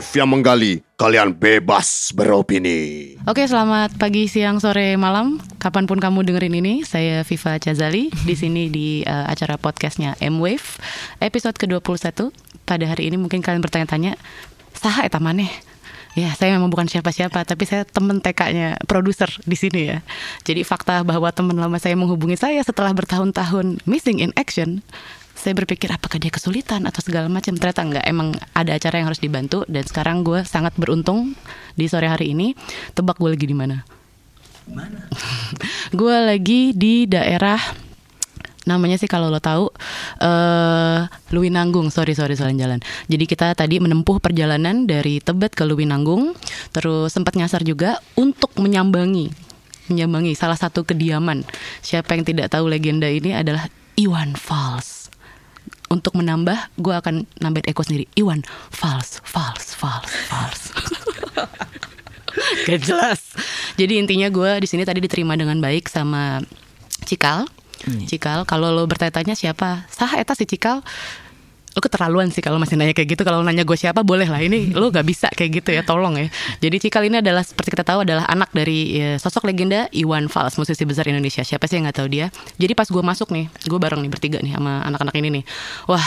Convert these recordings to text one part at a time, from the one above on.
M-Wave yang menggali, kalian bebas beropini. Oke, selamat pagi, siang, sore, malam. Kapan pun kamu dengerin ini, saya Viva Chazali di sini di uh, acara podcastnya M-Wave episode ke-21. Pada hari ini mungkin kalian bertanya-tanya, saha eta maneh? Ya, saya memang bukan siapa-siapa, tapi saya temen TK-nya produser di sini ya. Jadi fakta bahwa teman lama saya menghubungi saya setelah bertahun-tahun missing in action, saya berpikir apakah dia kesulitan atau segala macam. Ternyata enggak, emang ada acara yang harus dibantu dan sekarang gue sangat beruntung di sore hari ini. Tebak gue lagi di mana? Mana? gue lagi di daerah namanya sih kalau lo tahu uh, Luwinanggung sorry sorry soal jalan jadi kita tadi menempuh perjalanan dari Tebet ke Luwinanggung terus sempat nyasar juga untuk menyambangi menyambangi salah satu kediaman siapa yang tidak tahu legenda ini adalah Iwan Fals untuk menambah gue akan nambahin Eko sendiri. Iwan Fals Fals Fals Fals. Gak jelas. Jadi intinya gue di sini tadi diterima dengan baik sama Cikal. Hmm. Cikal, kalau lo bertanya-tanya siapa? Sah eta si Cikal lo keterlaluan sih kalau masih nanya kayak gitu. Kalau nanya gue siapa boleh lah. Ini lo gak bisa kayak gitu ya tolong ya. Jadi Cikal ini adalah seperti kita tahu adalah anak dari ya, sosok legenda Iwan Fals musisi besar Indonesia. Siapa sih yang nggak tahu dia? Jadi pas gue masuk nih gue bareng nih bertiga nih sama anak-anak ini nih. Wah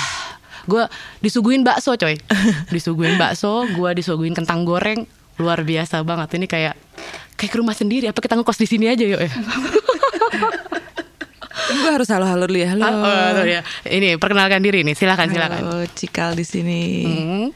gue disuguhin bakso coy. Disuguhin bakso gue disuguhin kentang goreng. Luar biasa banget. Ini kayak kayak ke rumah sendiri apa kita ngekos di sini aja yuk ya Gue harus halo-halo dulu ya. Halo. Oh, oh, ya. Ini perkenalkan diri nih. Silakan silakan. Halo, Cikal di sini. Hmm.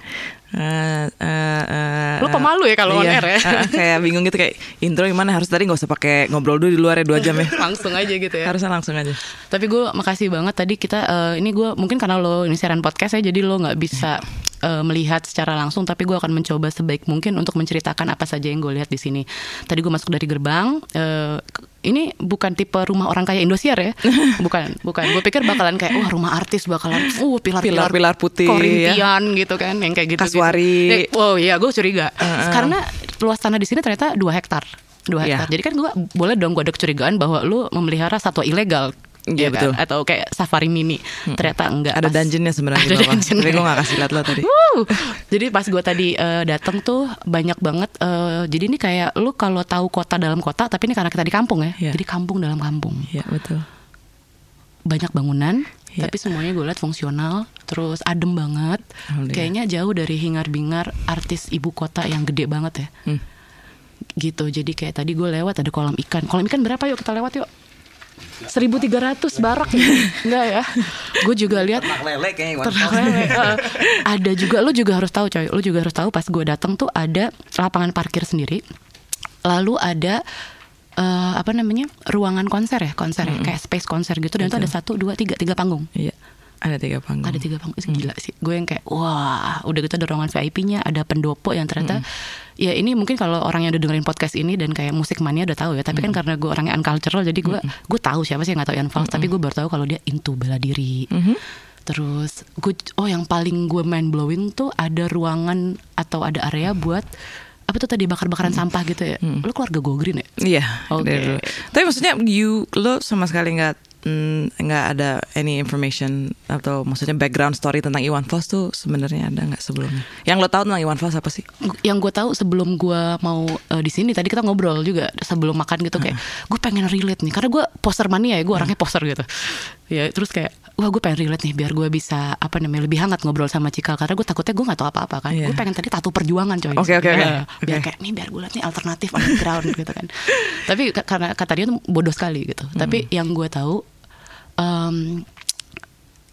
Uh, uh, uh, Lo pemalu ya kalau iya, on air ya uh, Kayak bingung gitu kayak intro gimana Harus tadi gak usah pakai ngobrol dulu di luar ya dua jam ya Langsung aja gitu ya Harusnya langsung aja Tapi gue makasih banget tadi kita uh, Ini gue mungkin karena lo ini siaran podcast ya Jadi lo gak bisa uh, melihat secara langsung, tapi gue akan mencoba sebaik mungkin untuk menceritakan apa saja yang gue lihat di sini. Tadi gue masuk dari gerbang, uh, ini bukan tipe rumah orang kaya Indosiar ya, bukan, bukan. Gue pikir bakalan kayak wah rumah artis bakalan, uh pilar-pilar pilar putih, Korintian ya. gitu kan, yang kayak gitu. Kaswari. Gitu. Oh iya, gue curiga. Uh -uh. Karena luas tanah di sini ternyata dua hektar dua iya. hektar. Yeah. Jadi kan gue boleh dong gue ada kecurigaan bahwa lu memelihara satwa ilegal Iya ya betul. Kan? Atau kayak safari mini. Hmm. Ternyata enggak. Ada dungeonnya sebenarnya. Ada dungeon. Tapi gue gak kasih lihat lo tadi. Woo! Jadi pas gue tadi uh, datang tuh banyak banget. Uh, jadi ini kayak lu kalau tahu kota dalam kota, tapi ini karena kita di kampung ya. Yeah. Jadi kampung dalam kampung. Iya betul. Banyak bangunan. Yeah. Tapi semuanya gue lihat fungsional, terus adem banget. Kayaknya jauh dari hingar-bingar artis ibu kota yang gede banget ya. Hmm. Gitu. Jadi kayak tadi gue lewat ada kolam ikan. Kolam ikan berapa yuk kita lewat yuk? 1300 barak ya? Enggak ya. Gue juga lihat Ternak lele kayaknya Ternak lele uh, Ada juga Lo juga harus tahu coy. Lo juga harus tahu pas gue datang tuh ada lapangan parkir sendiri. Lalu ada uh, apa namanya ruangan konser ya konser mm -hmm. ya kayak space konser gitu. Dan itu ada satu dua tiga tiga panggung. Iya ada tiga panggung. Ada tiga panggung. Itu gila sih. Gue yang kayak wah, udah gitu ada ruangan VIP-nya, ada pendopo yang ternyata mm. ya ini mungkin kalau orang yang udah dengerin podcast ini dan kayak musik mania udah tahu ya. Tapi mm. kan karena gue orangnya uncultural jadi gue mm. gue tahu siapa sih yang gak tahu Ian Fals, mm. tapi gue baru tahu kalau dia into bela diri. Mm -hmm. Terus gue oh yang paling gue main blowing tuh ada ruangan atau ada area buat apa tuh tadi bakar-bakaran hmm. sampah gitu ya? Hmm. Lo keluarga Go Green ya? Iya. Oke. Okay. Tapi maksudnya you lo sama sekali nggak nggak mm, ada any information atau maksudnya background story tentang Iwan Fals tuh sebenarnya ada nggak sebelumnya? Yang lo tahu tentang Iwan Fals apa sih? Yang gue tahu sebelum gue mau uh, di sini tadi kita ngobrol juga sebelum makan gitu kayak gue pengen relate nih karena gue poster mania ya gue orangnya poster gitu. Ya terus kayak wah gue pengen relate nih biar gue bisa apa namanya lebih hangat ngobrol sama Cikal karena gue takutnya gue nggak tahu apa-apa kan. Yeah. gue pengen tadi tato perjuangan coy. Oke oke biar kayak nih biar gue lihat nih alternatif underground gitu kan. Tapi karena kata dia tuh bodoh sekali gitu. Hmm. tapi yang gue tahu um,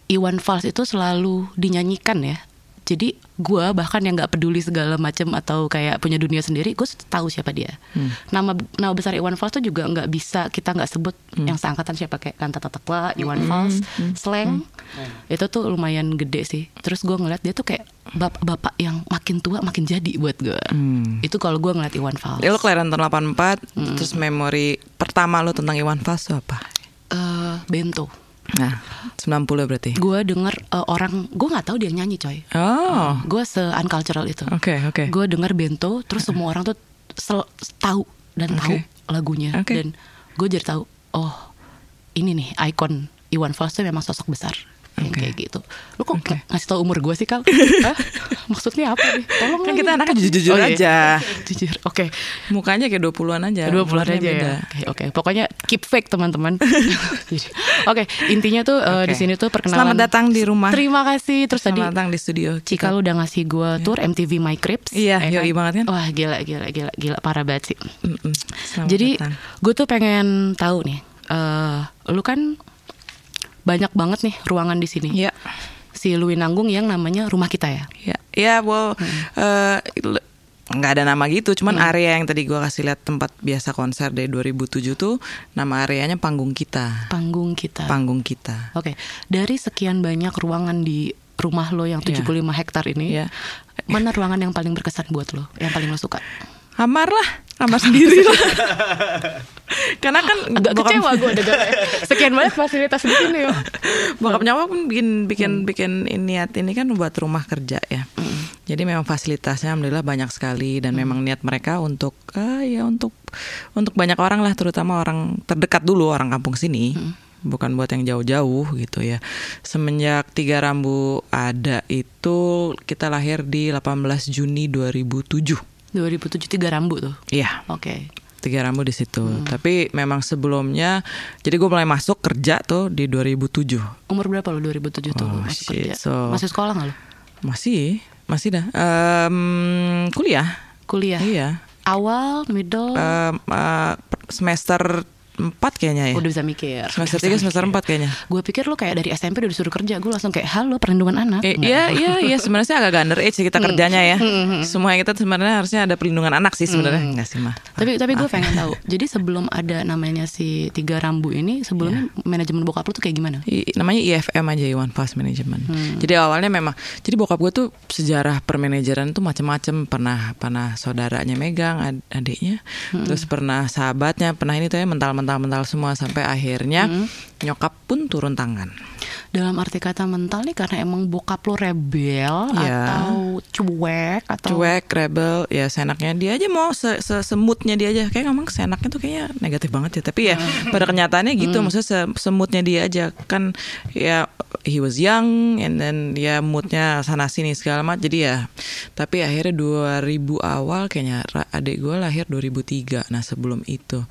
Iwan Fals itu selalu dinyanyikan ya jadi gue bahkan yang nggak peduli segala macam atau kayak punya dunia sendiri gue tahu siapa dia hmm. nama nama besar Iwan Fals tuh juga nggak bisa kita nggak sebut hmm. yang seangkatan siapa kayak Kanta Tatakwa Iwan hmm. Fals hmm. Slang hmm. itu tuh lumayan gede sih terus gue ngeliat dia tuh kayak bapak-bapak yang makin tua makin jadi buat gue hmm. itu kalau gue ngeliat Iwan Fals ya lo kelahiran tahun 84 hmm. terus memori pertama lo tentang Iwan Fals tuh apa uh, Bento Nah, 90 berarti. Gue denger uh, orang, gue nggak tahu dia nyanyi coy. Oh. Uh, gue se uncultural itu. Oke okay, oke. Okay. Gue denger bento, terus semua orang tuh sel- tahu dan okay. tahu lagunya okay. dan gue jadi tahu, oh ini nih ikon Iwan Fals itu memang sosok besar. Yang Oke. kayak gitu. Lu kok Oke. ngasih tau umur gue sih Kal? Hah? Maksudnya apa nih? Tolong Kan kita anaknya jujur-jujur Oh, iya. aja. Jujur. Oke. Mukanya kayak 20-an aja. Dua bulan umurnya aja beda. ya. Oke, oke. Pokoknya keep fake teman-teman. Oke, intinya tuh eh, Oke. di sini tuh perkenalan. Selamat datang di rumah. Terima kasih. Terus tadi Selamat datang di studio. Cika lu udah ngasih gue tour MTV My Crips. Iya, ya yoi banget kan? Wah, gila, gila, gila, gila, parah banget sih. Mm-mm. Selamat Jadi gue tuh pengen tahu nih, eh lu kan banyak banget nih ruangan di sini. Iya. Si Luwin Nanggung yang namanya rumah kita ya. Ya, ya, well, eh, le- nggak ada nama gitu, cuman Hmm. area yang tadi gua kasih lihat tempat biasa konser dari 2007 tuh nama areanya panggung kita. Panggung kita. Panggung kita. Oke, dari sekian banyak ruangan di rumah lo yang 75 hektar ini, Iya. mana ruangan yang paling berkesan buat lo, yang paling lo suka? Kamar lah, kamar sendiri lah. Karena kan Agak bokap- kecewa gue dengarnya. Sekian banyak fasilitas di sini ya. Bokap nyokap pun bikin bikin Hmm. bikin niat ini kan buat rumah kerja ya. Jadi memang fasilitasnya alhamdulillah banyak sekali Hmm. dan memang niat mereka untuk ah, ya untuk untuk banyak orang lah terutama orang terdekat dulu orang kampung sini. Hmm. Bukan buat yang jauh-jauh gitu ya. Semenjak Tiga Rambu ada itu kita lahir di 18 Juni 2007. 2007 tiga rambu tuh. Iya. Oke. Tiga Rambu di situ. Hmm. Tapi memang sebelumnya jadi gue mulai masuk kerja tuh di 2007. Umur berapa lo 2007 tuh Oh, masuk shit. kerja? So- Masih sekolah nggak lo? Masih, masih dah. Em, kuliah. Kuliah. Iya. Awal, middle, Em, eh, semester 4 kayaknya ya. udah bisa mikir. Semester 3 semester 4 kayaknya. Gue pikir lo kayak dari SMP udah disuruh kerja, gue langsung kayak halo perlindungan anak. Eh. Iya, iya, iya. Sebenarnya sih agak under age sih kita Hmm. kerjanya ya. Semua kita sebenarnya harusnya ada perlindungan anak sih sebenarnya. Enggak sih mah. Tapi tapi gue ya. pengen tahu. Jadi sebelum ada namanya si tiga rambu ini, sebelumnya Iya. manajemen bokap lo tuh kayak gimana? I- namanya IFM aja Iwan Fast Management. Hmm. Jadi awalnya memang jadi bokap gue tuh sejarah permanajeran tuh macam-macam pernah pernah saudaranya megang ad- adiknya, Hmm. terus pernah sahabatnya, pernah ini tuh ya mental-mental mental semua sampai akhirnya Hmm. nyokap pun turun tangan. Dalam arti kata mental nih karena emang bokap lo rebel Iya. atau cuek atau Cuek, rebel, ya seenaknya dia aja mau se, se semutnya dia aja. Kayak ngomong seenaknya tuh kayaknya negatif banget ya. Tapi ya Hmm. pada kenyataannya gitu, maksudnya se semutnya dia aja kan ya he was young and then ya moodnya sana sini segala macam. Jadi ya tapi akhirnya 2000 awal kayaknya adik gue lahir 2003. Nah sebelum itu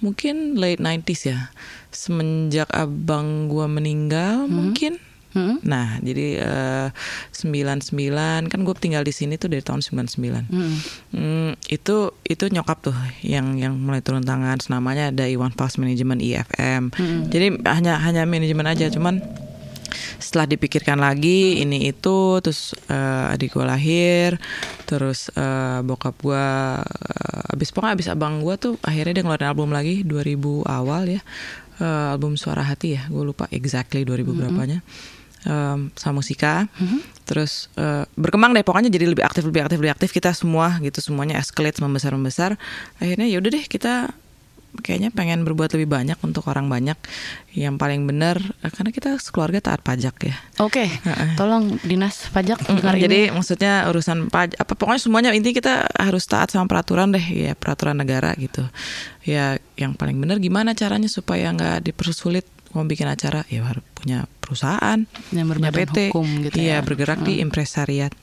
mungkin late 90s ya. Semenjak abang gue meninggal mungkin Hmm? Nah, jadi eh, 99 kan gue tinggal di sini tuh dari tahun 99. Hmm. Hmm, itu itu nyokap tuh yang yang mulai turun tangan. Namanya ada Iwan Fast Management IFM. Jadi hanya hanya manajemen aja, cuman setelah dipikirkan lagi ini itu terus eh, adik gue lahir terus eh, bokap gue eh, abis pokoknya abis abang gue tuh akhirnya dia ngeluarin album lagi 2000 awal ya Eh, album suara hati ya gue lupa exactly 2000 berapanya. Em, sama musika. Terus eh, berkembang deh pokoknya jadi lebih aktif lebih aktif lebih aktif kita semua gitu semuanya escalate membesar membesar akhirnya ya udah deh kita kayaknya pengen berbuat lebih banyak untuk orang banyak. Yang paling benar eh, karena kita keluarga taat pajak ya. Oke, tolong dinas pajak dengar ini. jadi maksudnya urusan pajak apa pokoknya semuanya intinya kita harus taat sama peraturan deh ya peraturan negara gitu. Ya yang paling benar gimana caranya supaya nggak dipersulit? Mau bikin acara ya harus punya perusahaan Yang punya PT. hukum gitu iya ya. bergerak di impresariat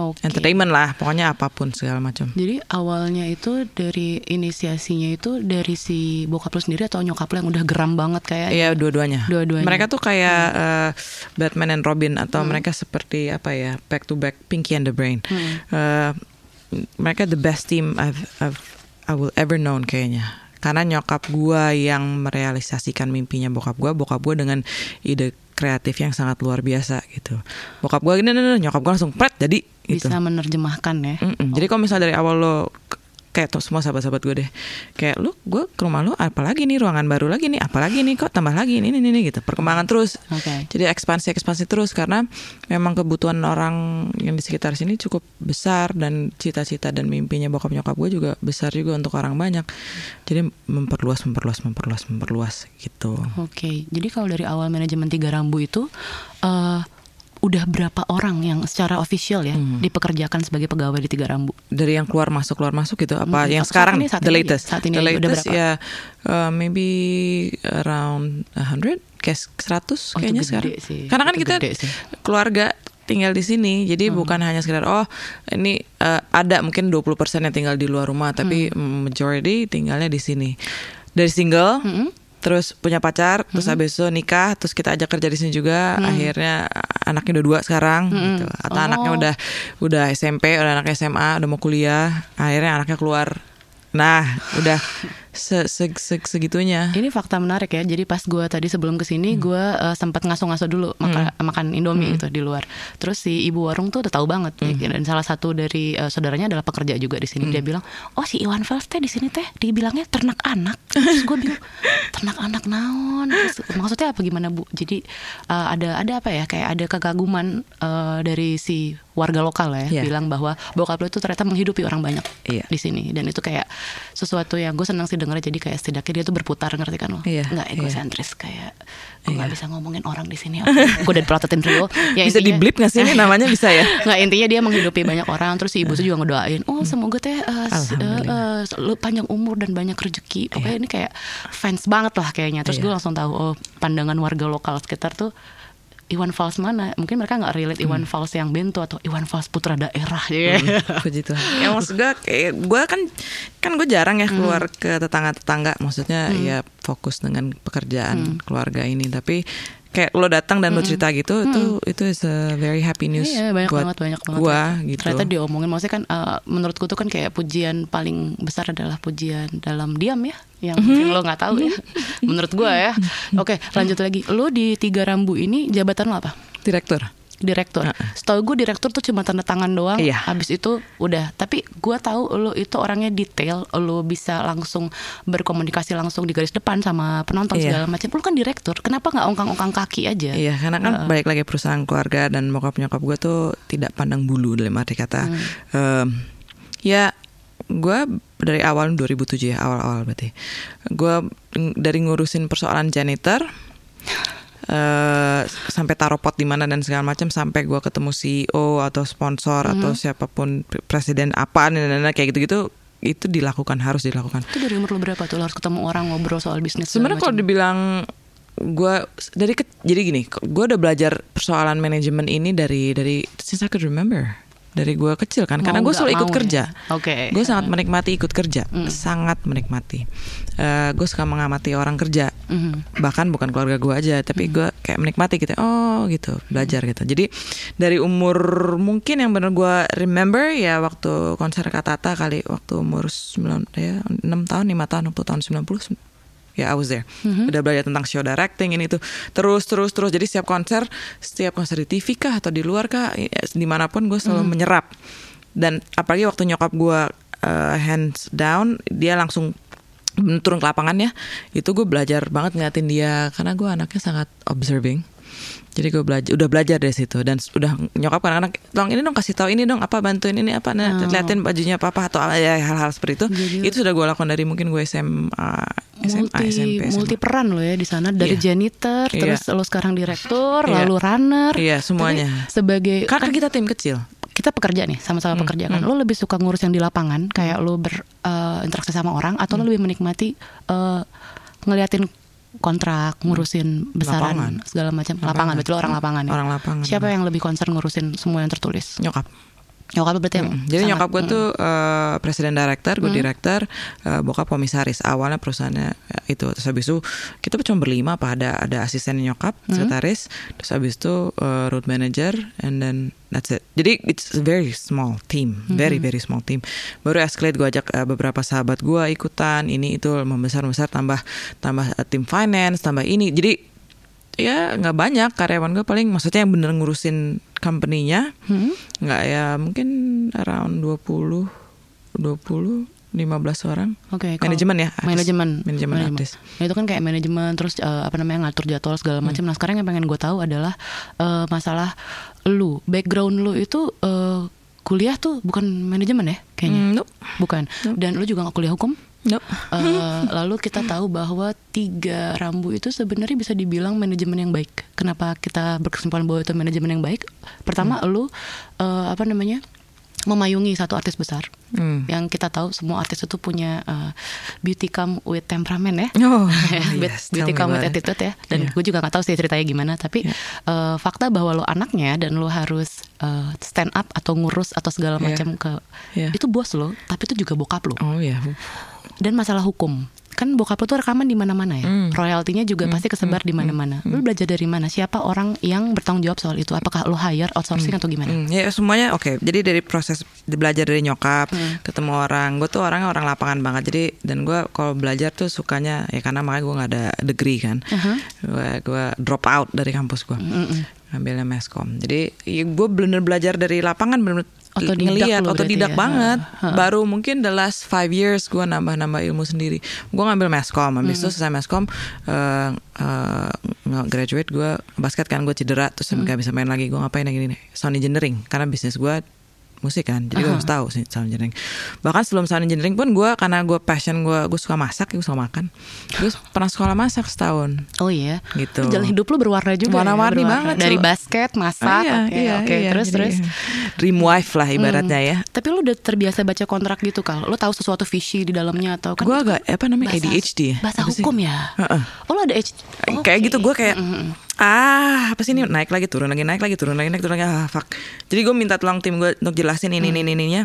Oke. entertainment lah pokoknya apa pun segala macam Jadi awalnya itu dari inisiasinya itu dari si bokap lo sendiri atau nyokap lo yang udah geram banget kayak Iya dua-duanya. Dua-duanya. Mereka tuh kayak Hmm. eh, Batman and Robin atau mereka seperti apa ya back to back Pinky and the Brain. Hmm. Eh, mereka the best team I've, I've I will ever known kayaknya. Karena nyokap gua yang merealisasikan mimpinya bokap gua, bokap gua dengan ide kreatif yang sangat luar biasa gitu. Bokap gua gini, "Nih, nih, nih," nyokap gua langsung pret jadi gitu. bisa menerjemahkan ya. Mm-mm. Jadi kalau misalnya dari awal lo kayak tuh semua sahabat-sahabat gue deh, kayak lu gue ke rumah lu apalagi nih ruangan baru lagi nih, apalagi nih kok tambah lagi ini ini ini gitu, perkembangan terus. Oke. Jadi ekspansi ekspansi terus karena memang kebutuhan orang yang di sekitar sini cukup besar dan cita-cita dan mimpinya bokap nyokap gue juga besar juga untuk orang banyak. Jadi memperluas memperluas memperluas memperluas gitu. Oke, jadi kalau dari awal manajemen Tiga Rambu itu eh udah berapa orang yang secara official ya Hmm. dipekerjakan sebagai pegawai di Tiga Rambu? dari yang keluar masuk keluar masuk gitu apa Hmm, yang sekarang ini, nih saat the ini latest saat ini the aja udah latest berapa? ya uh, maybe around 100 kayak 100 Oh, kayaknya sekarang. sih. Karena kan Itu kita keluarga tinggal di sini. Jadi Hmm. bukan hanya sekedar oh ini eh, ada mungkin 20% yang tinggal di luar rumah tapi Hmm. majority tinggalnya di sini. Dari single Mm-mm. Terus punya pacar, terus Hmm. habis itu nikah, terus kita ajak kerja di sini juga. Akhirnya anaknya udah dua sekarang, gitu. Atau Oh. anaknya udah udah SMP, udah anaknya SMA, udah mau kuliah. Akhirnya anaknya keluar. Nah, udah se se- se- segitunya. Ini fakta menarik ya. Jadi pas gue tadi sebelum ke sini, gue uh, sempat ngaso-ngaso dulu maka- makan Indomie gitu di luar. Terus si ibu warung tuh udah tahu banget. ya. Dan salah satu dari uh, saudaranya adalah pekerja juga di sini. Dia bilang, oh si Iwan Fals teh di sini teh dibilangnya ternak anak. Terus gue bilang, ternak anak naon? Terus maksudnya apa gimana bu? Jadi uh, ada ada apa ya? Kayak ada kekaguman uh, dari si warga lokal lah ya, Iya. bilang bahwa bokap lo itu ternyata menghidupi orang banyak Iya. di sini. Dan itu kayak sesuatu yang gue senang sih dengernya. Jadi kayak setidaknya dia tuh berputar ngerti kan lo? Iya, nggak iya. egosentris kayak gue nggak Iya. bisa ngomongin orang di sini gue udah pelototin Rio ya bisa di intinya- blip gak sih ini namanya bisa ya? nggak intinya dia menghidupi banyak orang terus si ibu tuh juga ngedoain oh semoga teh uh, uh, uh, panjang umur dan banyak rezeki pokoknya ini kayak fans banget lah kayaknya terus Iya. gue langsung tahu oh pandangan warga lokal sekitar tuh Iwan Fals mana? Mungkin mereka nggak relate Iwan Fals yang bento atau Iwan Fals putra daerah ya. Puji Tuhan. Ya maksud gue kayak gue kan kan gue jarang ya keluar Hmm. ke tetangga-tetangga. Maksudnya ya fokus dengan pekerjaan Hmm. keluarga ini. Tapi kayak lo datang dan lo cerita gitu itu itu is a very happy news Iya banyak buat banget banyak banget. gua ya. gitu. Ternyata diomongin maksudnya kan eh, menurutku tuh kan kayak pujian paling besar adalah pujian dalam diam ya yang Mhm. mungkin lo nggak tahu ya. Menurut gua ya. Oke, lanjut lagi. Lo di Tiga Rambu ini jabatan lo apa? Direktur. Direktur. Setahu gue direktur tuh cuma tanda tangan doang. Iya. Habis itu udah. Tapi gua tahu lo itu orangnya detail. Lo bisa langsung berkomunikasi langsung di garis depan sama penonton Iya. segala macam. Lo kan direktur. Kenapa nggak ongkang-ongkang kaki aja? Iya, karena kan balik lagi perusahaan keluarga dan bokap nyokap gue tuh tidak pandang bulu dalam arti kata. Hmm. em, ya, gue dari awal 2007 ya awal-awal berarti. Gue dari ngurusin persoalan janitor eh sampai taruh pot di mana dan segala macam sampai gue ketemu CEO atau sponsor atau Hmm. siapa pun pre- presiden apa dan dan- dan, kayak gitu-gitu itu dilakukan harus dilakukan. Itu dari umur lo berapa tuh? Lo harus ketemu orang ngobrol soal bisnis. Sebenarnya kalau dibilang gue dari ke, jadi gini, gue udah belajar persoalan manajemen ini dari dari since I could remember dari gue kecil kan, karena Mau gue nggak selalu ikut mau kerja. ya? Oke. Gue sangat menikmati ikut kerja, Mm. sangat menikmati. gue suka mengamati orang kerja, Mhm. bahkan bukan keluarga gue aja, tapi gue kayak menikmati gitu. Oh gitu, belajar gitu. Jadi dari umur mungkin yang bener gue remember ya waktu konser Katata kali waktu umur 9 ya 6 tahun, 5 tahun, 60 tahun 90 ya I was there. Udah belajar tentang show directing ini itu terus terus terus. Jadi setiap konser, setiap konser di TV kah atau di luar kah, ya, di mana pun gue selalu menyerap. Dan apalagi waktu nyokap gue uh, hands down, dia langsung turun ke lapangan ya. Itu gue belajar banget ngeliatin dia karena gue anaknya sangat observing. Jadi gue belajar, udah belajar dari situ dan udah nyokap kadang-kadang, tolong ini dong kasih tahu ini dong apa bantuin ini apa, nah, Oh. liatin bajunya apa apa atau ya, hal-hal seperti itu. Jadi- itu sudah gue lakukan dari mungkin gue SMA, SMA, multi SMP, SMA. multi peran lo ya di sana dari Iya. janitor Iya. terus lo sekarang direktur Iya. lalu runner Iya, semuanya. Tapi sebagai Karena kan kita tim kecil. kita pekerja nih sama-sama pekerja kan lo lebih suka ngurus yang di lapangan kayak lo berinteraksi sama orang atau lo lebih menikmati eh, ngeliatin kontrak ngurusin besaran Lapangan. segala macam lapangan betul orang lapangan ya Orang lapangan. siapa yang lebih concern ngurusin semua yang tertulis Nyokap. Nyokap berarti yang Mm, Jadi sangat- nyokap gue mm. tuh eh, presiden director, gue director, eh, bokap komisaris. Awalnya perusahaannya eh, itu, terus habis itu kita cuma berlima apa ada ada asisten nyokap, sekretaris, terus habis itu eh, road manager, and then that's it. Jadi it's a very small team, very very small team. Baru escalate gue ajak eh, beberapa sahabat gue ikutan, ini itu membesar besar tambah tambah eh, tim finance, tambah ini. Jadi ya nggak banyak karyawan gue paling maksudnya yang bener ngurusin company-nya Hmm? nggak ya mungkin around 20 20 15 orang Oke, kalau- manajemen ya artis. manajemen, manajemen artis Nah, itu kan kayak manajemen terus eh, apa namanya ngatur jadwal segala Hmm. macam. Nah sekarang yang pengen gue tahu adalah eh, masalah lu, background lu itu eh, kuliah tuh bukan manajemen ya kayaknya, Hmm, nope. bukan. Dan lu juga nggak kuliah hukum. Nope. Eh, lalu kita tahu bahwa tiga rambu itu sebenarnya bisa dibilang manajemen yang baik. Kenapa kita berkesimpulan bahwa itu manajemen yang baik? Pertama, Hmm. lu eh, apa namanya memayungi satu artis besar. Hmm. Yang kita tahu semua artis itu punya uh, beauty come with temperamen ya. Oh, Beauty- yes, beauty come with it. attitude ya. Dan Yeah. gue juga nggak tahu sih ceritanya gimana. Tapi uh, fakta bahwa lo anaknya dan lo harus uh, stand up atau ngurus atau segala Yeah. macam ke Yeah. itu bos lo, tapi itu juga bokap lo. Oh ya. Dan masalah hukum kan bokap lo tuh rekaman di mana-mana ya. Hmm. Royaltinya juga pasti kesebar di mana-mana. Lo belajar dari mana? Siapa orang yang bertanggung jawab soal itu? Apakah lo hire outsourcing atau gimana? Hmm, ya semuanya oke. Jadi dari proses belajar dari nyokap, Hmm. ketemu orang. Gue tuh orangnya orang lapangan banget. Jadi dan gue kalau belajar tuh sukanya ya karena makanya gue nggak ada degree kan. Uh-huh. Gue gue drop out dari kampus gue. Ngambilnya meskom. Jadi ya gue bener belajar dari lapangan bener Otodidak ngeliat otodidak ya? banget. Ha, ha. Baru mungkin the last five years gue nambah-nambah ilmu sendiri. Gue ngambil meskom. Habis itu selesai meskom eh eh, nge-graduate gue basket kan gue cedera terus nggak bisa main lagi. Gue ngapain yang nih? Sound engineering karena bisnis gue musik kan jadi gue harus tahu sih sound engineering bahkan sebelum sound engineering pun gue karena gue passion gue gue suka masak gue suka makan gue pernah sekolah masak setahun Oh iya. Gitu. Jalan hidup lu berwarna juga. Warna-warni ya, banget, Dari basket, masak, Ah, iya, oke, iya, oke. iya. terus Jadi, terus. dream wife lah ibaratnya ya Tapi lu udah terbiasa baca kontrak gitu kal. Lu tahu sesuatu visi di dalamnya atau kan? gue agak apa namanya bahasa- ADHD ya Bahasa sih? hukum ya. Heeh. Oh lu ada HD. kayak Oke. gitu gue kayak ah apa sih ini? Naik lagi turun lagi naik lagi turun lagi naik turun lagi. Ah fuck. Jadi gue minta tolong tim gue untuk jelasin ini ini ini ininya.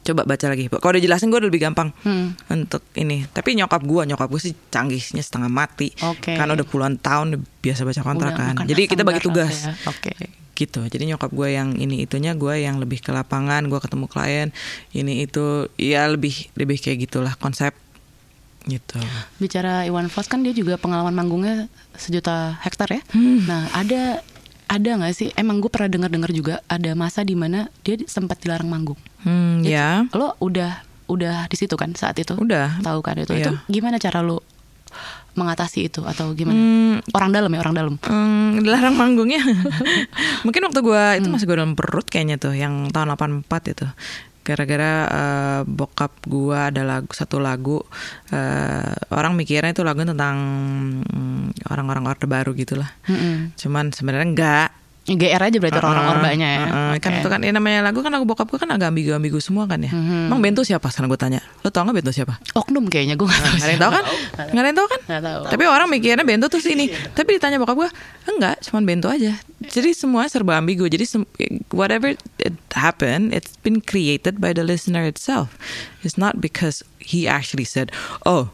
Coba baca lagi. Kalau udah jelasin gue udah lebih gampang Hmm. untuk ini. Tapi nyokap gue nyokap gue sih canggihnya setengah mati. Oke. karena udah puluhan tahun biasa baca kontrak Udah kan makan jadi kita bagi tugas. ya. Oke. gitu. Jadi nyokap gue yang ini itunya gue yang lebih ke lapangan gue ketemu klien ini itu ya lebih lebih kayak gitulah konsep gitu Bicara Iwan Fals kan dia juga pengalaman manggungnya sejuta hektar ya. Hmm. Nah ada ada nggak sih? Emang gue pernah dengar-dengar juga ada masa di mana dia sempat dilarang manggung. hmm, Itu- ya Lo udah udah di situ kan saat itu? Udah. Tahu kan itu? Iya. Itu gimana cara lo mengatasi itu atau gimana? Hmm, Orang dalam ya orang dalam. Hmm, dilarang manggungnya. Mungkin waktu gua itu masih gua dalam perut kayaknya tuh yang tahun 84 itu. Gara-gara eh, bokap gua ada lagu satu lagu eh, orang mikirnya itu lagu tentang mm, orang-orang orde baru gitulah. Mm-mm. Cuman sebenarnya enggak. GR aja berarti orang Uh-uh, orbanya ya. uh-uh. Kan Oke. itu kan ya namanya lagu kan lagu bokap gua kan agak ambigu-ambigu semua kan ya. Mhm. Emang Bento siapa sekarang gue tanya? Lo tau gak Bento siapa? Oknum kayaknya gue nggak tahu. Nggak ada yang tahu kan? Nggak ada yang tahu kan? Nggak tahu. Tapi orang mikirnya bento tuh sini. Tapi ditanya bokap gue, enggak, cuman bento aja. Jadi semua serba ambigu. Jadi whatever it happened, it's been created by the listener itself. It's not because he actually said, oh,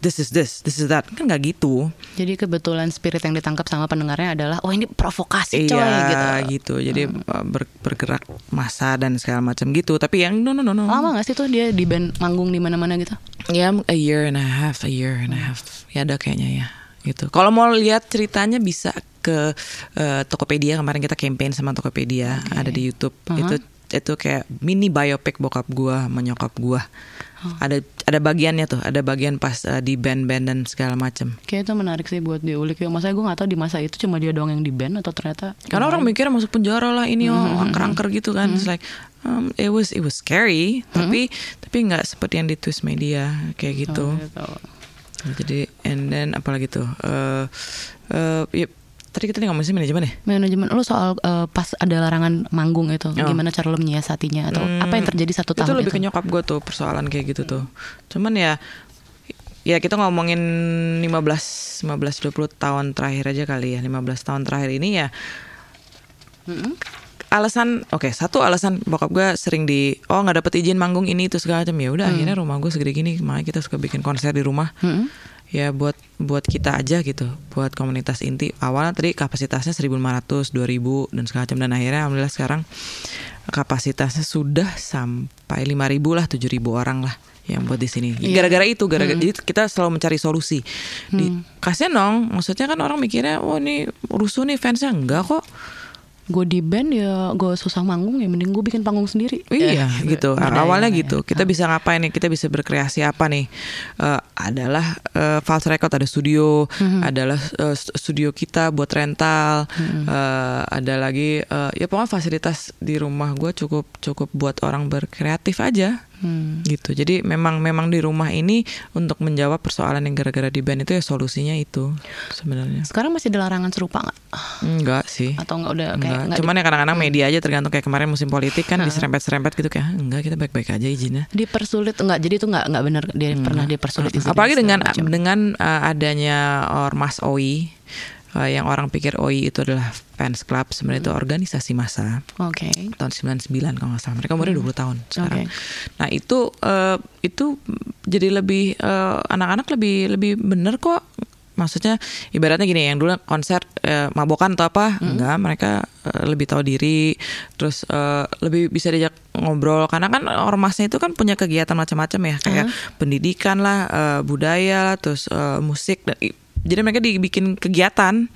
this is this, this is that. Kan nggak gitu. Jadi kebetulan spirit yang ditangkap sama pendengarnya adalah oh ini provokasi coy iya, gitu. gitu. Jadi uh, ber- bergerak masa dan segala macam gitu. Tapi yang no no no no. Lama gak sih tuh dia di band manggung di mana-mana gitu? Ya a year and a half, a year and a half. Ya ada kayaknya ya. Gitu. Kalau mau lihat ceritanya bisa ke eh, Tokopedia kemarin kita campaign sama Tokopedia ada di YouTube. Itu itu kayak mini biopic bokap gua menyokap gua. Ada ada bagiannya tuh, ada bagian pas eh, di band-band dan segala macam. Kayak itu menarik sih buat diulik ya. Masanya gue gak tahu di masa itu cuma dia doang yang di band atau ternyata Karena orang mikirnya masuk penjara lah ini oh angker-angker gitu kan. It's like um, it was it was scary, tapi tapi nggak seperti yang di twist media kayak gitu. gitu. Jadi and then apalagi tuh eh eh, ya, tadi kita ngomongin sih manajemen ya? Manajemen. Lo soal eh, pas ada larangan manggung itu, Oh. gimana cara lo menyiasatinya atau Hmm, apa yang terjadi satu itu tahun lebih ke nyokap gue tuh persoalan kayak gitu tuh. Cuman ya ya kita ngomongin 15 15 20 tahun terakhir aja kali ya. 15 tahun terakhir ini ya alasan oke satu alasan bokap gue sering di oh nggak dapet izin manggung ini itu segala macam. Ya udah akhirnya rumah gue segede gini. Makanya kita suka bikin konser di rumah. Mm-mm. Ya buat buat kita aja gitu. Buat komunitas inti. Awalnya tadi kapasitasnya 1500 2000 dan segala macam. Dan akhirnya alhamdulillah sekarang kapasitasnya sudah sampai 5000 lah 7000 orang lah yang buat di sini. Iya. gara-gara itu gara-gara jadi kita selalu mencari solusi. Di kasihan dong maksudnya kan orang mikirnya oh ini rusuh nih fansnya enggak kok Gue di band ya gue susah manggung ya mending gue bikin panggung sendiri. Iya Ya, gitu. berdaya Awalnya ya. gitu. Kita bisa ngapain nih? Kita bisa berkreasi apa nih? Eh, adalah eh, False Record ada studio, Mhm. adalah st- studio kita buat rental. Mhm. Eh, ada lagi eh, ya pokoknya fasilitas di rumah gue cukup cukup buat orang berkreatif aja. Hmm. gitu jadi memang memang di rumah ini untuk menjawab persoalan yang gara-gara di band itu ya solusinya itu sebenarnya Sekarang masih ada larangan serupa nggak? enggak sih Atau nggak udah kayak Enggak. nggak Cuman di- ya kadang-kadang media aja tergantung kayak kemarin musim politik kan diserempet-serempet gitu kayak "Ah, enggak kita baik-baik aja izinnya. dipersulit enggak? Jadi itu nggak nggak benar dia pernah dipersulit Apalagi dengan macam. dengan uh, adanya ormas OI uh, yang orang pikir OI itu adalah fans club sebenarnya itu organisasi massa Oke. tahun 99 kalau nggak salah. Mereka umurnya 20 tahun sekarang. Oke. Nah, itu uh, itu jadi lebih uh, anak-anak lebih lebih bener kok. Maksudnya ibaratnya gini yang dulu konser uh, mabokan atau apa enggak mereka uh, lebih tahu diri terus uh, lebih bisa diajak ngobrol karena kan ormasnya itu kan punya kegiatan macam-macam ya kayak pendidikan lah uh, budaya lah terus uh, musik dan jadi mereka dibikin kegiatan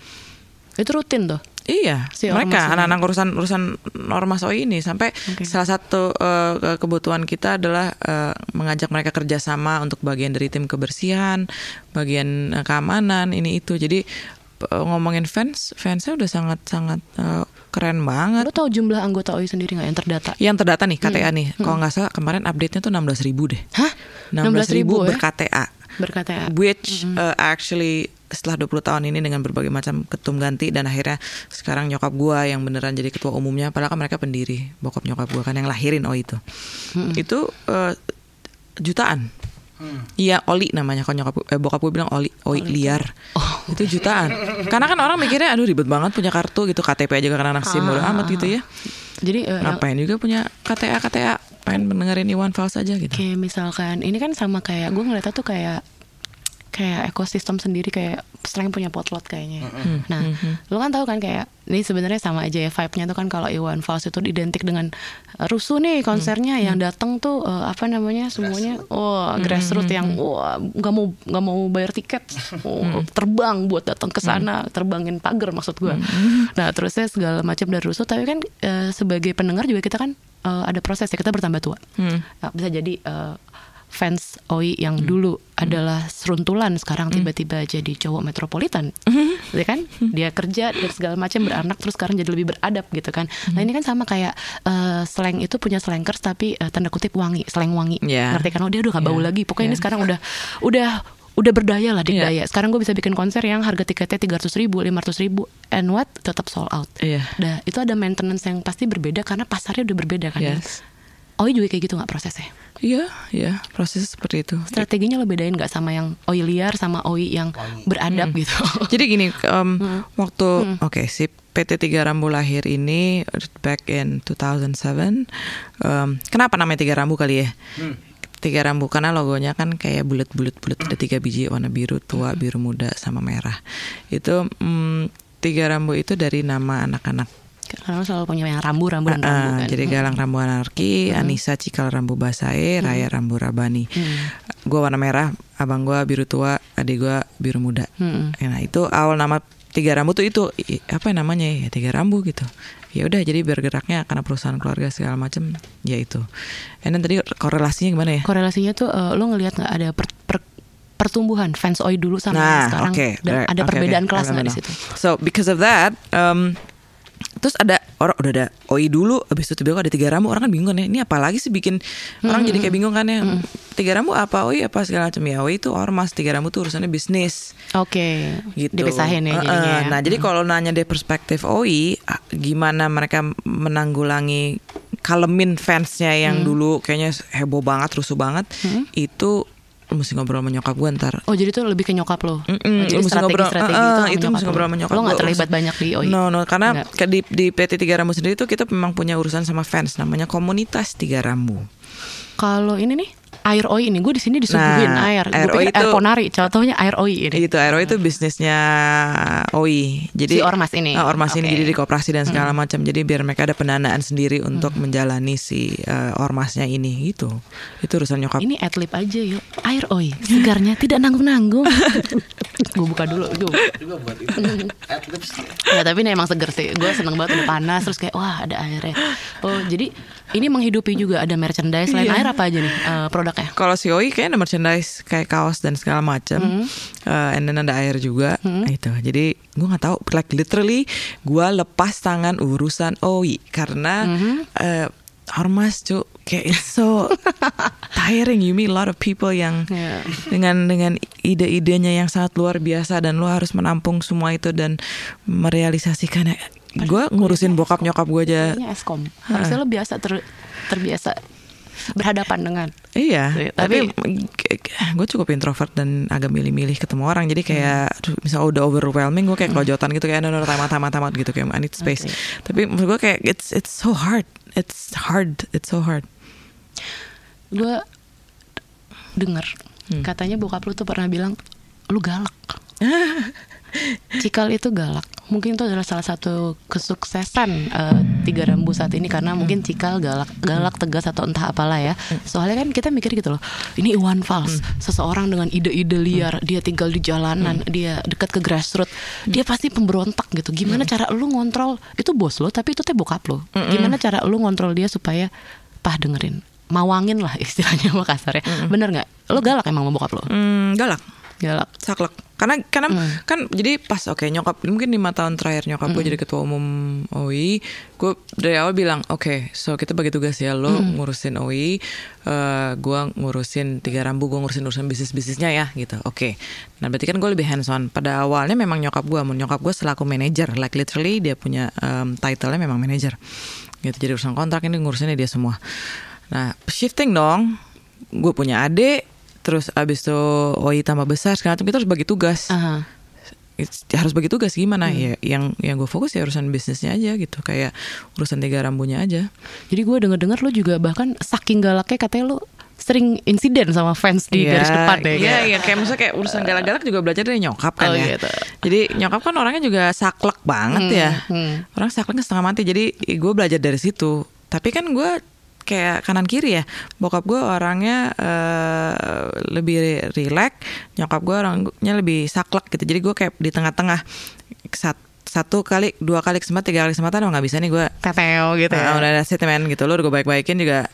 Itu rutin tuh. Iya, Si mereka anak-anak urusan urusan ormas OI ini sampai Oke. salah satu ke- kebutuhan kita adalah eh, mengajak mereka kerjasama untuk bagian dari tim kebersihan, bagian eh, keamanan ini itu. Jadi ngomongin fans, fansnya udah sangat sangat eh, keren banget. Lo tau jumlah anggota OI sendiri nggak yang terdata? Yang terdata nih KTA nih, kalau nggak salah kemarin update-nya tuh 16.000 ribu deh. Hah? 16.000 16.000 ya? ber-KTA. Berkata Which uh, actually setelah 20 tahun ini dengan berbagai macam ketum ganti dan akhirnya sekarang nyokap gua yang beneran jadi ketua umumnya padahal kan mereka pendiri bokap nyokap gua kan yang lahirin oh itu. Itu uh, jutaan. Iya Oli namanya kalau nyokap eh, bokap gue bilang Oli Oi liar. Itu jutaan. Karena kan orang mikirnya aduh ribet banget punya kartu gitu. KTP aja karena anak SIM bodo amat gitu ya Jadi eh, yang- ngapain juga punya KTA KTA pengen mendengarin Iwan Fals aja gitu. Kayak misalkan ini kan sama kayak gue ngeliatnya tuh kayak kayak ekosistem sendiri kayak sering punya potlot kayaknya. Nah, lo kan tahu kan kayak ini sebenarnya sama aja ya vibe-nya tuh kan kalau Iwan Fals itu identik dengan uh, rusuh nih konsernya yang datang tuh uh, apa namanya semuanya oh grassroots yang wah nggak mau nggak mau bayar tiket. Oh, terbang buat datang ke sana terbangin pagar maksud gue. Nah terusnya segala macam dari rusuh tapi kan uh, sebagai pendengar juga kita kan uh, ada proses ya kita bertambah tua. Hmm. Nah, bisa jadi uh, fans OI yang dulu adalah seruntulan sekarang tiba-tiba jadi cowok metropolitan, ya kan? Dia kerja dan segala macam beranak terus sekarang jadi lebih beradab gitu kan. Nah ini kan sama kayak uh, slang itu punya slankers tapi uh, tanda kutip wangi, slang wangi. Iya. Ngerti kan? Oh dia udah gak bau Iya. lagi. Pokoknya ini Iya. sekarang udah udah udah berdaya lah Iya. dikdaya. Sekarang gue bisa bikin konser yang harga tiketnya tiga ratus ribu, lima ratus ribu, and what tetap sold out. Iya. Nah, itu ada maintenance yang pasti berbeda karena pasarnya udah berbeda kan. ya. Yes. OI juga kayak gitu nggak prosesnya? Iya, iya, prosesnya seperti itu. Strateginya lo bedain nggak sama yang OI liar sama OI yang beradab gitu? Jadi gini, um, waktu oke si PT Tiga Rambu lahir ini back in 2007. Um, kenapa namanya Tiga Rambu kali ya? Tiga rambu karena logonya kan kayak bulat-bulat bulat ada tiga biji warna biru tua, biru muda sama merah. Itu mm, tiga rambu itu dari nama anak-anak Karena selalu punya yang rambu, rambu dan rambu kan. Hmm. Jadi Galang Rambu Anarki, Anissa Cikal Rambu Basae, Raya Rambu Rabani. Hmm. Gua warna merah, abang gua biru tua, adik gua biru muda. Hmm. Nah itu awal nama tiga rambu tuh itu apa namanya ya tiga rambu gitu. Ya udah jadi bergeraknya karena perusahaan keluarga segala macam ya itu. Then tadi korelasinya gimana ya? Korelasinya tuh eh, lo ngelihat nggak ada per- per- pertumbuhan fans OI dulu sama Nah, sekarang oke. dan Right. ada Oke, perbedaan oke. kelas nggak di situ? So because of that, um, terus ada orang udah ada OI dulu, abis itu tiba-tiba ada tiga rambu orang kan bingung kan ya. Ini apa lagi sih bikin orang jadi kayak bingung kan ya. Tiga rambu apa OI apa segala macam ya. OI itu ormas, tiga rambu tuh urusannya bisnis Oke, gitu. dipisahin ya jadinya. ya. Nah jadi kalau nanya dari perspektif OI, gimana mereka menanggulangi kalemin fansnya yang Hmm. dulu kayaknya heboh banget, rusuh banget, itu mesti ngobrol sama nyokap gue ntar. Oh jadi tuh lebih ke nyokap lo. Mm-mm, Oh, jadi mesti ngobrol- strategi-strategi eh, itu, itu mesti ngobrol sama nyokap Lo nggak gua. terlibat banyak di OI. No, no, karena Nggak. ke- di, di PT Tiga Rambu sendiri tuh kita memang punya urusan sama fans namanya komunitas Tiga Rambu. Kalau ini nih air OI ini gue di sini disuguhin Nah, air. air OI air itu- ponari. Contohnya air OI ini. Itu Aero itu bisnisnya OI. Jadi Si ormas ini. Ah, ormas ini Oke. Hmm. jadi dikoperasi dan segala macam. Jadi biar mereka ada pendanaan sendiri untuk menjalani si eh, ormasnya ini gitu. Itu urusan nyokap. Ini adlib aja yuk. Air OI, segarnya tidak nanggung-nanggung. gue buka dulu. Gue. Juga buat itu. Adlibs. Ya tapi ini emang seger sih. Gue seneng banget udah panas terus kayak wah ada airnya. Oh jadi ini menghidupi juga ada merchandise selain Iya. air apa aja nih eh, produknya? Kalau si OI kayaknya ada merchandise kayak kaos dan segala macam. Hmm. Eh, and then ada air juga. Itu. Jadi gue nggak tahu. Like literally gue lepas tangan urusan OI karena Hmm. eh, ormas cu kayak it's so inspiring. You meet a lot of people yang Iya. dengan dengan ide-idenya yang sangat luar biasa dan lo harus menampung semua itu dan merealisasikannya. Gue ngurusin bokap nyokap gue aja. Eskom. Harusnya lo biasa ter- terbiasa berhadapan dengan. Iya, tapi, tapi- gue cukup introvert dan agak milih-milih ketemu orang. Jadi kayak, aduh, misal udah overwhelming, gue kayak kelojotan gitu kayak, no, no, tamat, tamat, tamat gitu kayak I need space. Oke. Tapi menurut gue kayak it's it's so hard, it's hard, it's so hard. Gue denger katanya bokap lu tuh pernah bilang lu galak. Cikal itu galak. Mungkin itu adalah salah satu kesuksesan eh, tiga rambu saat ini karena mungkin Cikal galak, galak tegas atau entah apalah ya. Soalnya kan kita mikir gitu loh. Ini Iwan Fals, seseorang dengan ide-ide liar, dia tinggal di jalanan, dia dekat ke grassroots, dia pasti pemberontak gitu. Gimana cara lu ngontrol? Itu bos lo, tapi itu teh bokap lo. Gimana cara lu ngontrol dia supaya pah dengerin, mawangin lah istilahnya Makassar ya. Bener nggak? Lo galak emang sama bokap lo? Hmm, galak, Galak. saklek. Karena karena kan jadi pas oke nyokap mungkin lima tahun terakhir nyokap gue jadi ketua umum OI, gue dari awal bilang oke, so kita bagi tugas ya lo ngurusin OI, eh gue ngurusin tiga rambu, gue ngurusin urusan bisnis bisnisnya ya gitu. Oke, nah berarti kan gue lebih hands on. Pada awalnya memang nyokap gue, nyokap gue selaku manager, like literally dia punya um, title-nya memang manager. Gitu jadi urusan kontrak ini ngurusinnya dia semua. Nah shifting dong, gue punya adik, terus abis itu OI tambah besar sekarang kita harus bagi tugas Aha. It's- harus bagi tugas gimana Hmm. ya yang yang gue fokus ya urusan bisnisnya aja gitu kayak urusan tiga rambunya aja Jadi gue denger-dengar lo juga bahkan saking galaknya katanya lo sering insiden sama fans di Iya, garis depan ya. Iya, iya kayak misalnya kayak urusan galak-galak juga belajar dari nyokap kan Oh, ya. gitu. Jadi nyokap kan orangnya juga saklek banget ya. hmm. Orang sakleknya setengah mati. Jadi gue belajar dari situ. Tapi kan gue kayak kanan kiri ya. Bokap gue orangnya eh, lebih rileks, nyokap gue orangnya lebih saklek gitu. Jadi gue kayak di tengah-tengah. Sat- satu kali, dua kali kesempatan, tiga kali kesempatan, oh nggak bisa nih gue. Teteo gitu ya. Nah, udah ada men gitu. Lu udah gue baik-baikin juga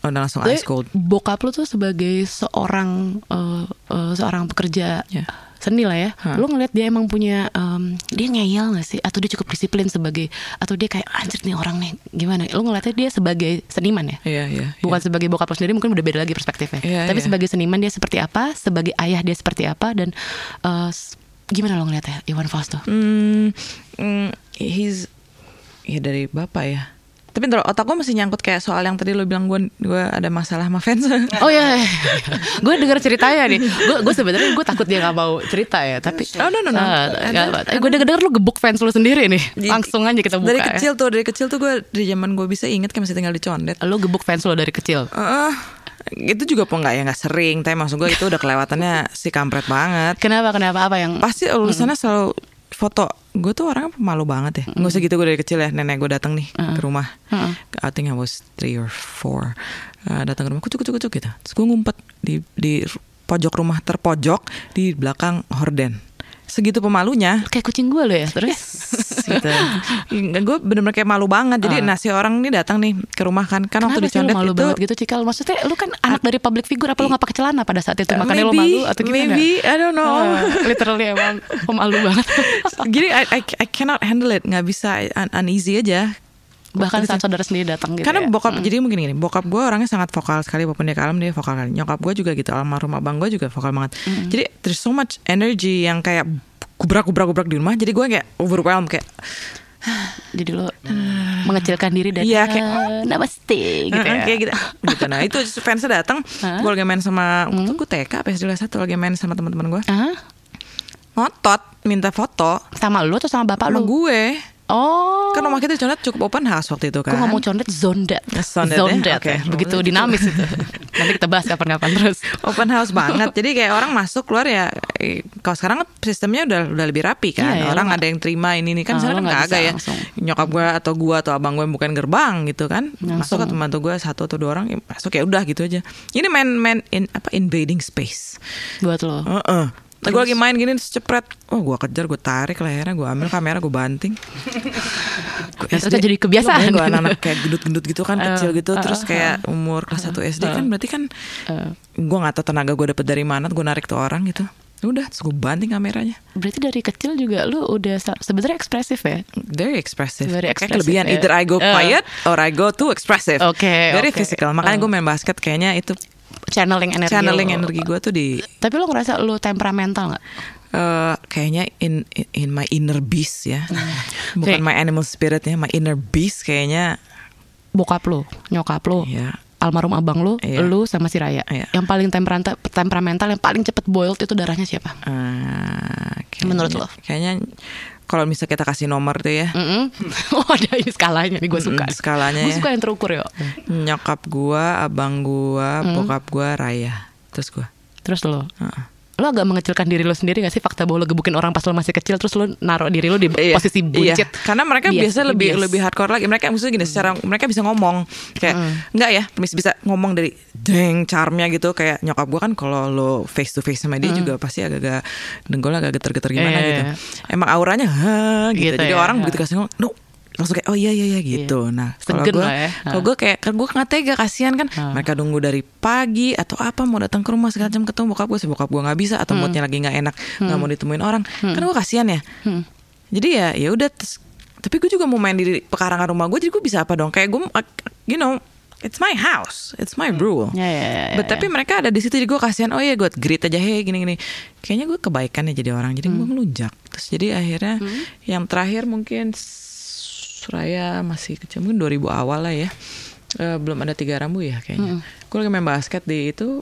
udah langsung Tapi ice cold. bokap lo tuh sebagai seorang eh, eh, seorang pekerja Ya. Seni lah ya. Hah. Lo ngeliat dia emang punya em, dia ngeyel gak sih? Atau dia cukup disiplin sebagai atau dia kayak anjir nih orang nih gimana? Lo ngeliatnya dia sebagai seniman ya? Iya, iya. Bukan sebagai bokap lo sendiri mungkin udah beda lagi perspektifnya. Iya, Tapi iya. sebagai seniman dia seperti apa? Sebagai ayah dia seperti apa? Dan s- gimana lo ngeliatnya Iwan Fals tuh? Hmm, hmm, he's ya dari bapak ya. Tapi ntar otak gue masih nyangkut kayak soal yang tadi lo bilang gue gue ada masalah sama fans. Oh iya, gue denger ceritanya nih. Gue gue sebenarnya gue takut dia nggak mau cerita ya. Tapi Oh, no, no, no. gue denger denger lu gebuk fans lu sendiri nih. Langsung aja kita buka. dari ya. kecil tuh dari kecil tuh gue dari zaman gue bisa inget kan masih tinggal di Condet. Lu gebuk fans lu dari kecil. Eh, itu juga kok nggak ya nggak sering. Tapi maksud gue itu udah kelewatannya si kampret banget. Kenapa kenapa apa yang? Pasti urusannya selalu foto. Gue tuh orangnya pemalu banget ya. Nggak usah gitu gue dari kecil ya. Nenek gue datang nih ke rumah. Heeh. I think I was three or four. Uh, datang ke rumah kucuk kucuk kucuk gitu. Terus gue ngumpet di di pojok rumah terpojok di belakang horden. Segitu pemalunya. Kayak kucing gue lo ya. Terus gitu. gue bener-bener kayak malu banget. Jadi nasi orang ini datang nih ke rumah kan. Kan waktu Kenapa di sih lu Condet malu itu banget gitu Cikal? Maksudnya lu kan anak dari public figure apa lu nggak pakai celana pada saat itu? Uh, Makanya lu malu atau gimana? Maybe, I don't know. Ah, literally emang pemalu banget. Jadi I, I, I cannot handle it, nggak bisa un- uneasy aja. Bahkan saat saudara sendiri datang gitu Karena ya. bokap jadi mungkin gini, bokap gue orangnya sangat vokal sekali walaupun dia kalem dia vokal kali. Nyokap gue juga gitu, almarhum abang gue juga vokal banget. Jadi there's so much energy yang kayak kubrak kubrak kubrak di rumah. Jadi gue kayak overwhelmed kayak Jadi lo mengecilkan diri dan Iya, kayak, "Ah, namaste gitu ya. kayak gitu. gitu. Nah itu fansnya datang, Hah? gue lagi main sama, waktu gue TK apa SD kelas satu lagi main sama teman-teman gue. Hah? Ngotot minta foto Sama lu atau sama bapak sama lu? gue. Oh. Kan rumah kita Condet cukup open house waktu itu kan. Gue ngomong condet zondet. Zondet ya? Oke. Begitu dinamis itu. Nanti kita bahas kapan-kapan terus. open house banget. Jadi kayak orang masuk keluar ya. eh, Kalau sekarang sistemnya udah udah lebih rapi kan. Iya, ya, orang lo ada yang terima ini nih Ah, kan. Sekarang lo kan nggak kagak bisa ya. langsung. Nyokap gue atau gue atau abang gue bukan gerbang gitu kan. Langsung. Masuk atau membantu gue satu atau dua orang ya masuk ya udah gitu aja. Ini main main in apa invading space. Buat lo. Heeh. Nah, gue lagi main gini cepret. Oh gue kejar gue tarik lehernya gue ambil kamera gue banting. Gua Ya, terus jadi kebiasaan. Gue anak-anak kayak gendut-gendut gitu kan Eh, kecil gitu eh, terus eh, kayak umur kelas 1 SD kan berarti kan Eh. gue nggak tahu tenaga gue dapet dari mana gue narik tuh orang gitu udah terus gue banting kameranya Berarti dari kecil juga lu udah sebenarnya ekspresif ya? very expressive Very Kayak expressive, kelebihan ya. either I go quiet or I go too expressive Oke, very oke. physical makanya Eh. gue main basket kayaknya itu channeling energi channeling lo. energi gue tuh di Tapi lo ngerasa lo temperamental nggak? eh, kayaknya in, in in my inner beast ya, Kayak- bukan my animal spirit ya, my inner beast kayaknya Bokap lo, nyokap lo, ya almarhum abang lo, Iya. lo sama si Raya. Iya. Yang paling temperamental, temperamental, yang paling cepet boiled itu darahnya siapa? eh, kayaknya- Menurut lo? Kayaknya kalau misalnya kita kasih nomor tuh ya, Mm-mm. oh ada ini skalanya nih gue suka. Mm, skalanya Gue ya. suka yang terukur ya. nyokap gua, abang gua, Hmm. bokap gua, Raya, terus gua. Terus lo, Heeh. Lo agak mengecilkan diri lo sendiri gak sih fakta bahwa lo gebukin orang pas lo masih kecil terus lo naruh diri lo di Iya, posisi iya. buncit. Karena mereka Bias, biasa lebih bias. lebih hardcore lagi. Mereka maksudnya gini, secara mereka bisa ngomong kayak enggak ya, bisa bisa ngomong dari deng charmnya gitu kayak nyokap gua kan kalau lo face to face sama dia juga pasti agak-agak dengkulnya agak geter-geter gimana Iya. gitu. Emang auranya ha gitu. Gitu Jadi ya, orang ha. begitu kasih ngomong, no langsung kayak oh iya iya iya gitu. Nah, kalau gue ya. kalau gue kayak kan gue nggak tega kasihan kan Ha. mereka nunggu dari pagi atau apa mau datang ke rumah segala macam ketemu bokap gue si bokap gue nggak bisa atau moodnya lagi nggak enak nggak mau ditemuin orang kan gue kasihan ya Hmm. jadi ya ya udah tapi gue juga mau main di pekarangan rumah gue jadi gue bisa apa dong kayak gue you know it's my house it's my rule Ya, ya, ya, But ya. tapi mereka ada di situ jadi gue kasihan oh ya gue greet aja hey gini gini kayaknya gue kebaikan ya jadi orang jadi Hmm. gue ngelunjak terus jadi akhirnya yang terakhir mungkin Suraya masih kecil mungkin 2000 awal lah ya Eh, belum ada tiga rambu ya kayaknya Hmm. gue lagi main basket di itu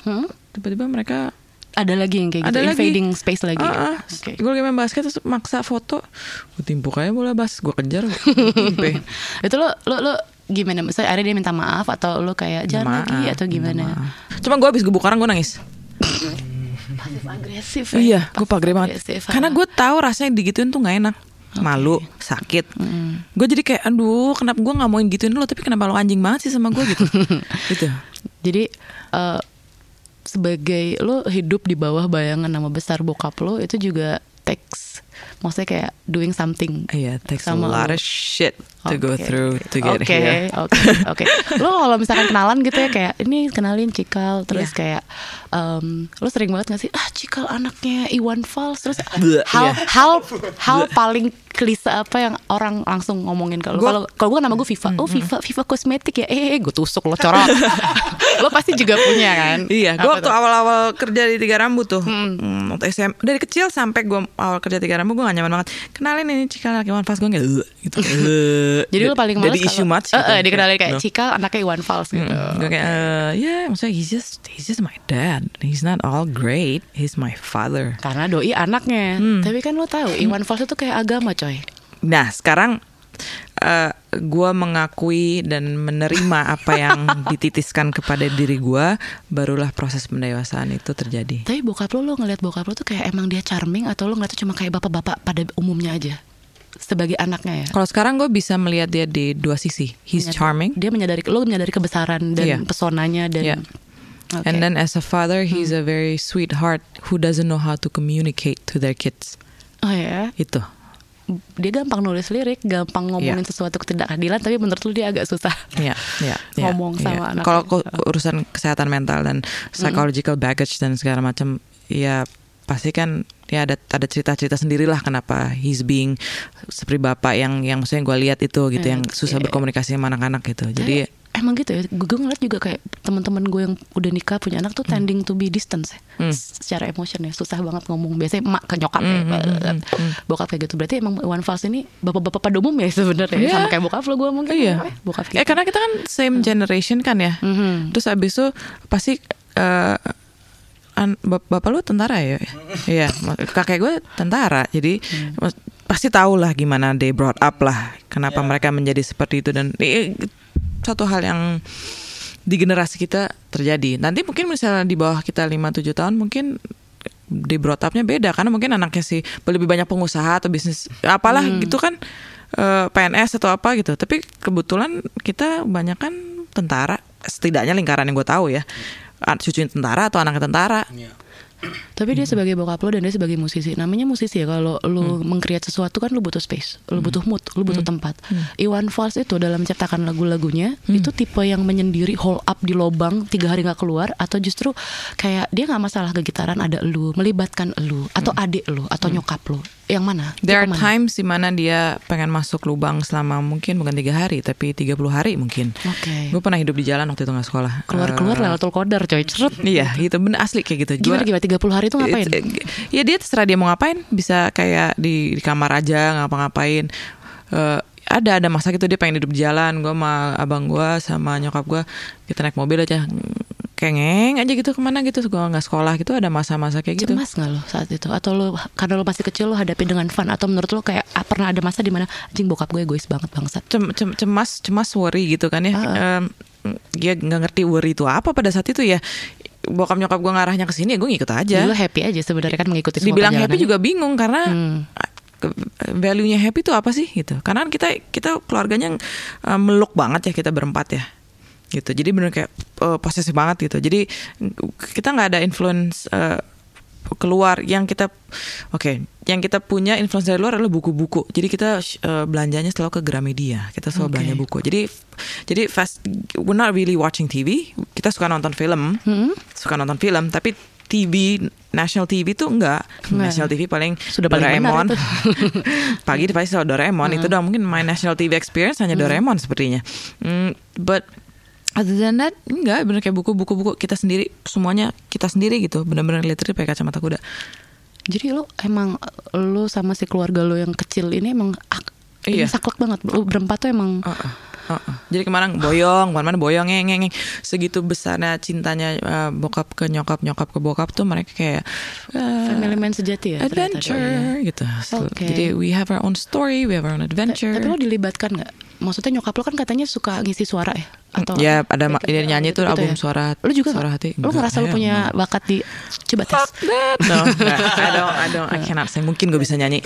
tiba-tiba mereka Ada lagi yang kayak gitu, ada lagi invading space lagi. Ah, ah. Oke. gue lagi main basket terus maksa foto gue timpuk aja bola bas gue kejar itu lo lo lo gimana? Misalnya ada dia minta maaf atau lo kayak jangan Maaf, lagi atau gimana? Cuma gue habis gebuk orang gue nangis. Pasif agresif. Iya, gue pagre banget. Agresif, Karena ah. gue tahu rasanya digituin tuh nggak enak, malu, sakit. Gue jadi kayak, aduh, kenapa gue nggak mauin gituin lo, tapi kenapa lo anjing banget sih sama gue gitu? gitu. Jadi eh, sebagai lo hidup di bawah bayangan nama besar bokap lo itu juga takes maksudnya kayak doing something Iya, takes a sama lot lo. of shit to go Oke. through to get Oke, here. Oke, oke. Lo kalau misalkan kenalan gitu ya kayak ini kenalin Cikal, terus Iya. kayak em, lo sering banget gak sih ah Cikal anaknya Iwan Fals, terus Bleh, hal iya. hal hal paling klise apa yang orang langsung ngomongin kalau kalau kalau gue nama gue Viva, oh Viva Viva kosmetik ya, eh gue tusuk lo corot, lo pasti juga punya kan? Iya, gue waktu tuh? awal-awal kerja di Tiga Rambut tuh, hmm, waktu SM, dari kecil sampai gue awal kerja Tiga Rambut gue gak nyaman banget. Kenalin ini Cikal anak Iwan Fals gue nggak gitu. Eh, Jadi lo paling males Jadi isu match. Eh, eh, dikenalin kayak No. Cikal anaknya Iwan Fals gitu. Gue kayak, eh, ya maksudnya he's just he's just my dad. He's not all great. He's my father. Karena doi anaknya. Hmm. Tapi kan lo tahu Iwan Fals itu kayak agama coy. Nah sekarang eh gue mengakui dan menerima apa yang dititiskan kepada diri gue, barulah proses pendewasaan itu terjadi. Tapi bokap lo, lo ngeliat bokap lo tuh kayak emang dia charming atau lo ngeliat tuh cuma kayak bapak-bapak pada umumnya aja? Sebagai anaknya ya? Kalau sekarang gue bisa melihat dia di dua sisi. He's Menyadari- charming. Dia menyadari, lo menyadari kebesaran dan Iya. pesonanya dan... Iya. Oke. And then as a father, he's Hmm. a very sweetheart who doesn't know how to communicate to their kids. Oh ya, Itu. Dia gampang nulis lirik, gampang ngomongin Iya. sesuatu ketidakadilan, tapi menurut lo dia agak susah. Iya, iya, iya, Ngomong sama iya. anaknya. Kalau urusan kesehatan mental dan psychological baggage dan segala macam, ya pasti kan ya ada ada cerita-cerita sendirilah kenapa he's being seperti bapak yang yang maksudnya gue lihat itu gitu Eh, yang susah iya. berkomunikasi sama anak-anak gitu. Jadi Emang gitu ya, gue, ngeliat juga kayak teman-teman gue yang udah nikah punya anak tuh tending to be distance ya. Hmm. Secara emotion ya, susah banget ngomong. Biasanya emak ke nyokap Hmm, ya, hmm, hmm, hmm. bokap kayak gitu. Berarti emang Iwan Fals ini bapak-bapak pada umum ya sebenarnya Iya. sama kayak bokap lo gue mungkin. Iya. ya, bokap Eh karena kita kan same generation kan ya. Mhm. Terus abis itu pasti eh, an- bap- bapak lu tentara ya? Iya, kakek gue tentara. Jadi mas- pasti tahu lah gimana they brought up lah. Kenapa mereka menjadi seperti itu dan eh, satu hal yang di generasi kita terjadi. Nanti mungkin misalnya di bawah kita 5 7 tahun mungkin di brought up-nya beda karena mungkin anaknya sih lebih banyak pengusaha atau bisnis apalah gitu kan eh, PNS atau apa gitu. Tapi kebetulan kita banyak kan tentara, setidaknya lingkaran yang gue tahu ya, cucunya tentara atau anaknya tentara. Tapi dia sebagai bokap lo dan dia sebagai musisi. Namanya musisi ya kalau lu mengcreate sesuatu kan lu butuh space, lu butuh mood, lu butuh tempat. Iwan Fals itu dalam menciptakan lagu-lagunya itu tipe yang menyendiri hole up di lobang tiga hari nggak keluar atau justru kayak dia nggak masalah kegitaran ada lu, melibatkan lu atau adik lu atau nyokap lu. Yang mana? There are mana? times di mana dia pengen masuk lubang selama mungkin bukan tiga hari tapi 30 hari mungkin. Oke. Gue pernah hidup di jalan waktu itu nggak sekolah. Keluar-keluar Eh, Lailatul Qadar coy, cerut. Iya, gitu bener asli kayak gitu. Gimana gimana 30 hari itu ngapain? It's- Ya dia terserah dia mau ngapain, bisa kayak di, di kamar aja ngapa-ngapain. Eh, ada ada masa gitu dia pengen hidup di jalan, gue sama abang gue sama nyokap gue kita naik mobil aja kengeng aja gitu ke mana gitu gue nggak sekolah gitu ada masa-masa kayak gitu Cemas nggak lo saat itu? Atau lo karena lo masih kecil lo hadapi dengan fun atau menurut lo kayak ah, pernah ada masa di mana anjing bokap gue egois banget bangsat. Cem- cem- cemas cemas worry gitu kan ya Ah. Em, dia nggak ngerti worry itu apa pada saat itu ya bokap nyokap gue ngarahnya ke sini ya gue ngikut aja. Lo happy aja sebenarnya kan mengikuti semua dibilang happy juga bingung karena Hmm. value-nya happy itu apa sih gitu. Karena kan kita kita keluarganya uh, meluk banget ya kita berempat ya gitu. Jadi bener kayak uh, posesif banget gitu. Jadi kita nggak ada influence uh, keluar yang kita oke yang kita punya influence dari luar adalah buku-buku jadi kita uh, belanjanya selalu ke Gramedia kita selalu Oke. belanja buku jadi jadi fast we're not really watching TV kita suka nonton film Hmm? suka nonton film tapi TV national TV tuh enggak Nggak. national TV paling Sudah paling Doraemon. Hmm. pagi pasti selalu Doraemon itu doang mungkin my national TV experience hanya Doraemon sepertinya Hmm, but other than that enggak bener kayak buku-buku buku kita sendiri semuanya kita sendiri gitu bener-bener literally pakai kacamata kuda Jadi lo emang lo sama si keluarga lo yang kecil ini emang ak- ini Iya. saklek banget. Lo berempat tuh emang Heeh, heeh. Jadi ke mana boyong, ke mana-mana boyong, ngeng, ngeng, ngeng. Segitu besarnya cintanya eh, bokap ke nyokap, nyokap ke bokap tuh mereka kayak eh, family man sejati ya. ternyata. adventure gitu. Oke. Jadi we have our own story, we have our own adventure. Tapi lo dilibatkan nggak? Maksudnya nyokap lo kan katanya suka ngisi suara ya? Atau ya ada Gitu ini nyanyi tuh ya? album suara Lo juga suara hati. Lo Enggak, ngerasa lo punya bakat di coba tes. Fuck that. No. I don't, I don't, I cannot sing. Mungkin gue bisa nyanyi.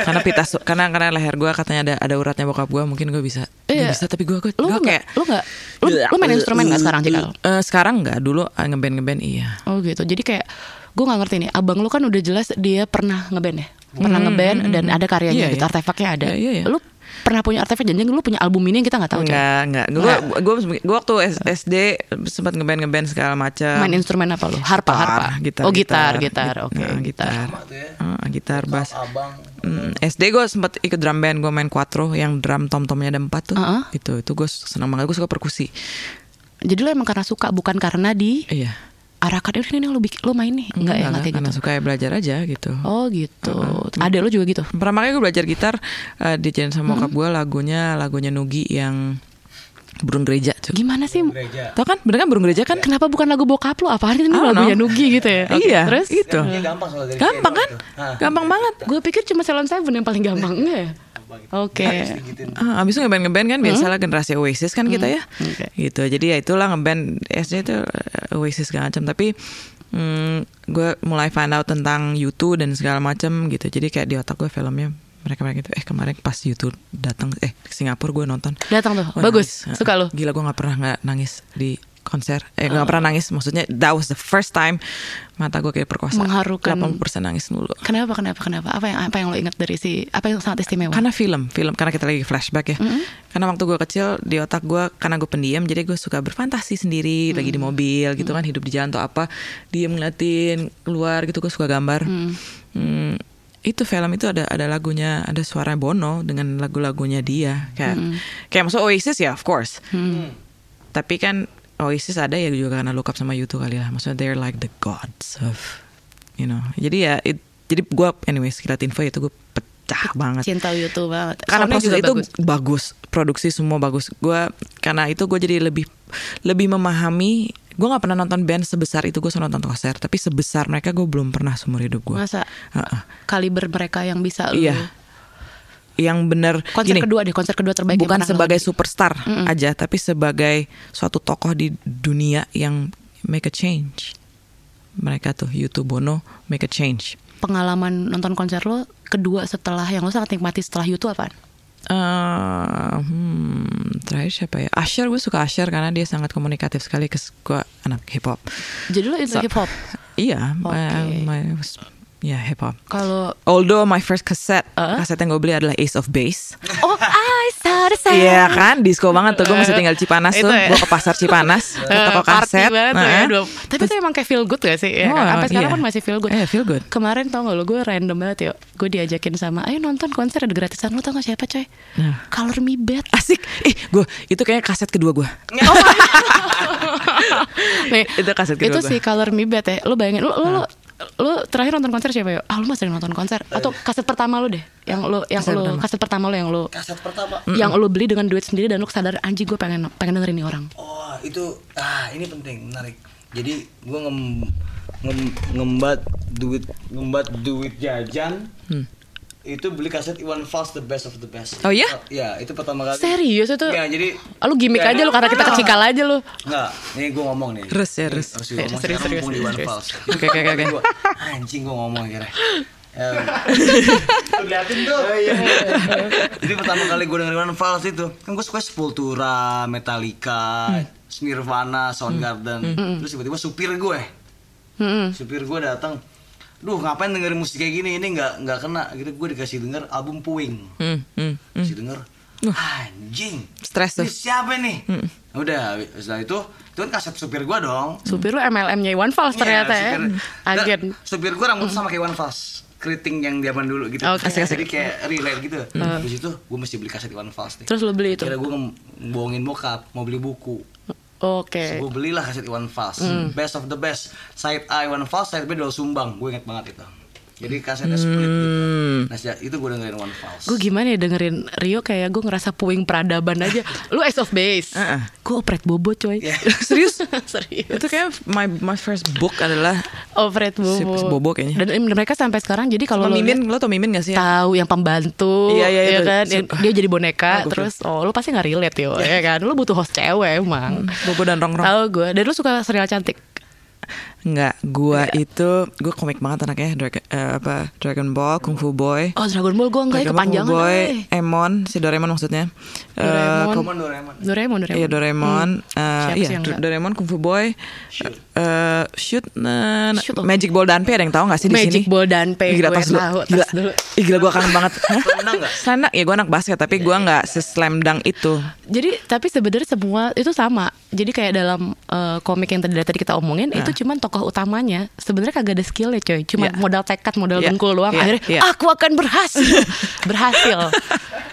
karena pita, su- karena karena leher gue katanya ada ada uratnya bokap gue. Mungkin gue bisa. Iya. bisa, tapi gue gue Lo gue nggak? kayak. Lo nggak? Lo, lo main instrumen nggak sekarang Cikal? Eh, sekarang nggak. Dulu ah, ngeband ngeband iya. Oh gitu. Jadi kayak gue nggak ngerti nih. Abang lu kan udah jelas dia pernah ngeband ya. Pernah ngeband dan ada karyanya Iya, gitu. iya. Artefaknya ada. Iya, iya, iya. Lu pernah punya artefak janjian lu punya album ini yang kita nggak tahu. Coy. Enggak, enggak. Gue gue gue waktu S- SD sempat ngeband ngeband segala macam. Main instrumen apa lu? Harpa, harpa. gitar, oh gitar, gitar. Oke, Nah, gitar. gitar. Ah, gitar, bass. Mm, SD gue sempat ikut drum band, gue main quattro yang drum tom-tomnya ada empat tuh. Uh-uh. Itu, itu gue senang banget. Gue suka perkusi. Jadi lu emang karena suka bukan karena di Iya. Arahkan ini nih lu bikin lu main nih. Enggak ya, enggak kayak gitu. suka ya belajar aja gitu. Oh gitu. Ada lu juga gitu. Pertama kali gue belajar gitar uh, diajarin sama bokap Hmm. gue lagunya lagunya Nugi yang burung gereja tuh. Gimana sih? Tau kan? Bener kan burung gereja kan? Kenapa bukan lagu bokap lu? Apaan ini I don't lagunya know. Nugi gitu ya? Oke, iya, Terus? gitu. gampang soal dari Gampang kan? Gampang banget. Gue pikir cuma Salon Seven yang paling gampang enggak ya? Oke. Ah, abis itu ngeband ngeband kan biasalah generasi Oasis kan kita ya, Oke. gitu. Jadi ya itulah ngeband SD itu eh, Oasis segala macam. Tapi hmm, gue mulai find out tentang YouTube dan segala macam gitu. Jadi kayak di otak gue filmnya mereka mereka gitu. Eh kemarin pas YouTube datang eh ke Singapura gue nonton. Datang tuh. Wah, Bagus. nangis. Suka lu? Gila gue nggak pernah nggak nangis di konser. Eh nggak pernah nangis. Maksudnya that was the first time mata gue kayak perkosa. Mengharukan. 80% nangis dulu. Kenapa kenapa kenapa? Apa yang apa yang lo ingat dari si apa yang sangat istimewa? Karena film, film karena kita lagi flashback ya. Karena waktu gue kecil di otak gue karena gue pendiam jadi gue suka berfantasi sendiri lagi di mobil gitu kan hidup di jalan atau apa diem ngeliatin keluar gitu gue suka gambar. Hmm, itu film itu ada ada lagunya ada suara Bono dengan lagu-lagunya dia kayak kayak maksud Oasis ya of course. Tapi kan Oasis ada ya juga karena look up sama YouTube kali lah. Maksudnya they're like the gods of you know. Jadi ya it- jadi gue anyways kita info itu gue pecah banget Cinta YouTube banget. karena Soundnya proses itu bagus. bagus. produksi semua bagus gue karena itu gue jadi lebih lebih memahami gue nggak pernah nonton band sebesar itu gue selalu nonton konser tapi sebesar mereka gue belum pernah seumur hidup gue Masa Heeh. kaliber mereka yang bisa lu iya yang bener Konser gini, kedua deh, konser kedua terbaik bukan sebagai hadiri. superstar aja tapi sebagai suatu tokoh di dunia yang make a change mereka tuh YouTube Bono make a change pengalaman nonton konser lo kedua setelah yang lo sangat nikmati setelah YouTube apa? Eh, hmm, terakhir siapa ya? Asher gue suka Asher karena dia sangat komunikatif sekali ke gue anak hip hop. Jadi lo into So- hip hop. Iya, Oke. my, my, ya hip hop. Kalau Although my first cassette, Uh? kaset yang gue beli adalah Ace of Base. Oh, I saw the sun. Iya kan, disco banget tuh. Gue masih tinggal Cipanas tuh. ya. Gue ke pasar Cipanas, ke Eh, toko party kaset. banget ya, dua- Tapi itu emang kayak feel good gak sih? Ya, Oh, kan? Sampai sekarang kan masih feel good. Iya, feel good. Kemarin tau gak lo, gue random banget ya. Gue diajakin sama, ayo nonton konser ada gratisan. Lo tau gak siapa coy? Nah. Color Me Bad. Asik. Ih, gue itu kayaknya kaset kedua gue. Nih, Itu kaset kedua Itu gua. si Color Me Bad ya. Lo bayangin, lo, lo, lo, lo terakhir nonton konser siapa ya? Ah, lo masih nonton konser? Atau kaset pertama lo deh? Yang lo, yang Kaset lo, pertama. kaset pertama lo yang lo, Kaset pertama. yang lo beli dengan duit sendiri dan lo sadar anjing gue pengen pengen dengerin nih orang. Oh, itu ah ini penting, menarik. Jadi gua ngem, ngem ngembat duit ngembat duit jajan. Itu beli kaset Iwan Fals the best of the best. Oh, iya? Ya, itu pertama kali. Serius itu? Ya, jadi Ah, lu gimmick aja lo karena kita kecikal aja lo. Enggak, nih gue ngomong nih. Terus ya, terus. Harus gue ngomong Serius, serius, Iwan serius. Fals. Oke, oke, oke, oke. Gua, Anjing gue ngomong. Eh, Liatin tuh. Jadi pertama kali gue dengerin Iwan Fals itu, kan gue suka Sepultura, Metallica, Nirvana, Soundgarden. Terus tiba-tiba supir gue, Hmm. supir gue datang. Duh ngapain dengerin musik kayak gini? Ini nggak nggak kena. Gitu gue dikasih denger album Puing. Hmm, hmm, hmm. Kasih denger. Anjing. Stres tuh. Ini siapa nih? Udah, setelah itu itu kan kaset supir gua dong. Supir lu MLM-nya Iwan Fals ternyata ya. supir, Agen. Supir gua rambut sama kayak Iwan Fals. Keriting yang zaman dulu gitu. Oke. Asik, asik. Jadi kayak relate gitu. Terus itu gua mesti beli kaset Iwan Fals nih. Terus lu beli itu. Kira gua nge- bohongin bokap mau beli buku. Oke. Gue belilah kaset Iwan Fals. Best of the best. Side A Iwan Fals, side B Dol Sumbang. Gue inget banget itu. Jadi kasetnya split gitu. Nah, sejak itu gue dengerin Iwan Fals. Gue gimana ya dengerin Rio kayak gue ngerasa puing peradaban aja. Lu Ace of Base. Heeh. Gue operet bobo coy. Iya. Serius? Serius. Itu kayak my my first book adalah Operet Si- bobo. si Bobo kayaknya. Dan em, mereka sampai sekarang jadi kalau lo Mimin, lo tau Mimin gak sih? tahu yang pembantu, Iya, iya, ya itu. kan? Yang dia jadi boneka, gokil. terus oh lu pasti nggak relate yo, ya kan? Lu butuh host cewek emang. Bobo dan Rongrong. Tahu gue. Dan lu suka serial cantik. Enggak, gua itu gua komik banget anaknya Dragon eh, apa Dragon Ball, Kung Fu Boy. Oh Dragon Ball gue enggak ya Dragon kepanjangan. Kung Fu Boy, eh. Emon, si Doraemon maksudnya. Eh, Doraemon. Kung- Doraemon, Doraemon. Doraemon, Doraemon. Iya Doraemon, Hmm. eh, Siapa iya sih yang Do- enggak? Doraemon, Kung Fu Boy, eh shoot, nah, nah, Shoot, oh. Magic Ball Danpe ada yang tahu nggak sih di Magic sini? Ball Danpe, Gila gue tas dulu, tahu, tas gila, dulu. Ih, gila gue kangen banget. Slam ya gue anak basket tapi gue nggak se-slam dunk itu. Jadi tapi sebenarnya semua itu sama. Jadi kayak dalam eh, komik yang tadi tadi kita omongin itu cuman tokoh utamanya sebenarnya kagak ada skillnya coy. Cuma Iya. modal tekad, modal Iya. dengkul doang. Iya. Akhirnya Iya. aku akan berhasil, berhasil.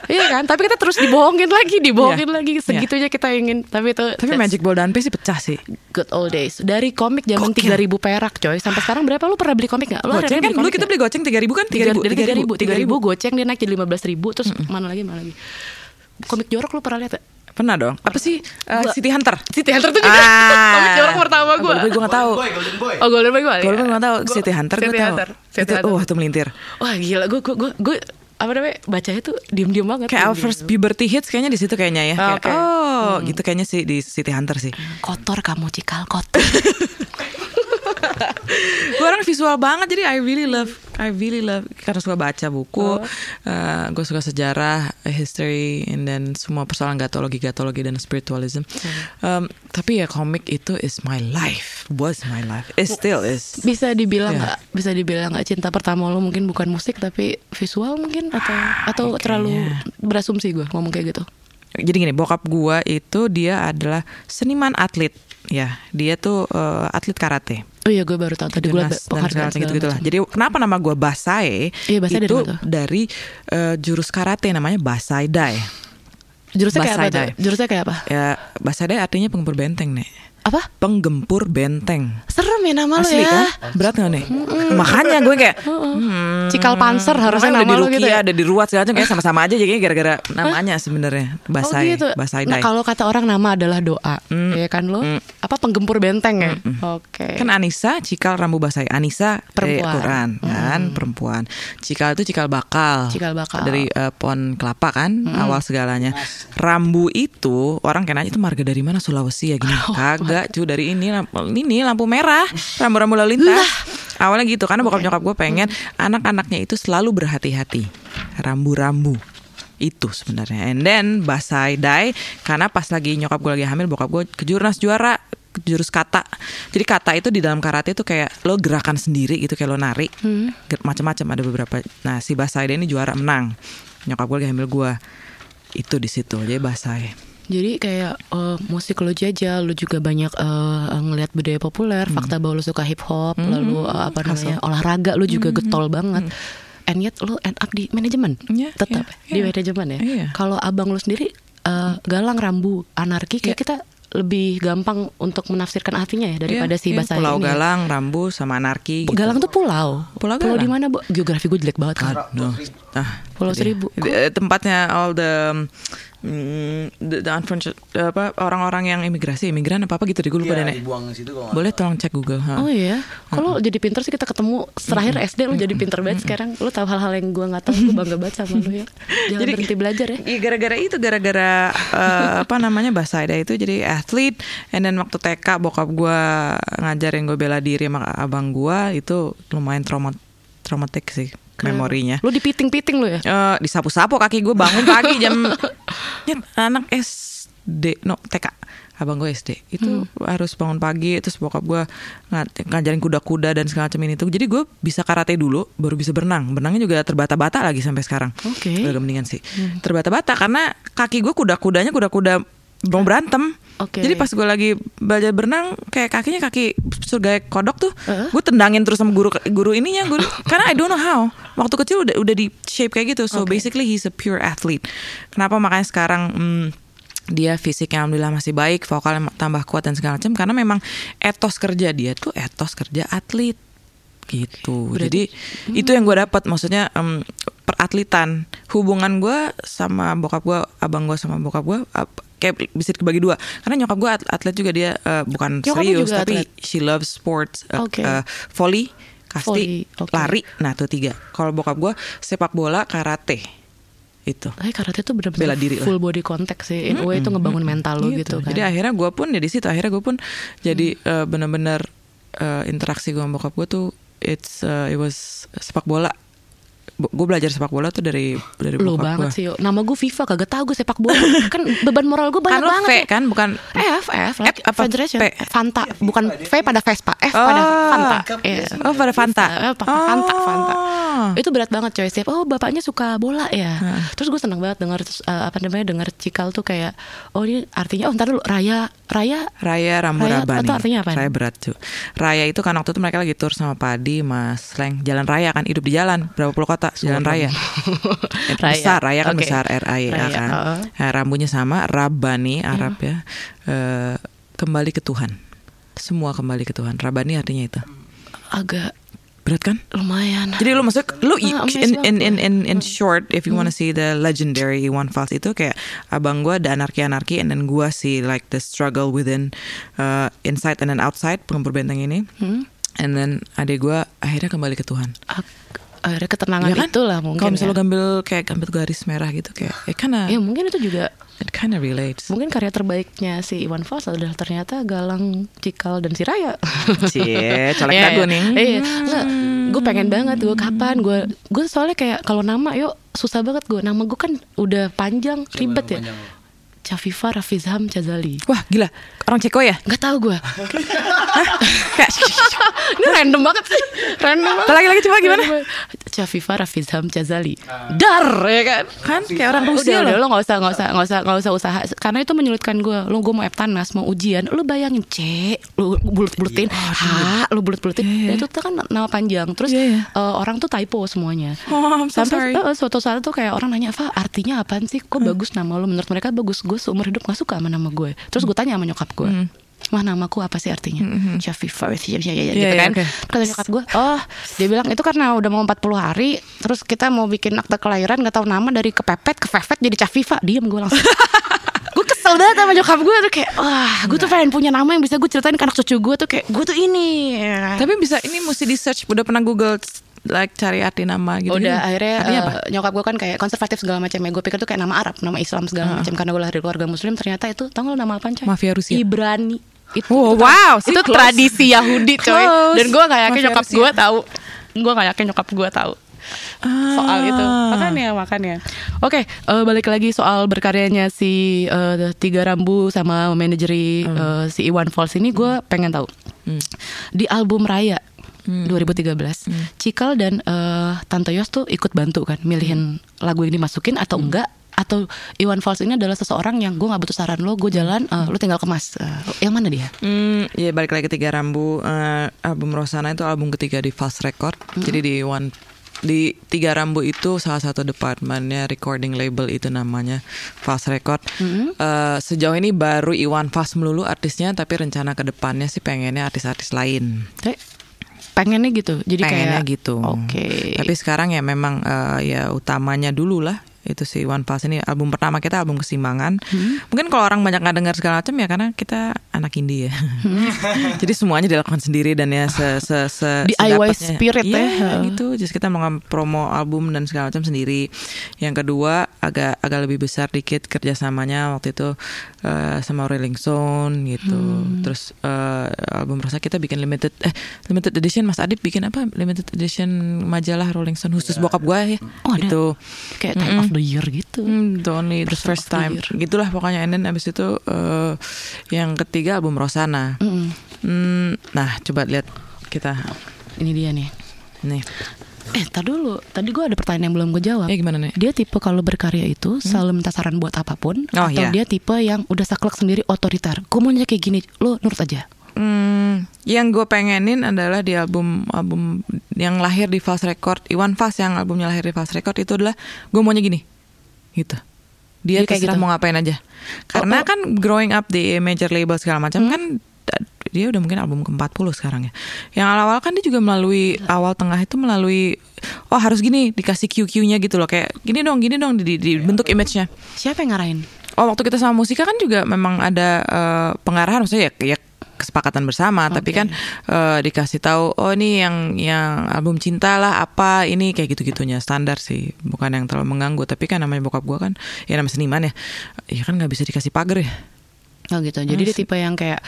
Iya kan? Tapi kita terus dibohongin lagi, dibohongin Iya. lagi. Segitunya kita ingin. Tapi itu Tapi Magic Ball Danpe sih pecah sih. good old days. Dari komik zaman tiga ribu perak coy. Sampai sekarang berapa? Lu pernah beli komik nggak? Lu Goceng kan dulu kita beli goceng 3000 kan? tiga dari tiga ribu tiga ribu 3000. goceng dia naik jadi lima belas ribu terus mana lagi mana lagi komik jorok lu pernah lihat gak? Pernah dong. Apa sih Gua- City Hunter? City Hunter tuh juga Ah. komik jorok pertama gue Golden Boy gue gak tahu. Boy, Golden Boy. oh Golden Boy gue Golden Boy gue gak tahu. City Hunter gue tahu. Hunter City Itu, Hunter. wah itu melintir. wah gila gue gue gue gue apa namanya bacanya tuh diem diem banget Kayak our Diem-diem. first puberty hits kayaknya di situ kayaknya ya. Ah, Kayak. Hmm. Oh, gitu kayaknya sih di City Hunter sih. kotor kamu cikal kotor gue orang visual banget jadi I really love I really love karena suka baca buku Oh. gue suka sejarah history and then semua persoalan gatologi gatologi dan spiritualism. Hmm. Um, tapi ya komik itu is my life was my life. It still is. bisa dibilang nggak bisa dibilang nggak cinta pertama lo mungkin bukan musik tapi visual mungkin? Atau atau terlalu berasumsi gue ngomong kayak gitu? Jadi gini bokap gue itu dia adalah seniman atlet ya dia tuh eh, atlet karate oh iya gue baru tahu tadi gue macam gitu gitulah. Jadi kenapa nama gue Basai? Iya, Basai dari itu tuh? dari eh, jurus karate namanya Basai Dai. jurusnya kayak apa jurusnya kayak apa Ya Basai Dai artinya penggempur benteng nih. Apa Penggempur benteng. serem ya nama lo Asli ya kan? Berat gak nih? Makanya gue kayak hmm, Cikal Panzer harusnya nama udah di lo gitu Rukia, ya? ada di Ruat segala macam kayak sama-sama aja jadinya gara-gara namanya sebenarnya Basai, oh gitu. Basai Nah kalau kata orang nama adalah doa, ya kan lo? Apa penggempur benteng ya? Oke. Kan Anissa cikal rambu basai. Anissa Perempuan. eh, Quran kan perempuan. Cikal itu cikal bakal. Cikal bakal. Dari eh, pohon kelapa kan awal segalanya. Rambu itu orang kayak nanya itu marga dari mana Sulawesi ya gini. Oh, Kagak cu dari ini lampu, ini lampu merah. Rambu-rambu lalu lintas. Awalnya gitu karena bokap nyokap gue pengen anak-anaknya itu selalu berhati-hati. Rambu-rambu itu sebenarnya and then basai dai karena pas lagi nyokap gue lagi hamil bokap gue ke jurnas juara jurus kata. Jadi kata itu di dalam karate itu kayak lo gerakan sendiri gitu kayak lo nari. Ger- Macam-macam ada beberapa. Nah, si Basaide ini juara menang. Nyokap gue lagi hamil gue. Itu di situ. Jadi Basai. Jadi kayak eh, musik lo jajal, lo juga banyak eh, ngelihat budaya populer, Hmm. fakta bahwa lo suka hip hop, lalu eh, apa namanya olahraga lo juga getol banget. And yet lo end up di manajemen, Hmm. Iya, tetap iya, di iya. manajemen ya. Iya. Kalau abang lo sendiri eh, galang rambu anarki, kayak Iya. kita lebih gampang untuk menafsirkan artinya ya daripada Iya, si iya. bahasa Pulau ini. ya. Galang, Rambu, sama Anarki. gitu. Galang tuh pulau. Pulau Pulau di mana, Bu? Geografi gue jelek banget kan. Aduh. Ah, Pulau jadi, Seribu. eh, Tempatnya all the mm, the, the unfortunate- apa orang-orang yang imigrasi, imigran apa apa gitu deh gue lupa Iya, deh. Nek. dibuang di situ kok. nggak Boleh tolong cek Google. ha. Oh iya, kalau jadi pinter sih kita ketemu terakhir SD lu jadi pinter banget sekarang lu tahu hal-hal yang gua nggak tahu gue bangga banget sama lu ya. Jangan berhenti belajar ya. Iya gara-gara itu gara-gara eh, apa namanya bahasa Aida itu jadi atlet and then waktu TK bokap gua ngajarin gue bela diri sama abang gua itu lumayan trauma traumatik sih memorinya. Lu dipiting-piting lu ya. Eh, disapu-sapu kaki gue bangun pagi jam Nyet, anak SD no TK abang gue SD itu harus bangun pagi terus bokap gue nga- ngajarin kuda-kuda dan segala macam ini tuh. Jadi gue bisa karate dulu baru bisa berenang. Berenangnya juga terbata-bata lagi sampai sekarang. Oke. udah agak mendingan sih. Terbata-bata karena kaki gue kuda-kudanya kuda-kuda mau berantem Oke. jadi pas gue lagi belajar berenang kayak kakinya kaki surga kodok tuh Heeh. gue tendangin terus sama guru guru ininya guru. Karena I don't know how. Waktu kecil udah udah di shape kayak gitu. So basically he's a pure athlete. Kenapa? Makanya sekarang hmm, dia fisiknya alhamdulillah masih baik vokalnya tambah kuat dan segala macam. Karena memang etos kerja dia tuh etos kerja atlet gitu jadi itu yang gue dapat maksudnya em, peratletan hubungan gue sama bokap gue abang gue sama bokap gue kayak bisa dibagi dua karena nyokap gue at- atlet juga dia eh, bukan Nyokap serius juga tapi atlet? she loves sports eh, Oke. eh, volley kasti Volley, oke. lari nah tuh tiga kalau bokap gue sepak bola karate itu Eh karate tuh benar-benar diri lah. full body contact sih. In way itu ngebangun mental lu gitu, kan. Jadi akhirnya gue pun ya di situ akhirnya gue pun jadi eh, benar-benar eh, interaksi gue sama bokap gue tuh it's eh, it was sepak bola. Gue belajar sepak bola tuh dari dari lu banget gue. sih. yo. Nama gue Viva kagak tahu gue sepak bola. kan beban moral gue Kan banyak lo banget. V kan bukan F, F, like F apa Federation. P? Fanta, bukan V pada Vespa, F pada Oh. Fanta. Iya. Oh pada Fanta. Eh, Fanta, Fanta, Fanta. Oh. Itu berat banget coy. Setiap oh bapaknya suka bola ya. Terus gue seneng banget denger terus, eh, apa namanya denger Cikal tuh kayak oh ini artinya oh ntar dulu Raya Raya Raya Rambu Raya Rabani. itu artinya apaan? Raya berat cuy. Raya itu kan waktu itu mereka lagi tour sama Padi, Mas Leng. Jalan raya kan hidup di jalan. Berapa puluh kota jalan raya. Raya. Besar raya kan Oke. besar Raya, kan. oh. Nah, Rambunya sama Rabani Arab ya. Eh, kembali ke Tuhan. Semua kembali ke Tuhan. Rabani artinya itu. agak Berat kan? lumayan. Jadi lu maksud lu Ah, amazed in, in in in in short if you wanna see the legendary Iwan Fals itu kayak abang gua ada anarki anarki and then gua see like the struggle within uh, inside and then outside pengempur benteng ini Hmm? and then adik gua akhirnya kembali ke Tuhan. Akhirnya ketenangan Iya kan? itulah mungkin. Kalau misalnya ya. gambil kayak gambil garis merah gitu kayak it kinda Ya mungkin itu juga it kinda relates. mungkin karya terbaiknya si Iwan Fals adalah ternyata Galang, Cikal dan si Raya. Cie, colek Iya, dagu iya. nih. Iya, gue pengen banget gue kapan gue gue soalnya kayak kalau nama yuk susah banget gue nama gue kan udah panjang ribet ya. panjang? Cafifa Rafizham Chazali. Wah, gila. Orang Ceko ya? Nggak tahu gue. Kayak Ini random banget sih. Random banget. Lagi-lagi coba gimana? Cafifa Rafizham Chazali. Dar ya kan. kan kayak orang Rusia udah loh. lo nggak usah nggak usah nggak usah nggak usah usaha karena itu menyulitkan gue lo gue mau eptanas mau ujian lo bayangin c lo bulut bulutin h lo bulut bulutin Iya, iya. itu tuh kan nama panjang terus Iya, iya. eh, orang tuh typo semuanya Oh, I'm so sampai sorry. eh, suatu saat tuh kayak orang nanya apa artinya apaan sih kok bagus nama lo menurut mereka bagus gue seumur hidup gak suka sama nama gue terus gue tanya sama nyokap gue Wah namaku apa sih artinya? Syafifa gitu Iya, kan. iya, oke. Kata nyokap gue, oh dia bilang itu karena udah mau 40 hari, terus kita mau bikin akte kelahiran gak tahu nama dari kepepet, kefefet jadi Cafifa. Diem gue langsung. gue kesel banget sama nyokap gue tuh kayak, wah gue tuh pengen punya nama yang bisa gue ceritain ke anak cucu gue tuh kayak, gue tuh ini. Tapi bisa ini mesti di search udah pernah Google like cari arti nama gitu. Udah akhirnya Artinya apa? eh, nyokap gue kan kayak konservatif segala macam ya. Gue pikir tuh kayak nama Arab, nama Islam segala macam karena gue lahir dari keluarga muslim. Ternyata itu tau gak lo nama apa coy? Mafia Rusia. Ibrani. Itu, Oh, itu wow, itu close. tradisi Yahudi coy. Close. Dan gue gak yakin Mafia nyokap gue tahu. Gue gak yakin nyokap gue tahu. soal itu makanya makanya oke eh, balik lagi soal berkaryanya si eh, tiga rambu sama manajeri eh, si Iwan Fals ini gue pengen tahu di album Raya 2013 Cikal dan eh, Tante Yos tuh ikut bantu kan milihin lagu yang dimasukin atau enggak? Atau Iwan Fals ini adalah seseorang yang gue nggak butuh saran lo gue jalan eh, lo tinggal kemas Eh, yang mana dia? Hmm, ya balik lagi ke tiga rambu. Eh, album Rosana itu album ketiga di Fast Record. Jadi di one di tiga rambu itu salah satu departemennya recording label itu namanya Fast Record. Eh, sejauh ini baru Iwan Fast melulu artisnya, tapi rencana ke depannya sih pengennya artis-artis lain. Pengennya gitu jadi pengennya kayak gitu. oke Tapi sekarang ya memang eh, ya utamanya dulu lah itu si One Fast ini album pertama kita album kesimbangan. Hmm. Mungkin kalau orang banyak nggak dengar segala macam ya karena kita anak indie ya. Jadi semuanya dilakukan sendiri dan ya se se, se DIY spirit Iya, ya. gitu. Jadi kita mau promo album dan segala macam sendiri. Yang kedua agak agak lebih besar dikit kerjasamanya waktu itu eh, sama Rolling Stone gitu. Hmm. Terus eh, album rasa kita bikin limited eh limited edition Mas Adib bikin apa limited edition majalah Rolling Stone khusus bokap gue ya. Oh, ada. gitu. kayak time of the year gitu Hmm, the only the first time year. gitulah pokoknya and then abis itu eh, yang ketiga album Rosana Mm-mm. Hmm, nah coba lihat kita ini dia nih nih eh tar dulu. Tadi gue ada pertanyaan yang belum gue jawab. Ya gimana nih dia tipe kalau berkarya itu selalu minta saran buat apa pun Oh, atau iya. dia tipe yang udah saklek sendiri otoriter. Gue maunya kayak gini. Lo nurut aja. Hmm, yang gue pengenin adalah di album album yang lahir di Fast Record Iwan Fals yang albumnya lahir di Fast Record itu adalah gue maunya gini. Gitu. Dia Dia kayak gitu? mau ngapain aja. Karena oh. kan growing up di major label segala macam kan da- dia udah mungkin album ke-40 sekarang ya. Yang awal-awal kan dia juga melalui awal tengah itu melalui oh harus gini dikasih QQ-nya gitu loh. Kayak gini dong, gini dong di, di- dibentuk image-nya. siapa yang ngarahin? Oh waktu kita sama musika kan juga memang ada eh, pengarahan. Maksudnya ya, ya kesepakatan bersama. Tapi kan eh, dikasih tahu oh ini yang yang album cinta lah apa ini kayak gitu gitunya standar sih bukan yang terlalu mengganggu. Tapi kan namanya bokap gua kan ya namanya seniman ya. Ya kan nggak bisa dikasih pagar ya. Oh gitu. Jadi dia tipe yang kayak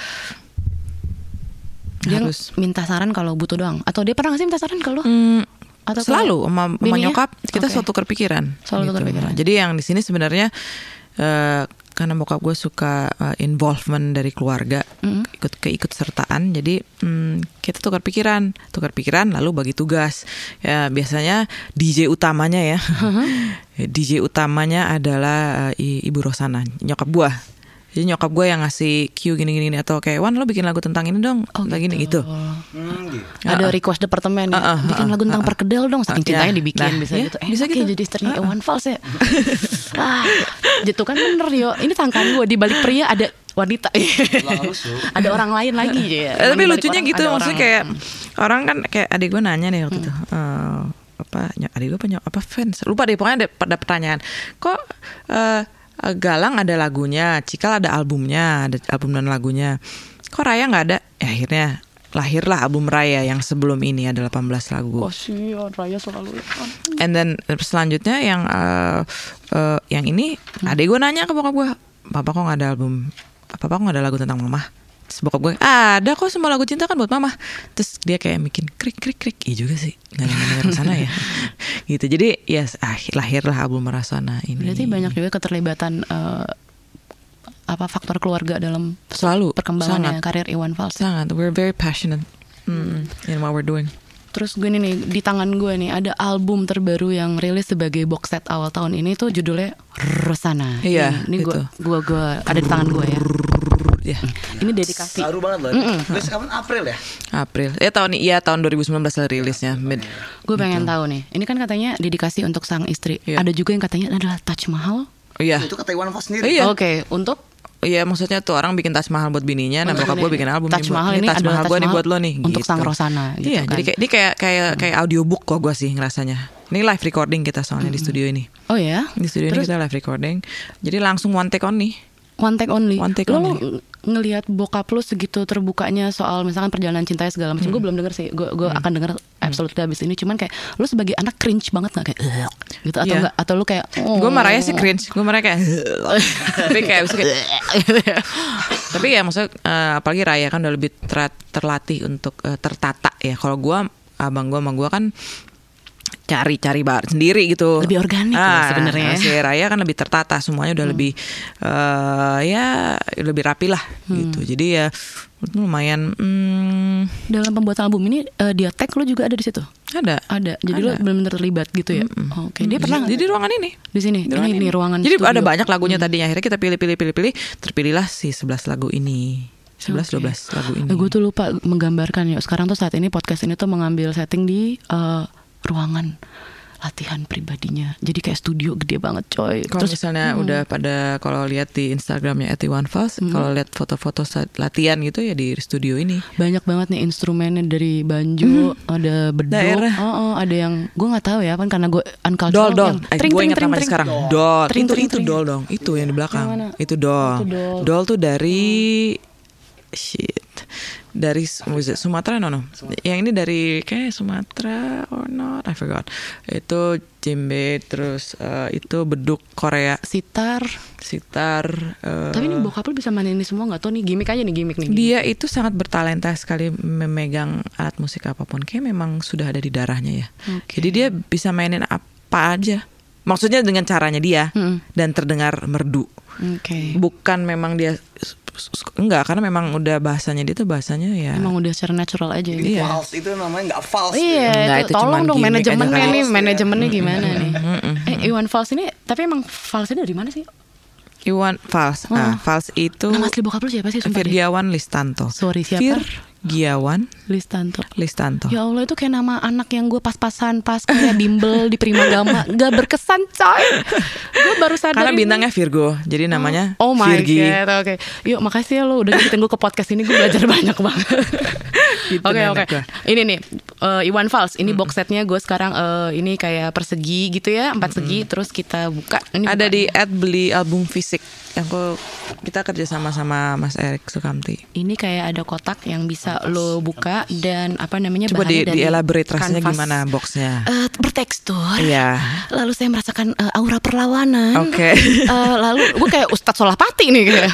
dia Harus. minta saran kalau butuh doang atau dia pernah gak sih minta saran ke lo Hmm, Atau selalu sama, sama bininya? nyokap kita Oke. suatu kepikiran Selalu tukar pikiran. jadi yang di sini sebenarnya eh, karena bokap gue suka eh, involvement dari keluarga Mm. ikut keikut sertaan jadi hmm, kita tukar pikiran tukar pikiran lalu bagi tugas ya biasanya DJ utamanya ya Uh-huh. DJ utamanya adalah i- ibu Rosana nyokap gue jadi nyokap gue yang ngasih cue gini-gini gini, atau kayak Wan lo bikin lagu tentang ini dong. Oh, lagi gini gitu. Hmm, gitu. ada request departemen ya. Uh, uh, bikin uh, lagu tentang uh, uh. perkedel dong. Saking Uh, cintanya ya. dibikin Nah, bisa ya, gitu. Eh, bisa gitu. jadi istrinya Iwan Fals ya. Ah gitu kan bener yo. Ini sangkaan gue di balik pria ada wanita. Ada orang lain lagi ya. Eh, tapi lucunya orang gitu maksudnya orang. kayak orang kan kayak adik gue nanya nih waktu itu eh, apa adik gue apa apa fans? Lupa deh pokoknya ada, ada pertanyaan. Kok eh, Galang ada lagunya Cikal ada albumnya ada album dan lagunya. Kok Raya nggak ada? Ya akhirnya lahirlah album Raya yang sebelum ini ada 18 lagu. Kasihan Raya selalu And then selanjutnya yang eh, eh, yang ini adik gue nanya ke bokap gue, papa kok nggak ada album, papa kok nggak ada lagu tentang mama? Terus bokap gue, ada kok semua lagu cinta kan buat mama. Terus dia kayak mikir krik krik krik, iya juga sih, denger sana ya. gitu. Jadi ya ah, lahirlah album Rasana ini. berarti banyak juga keterlibatan eh, apa faktor keluarga dalam selalu perkembangannya sangat, karir Iwan Fals sangat. We're very passionate mm, in what we're doing. Terus gue nih di tangan gue nih ada album terbaru yang rilis sebagai box set awal tahun ini tuh judulnya Rosana. Iya, Ini, ini gue gue gue ada di tangan gue ya. Ya, Ini dedikasi. Baru banget loh. Rilis kapan April ya? April. Ya tahun iya tahun 2019 lah rilisnya. Mid. Gue pengen tahu nih. Ini kan katanya dedikasi untuk sang istri. Iya. Ada juga yang katanya adalah Taj Mahal. Iya. Itu kata Iwan Fals sendiri. Iya. Oke, untuk Iya maksudnya tuh orang bikin Taj Mahal buat bininya, nah bokap ini- gue bikin album Taj Mahal ini Taj adalah Mahal gue nih buat lo nih. untuk gitu. sang Rosana, gitu iya, kan. jadi kayak ini kayak kayak kayak audiobook kok gue sih ngerasanya. Ini live recording kita soalnya di studio ini. Oh ya. Di studio Terus ini kita live recording. Jadi langsung one take on nih. One take only. One take lo only. ng- ngelihat bokap lu segitu terbukanya soal misalkan perjalanan cintanya segala macam. Gue Hmm. belum denger sih. Gue gue akan denger absolutely habis ini. Cuman kayak lu sebagai anak cringe banget nggak kayak gitu atau Iya. enggak atau lu kayak oh. Gue marahnya sih cringe. Gue marahnya kayak tapi kayak kayak tapi ya maksudnya eh, apalagi Raya kan udah lebih ter- terlatih untuk eh, tertata ya. Kalau gue abang gue sama gue kan cari-cari bar sendiri gitu. Lebih organik ya sebenarnya ya. Si Raya kan lebih tertata semuanya udah lebih eh, ya lebih rapi lah gitu. Jadi ya lumayan hmm, Dalam pembuatan album ini eh, dia tag lu juga ada di situ. ada. Ada. Jadi lu Ada. benar-benar terlibat gitu ya. Oke, dia pernah Jadi di ruangan ini. di sini. Di Ini ruangan ini ruangan Jadi studio. ada banyak lagunya tadinya akhirnya kita pilih-pilih pilih-pilih terpilihlah si 11 lagu ini. 11 12 lagu ini. gue tuh lupa menggambarkan ya. Sekarang tuh saat ini podcast ini tuh mengambil setting di eh, ruangan latihan pribadinya. Jadi kayak studio gede banget, coy. Kalau misalnya udah pada kalau lihat di Instagramnya at One Falls, kalau lihat foto-foto saat latihan gitu ya di studio ini. banyak banget nih instrumennya dari banjo, ada beduk, Daerah. oh, oh, ada yang gue nggak tahu ya, kan karena gue uncultural. dol, yang eh, gue ingat namanya tring. sekarang. Dol, Tring, itu tring, itu tring. dol dong, itu yang di belakang. Yang mana? Itu dol. Itu dol. Dol tuh dari shit dari was it? Sumatera no no. Yang ini dari kayak Sumatera or not? I forgot. Itu jembe terus eh, itu beduk Korea. Sitar. sitar eh, Tapi ini bokap lu bisa mainin ini semua nggak? Tuh nih gimmick aja nih gimmick nih. dia itu sangat bertalenta sekali memegang alat musik apa pun. Kayak memang sudah ada di darahnya ya. Oke. jadi dia bisa mainin apa aja. Maksudnya dengan caranya dia Mm-mm. dan terdengar merdu. Oke. bukan memang dia enggak karena memang udah bahasanya dia tuh bahasanya ya Emang udah secara natural aja gitu. Iya. False itu namanya nggak false. Iya, Enggak, itu itu tolong cuman dong manajemennya nih, manajemennya gimana nih? Eh, Iwan Fals ini, tapi emang Falsnya dari mana sih? Iwan Fals ah Fals itu Nama asli bokap lu siapa sih? Firgiawan Listanto Sorry, siapa? Firgiawan Listanto. Listanto. Ya Allah itu kayak nama anak yang gue pas-pasan pas kayak bimbel di Primagama Gak berkesan coy. Gue baru sadar karena ini. bintangnya Virgo jadi namanya Oh my Virgi. God Oke. Yuk makasih ya lo udah ngikutin gue ke podcast ini. Gue belajar banyak banget. Gitu Oke oke. gua. Ini nih eh, Iwan Fals Ini box setnya gue sekarang eh, Ini kayak persegi gitu ya Empat segi Terus kita buka ini ada di ad beli album fisik yang aku kita kerja sama sama Mas Erik Sukamti Ini kayak ada kotak yang bisa lo buka Dan apa namanya coba di, dari di elaborate rasanya kanvas. gimana boxnya Eh, bertekstur Iya. Lalu saya merasakan eh, aura perlawanan Oke. Eh, Lalu gue kayak Ustadz Solapati nih kayak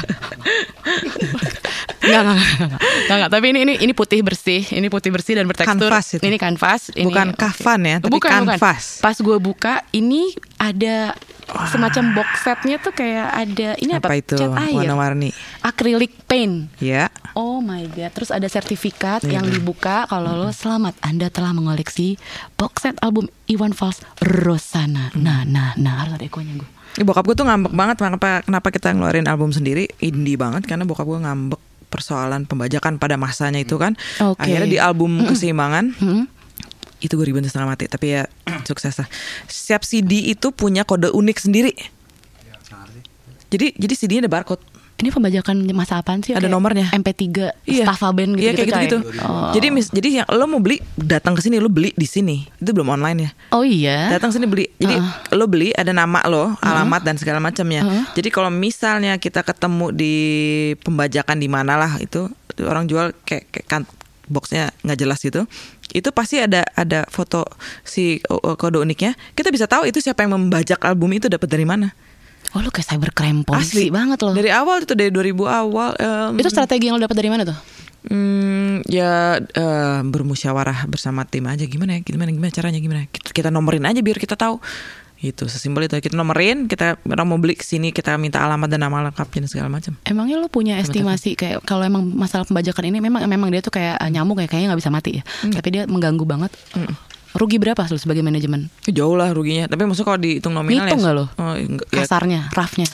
Enggak, enggak, enggak, enggak, enggak. Tapi ini, ini ini putih bersih, ini putih bersih dan bertekstur. Kanvas. Ini kanvas. Ini, Bukan kafan ya, tapi bukan, bukan. kanvas. Pas gue buka, ini ada semacam box setnya tuh kayak ada ini apa? apa itu Cat air. warna-warni Acrylic paint. ya Oh my god, terus ada sertifikat yang dibuka kalau lo selamat Anda telah mengoleksi box set album Iwan Fals Rosana. Nah, nah, nah harus ada ekonya gue. Bokap gue tuh ngambek banget kenapa kenapa kita ngeluarin album sendiri indie banget karena bokap gue ngambek persoalan pembajakan pada masanya itu kan. Oke. akhirnya di album keseimbangan Hmm? itu gue ribet setengah mati tapi ya sukses lah. Setiap CD itu punya kode unik sendiri. Jadi jadi CD-nya ada barcode Ini pembajakan masa apaan sih? Ada Kayak nomornya. MP3, Iya. Staffa Band gitu, Iya kayak gitu-gitu. Oh. Jadi mis, jadi yang lo mau beli datang ke sini lo beli di sini. Itu belum online ya. Oh iya. Datang sini beli. Jadi lo beli ada nama lo, alamat dan segala macamnya. Uh-huh. Jadi kalau misalnya kita ketemu di pembajakan di mana lah itu orang jual kayak, kayak kan boxnya nggak jelas gitu. Itu pasti ada ada foto si uh, kode uniknya. Kita bisa tahu itu siapa yang membajak album itu dapat dari mana. Oh lu kayak cybercrime polisi banget loh. Dari awal itu dari 2000 awal. em, Itu strategi yang lo dapat dari mana tuh? Hmm, ya eh, bermusyawarah bersama tim aja gimana ya gimana gimana caranya gimana kita, kita nomorin aja biar kita tahu itu sesimpel itu kita nomorin kita orang mau beli ke sini kita minta alamat dan nama lengkapnya dan segala macam Emangnya lo punya estimasi kayak kalau emang masalah pembajakan ini memang memang dia tuh kayak eh, nyamuk kayak kayaknya nggak bisa mati ya. Tapi dia mengganggu banget. Rugi berapa lo sebagai manajemen? jauh lah ruginya tapi maksudnya kalau dihitung nominal Ngitung ya, nggak lo? oh, enggak, ya, Kasarnya, roughnya.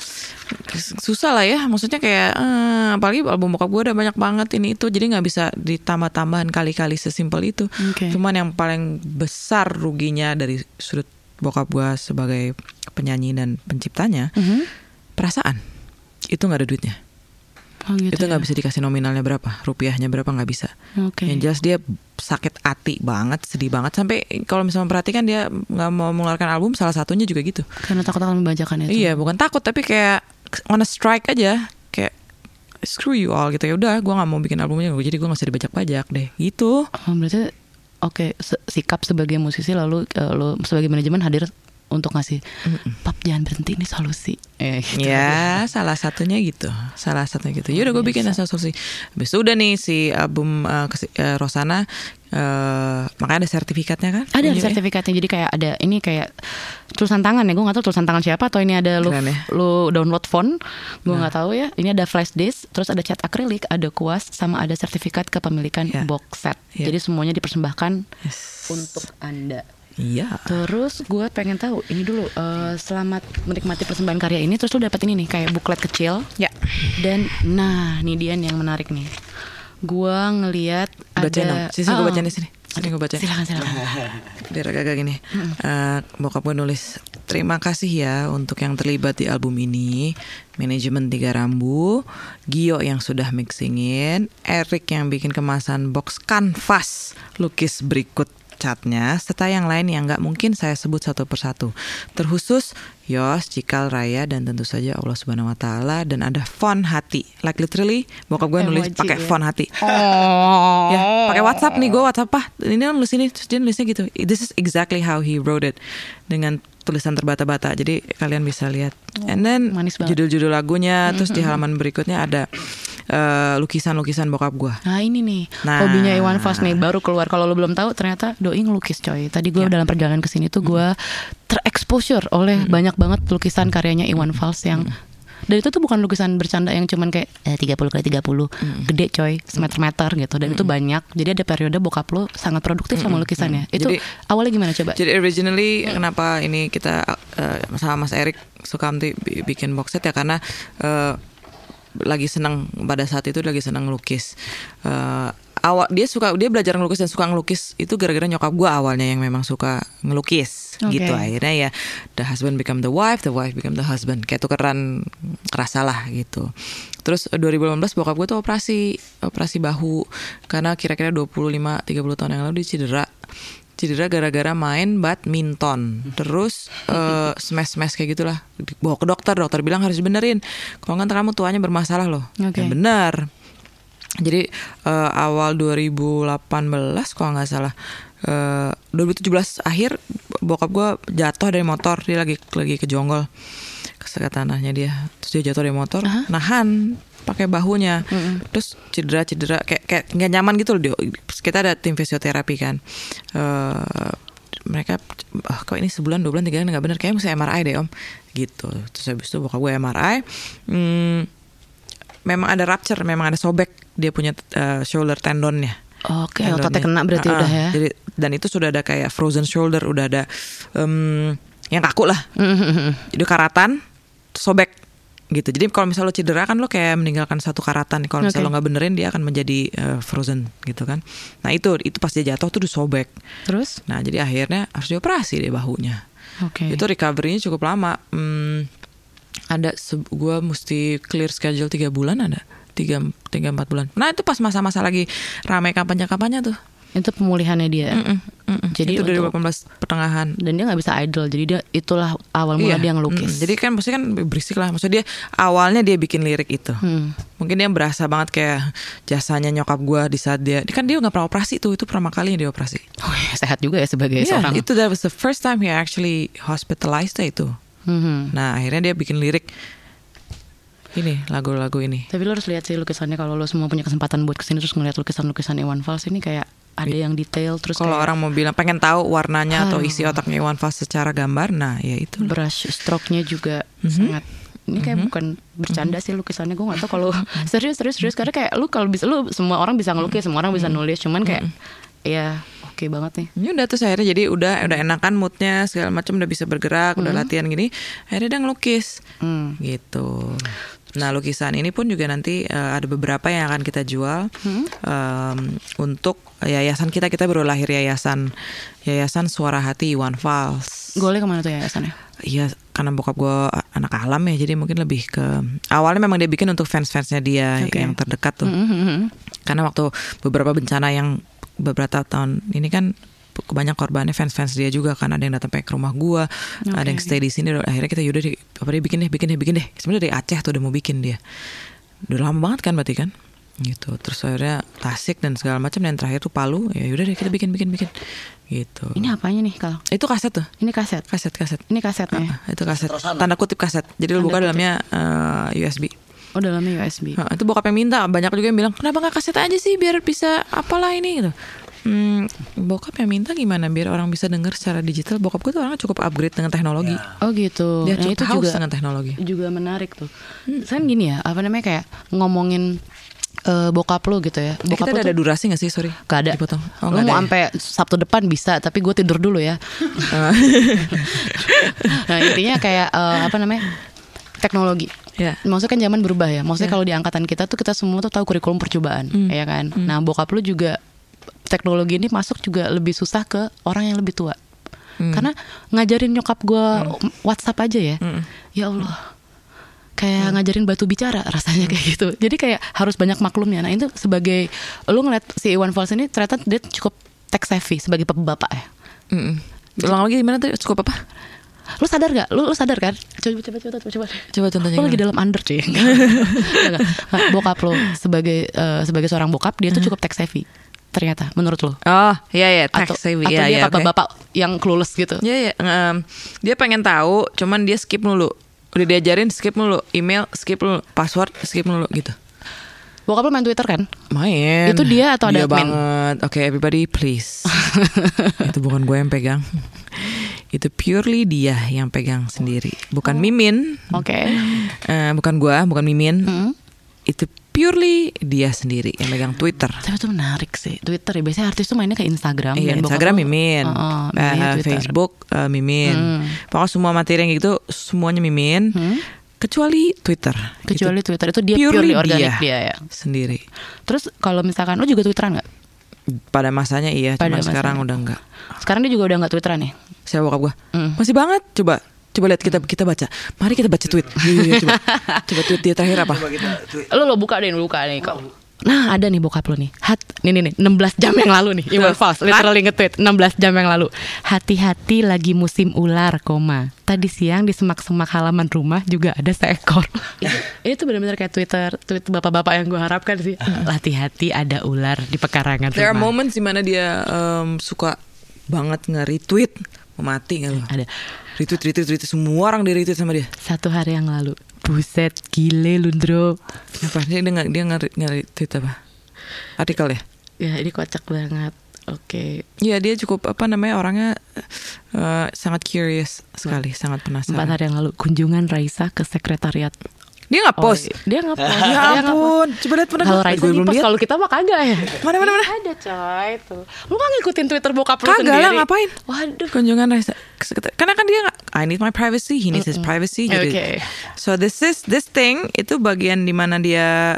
susah lah ya maksudnya kayak eh, apalagi album bokap gue udah banyak banget ini itu jadi nggak bisa ditambah-tambahan kali-kali sesimpel itu Oke. cuman yang paling besar ruginya dari sudut bokap gue sebagai penyanyi dan penciptanya Mhm. perasaan itu nggak ada duitnya Oh gitu. itu ya. nggak bisa dikasih nominalnya berapa rupiahnya berapa nggak bisa Oke. yang jelas dia sakit hati banget sedih banget sampai kalau misalnya perhatikan dia nggak mau mengeluarkan album salah satunya juga gitu Karena takut akan membajakan itu. Iya, bukan takut tapi kayak on a strike aja, kayak screw you all gitu ya. Udah, gue nggak mau bikin albumnya, jadi gue nggak usah dibajak-bajak deh. Gitu. Oh, berarti oke se- sikap sebagai musisi lalu eh, lo sebagai manajemen hadir untuk ngasih pap jangan berhenti ini solusi. Eh, gitu. Ya, salah satunya gitu. Salah satunya gitu. Yaudah gue bikin asal solusi. Habis itu udah nih si album uh, kesi- uh, Rosana uh, makanya ada sertifikatnya kan? Ada Ini, ya? sertifikatnya jadi kayak ada ini kayak tulisan tangan ya gue nggak tahu tulisan tangan siapa atau ini ada lu Keren ya. lu download font gue nggak tahu ya ini ada flash disk terus ada cat akrilik ada kuas sama ada sertifikat kepemilikan Ya. box set Ya. jadi semuanya dipersembahkan Yes. untuk anda Iya. Terus gue pengen tahu ini dulu eh, selamat menikmati persembahan karya ini terus lu dapet ini nih kayak buklet kecil Ya. dan nah ini dia yang menarik nih. Gua Bacain dong. ada Sini gue Ah, bacain di sini. Sini gue bacain. Silakan silakan. Biar agak-agak gini. Eh, bokap gue nulis, terima kasih ya untuk yang terlibat di album ini. Manajemen Tiga Rambu, Gio yang sudah mixingin, Eric yang bikin kemasan box kanvas, lukis berikut catnya, serta yang lain yang nggak mungkin saya sebut satu persatu. Terkhusus Yos, Cikal, Raya, dan tentu saja Allah Subhanahu Wa Taala dan ada font hati. Like literally, bokap gue nulis pakai ya. font hati. Oh. Ya, pakai WhatsApp nih gue WhatsApp ah ini nulis ini terus dia nulisnya gitu. This is exactly how he wrote it dengan tulisan terbata-bata. Jadi kalian bisa lihat. And then Oh, manis banget. judul-judul lagunya terus di halaman berikutnya ada eh, lukisan-lukisan bokap gue. Nah ini nih. Nah. hobinya Iwan Fals nih baru keluar. Kalau lo belum tahu ternyata Doi ngelukis coy. Tadi gue dalam perjalanan ke sini tuh gue terexposure oleh banyak banget lukisan karyanya Iwan Fals yang dan itu tuh bukan lukisan bercanda yang cuman kayak eh, 30 kali 30 gede coy semeter-meter gitu. Dan itu banyak. Jadi ada periode bokap lo sangat produktif sama lukisannya. Itu Jadi- awalnya gimana coba? Jadi originally kenapa ini kita eh, sama Mas Erik Sukamti bi- bikin box set ya? Karena eh, lagi senang pada saat itu lagi senang ngelukis. Eh, awal dia suka dia belajar ngelukis dan suka ngelukis itu gara-gara nyokap gua awalnya yang memang suka ngelukis Oke. gitu. Akhirnya ya the husband become the wife the wife become the husband. Kayak tukeran rasa lah gitu. Terus eh, 2018 bokap gue tuh operasi operasi bahu. Karena kira-kira 25 30 tahun yang lalu dia cedera cedera gara-gara main badminton. Terus eh, smash smash kayak gitulah. Bawa ke dokter dokter bilang harus dibenerin. Kalau nggak kamu tuanya bermasalah loh. Oke. Ya benar. Jadi eh, awal 2018 kalau nggak salah eh, 2017 akhir bokap gue jatuh dari motor. Dia lagi lagi kejonggol ke tanahnya dia. Terus dia jatuh dari motor nahan pakai bahunya. Terus cedera cedera kayak kayak nggak nyaman gitu loh. Dia kita ada tim fisioterapi kan Eh, mereka ah, kok ini sebulan dua bulan tiga bulan nggak bener? Kayaknya mesti MRI deh om. Gitu. Terus habis itu bokap gue MRI hmm, memang ada rupture memang ada sobek dia punya eh, shoulder tendonnya. Oke Tendonnya. ototnya kena berarti Ah, udah ya. jadi dan itu sudah ada kayak frozen shoulder udah ada em, yang kaku lah. Jadi karatan sobek gitu. Jadi kalau misalnya lo cedera kan lo kayak meninggalkan satu karatan kalau misalnya Oke. lo nggak benerin dia akan menjadi eh, frozen gitu kan. Nah itu itu pas dia jatuh tuh disobek. Terus? Nah jadi akhirnya harus dioperasi deh bahunya. Oke. Itu recovery-nya cukup lama. Hmm, ada gue mesti clear schedule tiga bulan ada? Tiga tiga empat bulan. Nah itu pas masa-masa lagi ramai kampanye kampanye tuh itu pemulihannya dia Mm-mm, mm-mm. Jadi itu dari untuk- 2018 pertengahan dan dia nggak bisa idle jadi dia itulah awal mula Iya, dia ngelukis mm, Jadi kan maksudnya kan berisik lah. Maksudnya dia awalnya dia bikin lirik itu. Hmm. Mungkin dia berasa banget kayak jasanya nyokap gua di saat dia kan dia nggak pernah operasi tuh. Itu pertama kalinya dia operasi. Oh, ya, sehat juga ya sebagai Iya, seorang itu that was the first time he actually hospitalized itu. Mhm. Nah, akhirnya dia bikin lirik ini lagu-lagu ini. Tapi lo harus lihat sih lukisannya kalau lo semua punya kesempatan buat ke sini terus ngeliat lukisan-lukisan Iwan Fals ini kayak ada yang detail terus Kalau kayak orang mau bilang pengen tahu warnanya atau Aduh. isi otaknya Iwan Fals secara gambar, nah ya itu. brush stroke-nya juga Mhm. sangat ini kayak bukan bercanda sih lukisannya gue nggak tahu kalau serius serius serius karena kayak lu kalau bisa lu semua orang bisa ngelukis semua orang bisa nulis cuman kayak ya oke banget nih Ini udah tuh akhirnya jadi udah udah enakan moodnya segala macam udah bisa bergerak, udah latihan gini. Akhirnya dia ngelukis. Hmm. gitu. Nah lukisan ini pun juga nanti eh, ada beberapa yang akan kita jual em, untuk yayasan kita kita baru lahir yayasan yayasan Suara Hati Iwan Fals. golnya ke mana tuh yayasannya Iya karena bokap gue anak alam ya jadi mungkin lebih ke awalnya memang dia bikin untuk fans-fansnya dia Oke. yang terdekat tuh. Mhm. Karena waktu beberapa bencana yang beberapa tahun ini kan banyak korbannya fans-fans dia juga kan ada yang datang ke rumah gua, ada yang stay di sini. Akhirnya kita yaudah deh, apa dia bikin deh, bikin deh, bikin deh. Sebenarnya dari Aceh tuh udah mau bikin dia. Udah lama banget kan berarti kan? gitu terus akhirnya Tasik dan segala macam dan terakhir tuh Palu ya udah deh kita bikin bikin bikin gitu Ini apanya nih kalau? itu kaset tuh Ini kaset. kaset kaset Ini kasetnya. Ah, itu kaset tanda kutip kaset jadi lu buka kutip. dalamnya eh, USB Oh dalamnya USB. Nah, itu bokap yang minta banyak juga yang bilang kenapa nggak kaset aja sih biar bisa apalah ini gitu hmm, bokap yang minta gimana biar orang bisa denger secara digital bokap gue tuh orangnya cukup upgrade dengan teknologi Oh gitu. dia Nah, cukup itu haus juga dengan teknologi juga menarik tuh. Kan gini ya, apa namanya kayak ngomongin eh, bokap lu gitu ya. Eh, Bokap kita lu ada, ada tuh durasi gak sih sorry Gak ada. dipotong oh, lu mau ada ya? sampai Sabtu depan bisa, tapi gue tidur dulu ya. nah intinya kayak eh, apa namanya teknologi. Ya. Maksudnya kan zaman berubah ya. Maksudnya kalau di angkatan kita tuh kita semua tuh tahu kurikulum percobaan, ya kan. Nah bokap lu juga teknologi ini masuk juga lebih susah ke orang yang lebih tua. Karena ngajarin nyokap gue WhatsApp aja ya, ya Allah kayak ngajarin batu bicara rasanya kayak gitu. Jadi kayak harus banyak maklumnya. Nah itu sebagai lu ngeliat si Iwan Fals ini ternyata dia cukup tech savvy sebagai bapak ya. Mm-mm. ulang lagi gimana tuh cukup apa Lu sadar gak? Lu, lu sadar kan? Coba coba coba coba. coba. coba contohnya Lu lagi dalam under cuy. Enggak, bokap lo sebagai eh, sebagai seorang bokap dia tuh cukup tech savvy ternyata menurut lo. oh iya iya Atau, tech savvy atau ya dia ya bapak-bapak yang clueless gitu. Iya, iya. Em, dia pengen tahu, cuman dia skip mulu. Udah diajarin skip mulu, email skip mulu, password skip mulu gitu. Bokap lo main Twitter kan? Main. Itu dia atau ada Dia admin? banget. Oke, everybody please. itu bukan gue yang pegang. itu purely dia yang pegang sendiri, bukan Mimin. Oke. Eh, bukan gue, bukan Mimin. Hmm. Itu purely dia sendiri yang megang Twitter. Tapi itu menarik sih Twitter ya Biasanya artis tuh mainnya ke Instagram Iya, Instagram mimin, Eh, miminnya Twitter. Facebook eh, mimin. Hmm. Pokoknya semua materi yang gitu semuanya mimin, kecuali Twitter. Kecuali Itu Twitter itu dia purely purely organik dia. dia, ya sendiri. Terus kalau misalkan Lo juga Twitteran gak? Pada masanya iya, Pada cuma sekarang masanya. udah enggak. Sekarang dia juga udah gak Twitteran ya? Saya bokap gua. Hmm. Masih banget. Coba coba lihat kita kita baca. Mari kita baca tweet. Iya, iya, coba. coba tweet dia terakhir apa? Coba kita tweet. Lo lo buka deh, lo buka nih kok. Nah ada nih bokap lo nih Hat, Nih nih nih 16 jam yang lalu nih Iwan Fals Literally nge-tweet 16 jam yang lalu Hati-hati lagi musim ular koma Tadi siang di semak-semak halaman rumah Juga ada seekor Ini tuh benar-benar kayak Twitter Tweet bapak-bapak yang gue harapkan sih Hati-hati ada ular di pekarangan There are rumah moments di mana dia em, suka banget nge-retweet. Mau mati lu? Ada Retweet, retweet, retweet. Semua orang di-retweet sama dia. Satu hari yang lalu Buset gile Lundro Apa? Dia, dia, nge- dia nge- nge-retweet apa? Artikel ya? Ya ini kocak banget Oke Iya dia cukup apa namanya orangnya eh, sangat curious sekali, sangat Empat penasaran. hari yang lalu Kunjungan Raisa ke sekretariat Dia nggak post. Oh, Dia nggak post Ya nggak ampun, coba lihat mana Kalau Raisa belum lihat. Kalau kita mah kagak ya Mana mana mana? Ada coy tuh Lu gak ngikutin Twitter bokap lu Kagak sendiri lah ngapain? Waduh Kunjungan Raisa. Karena kan dia nggak- I need my privacy, he needs his privacy. Jadi, Oke. So this is this thing itu bagian di mana dia,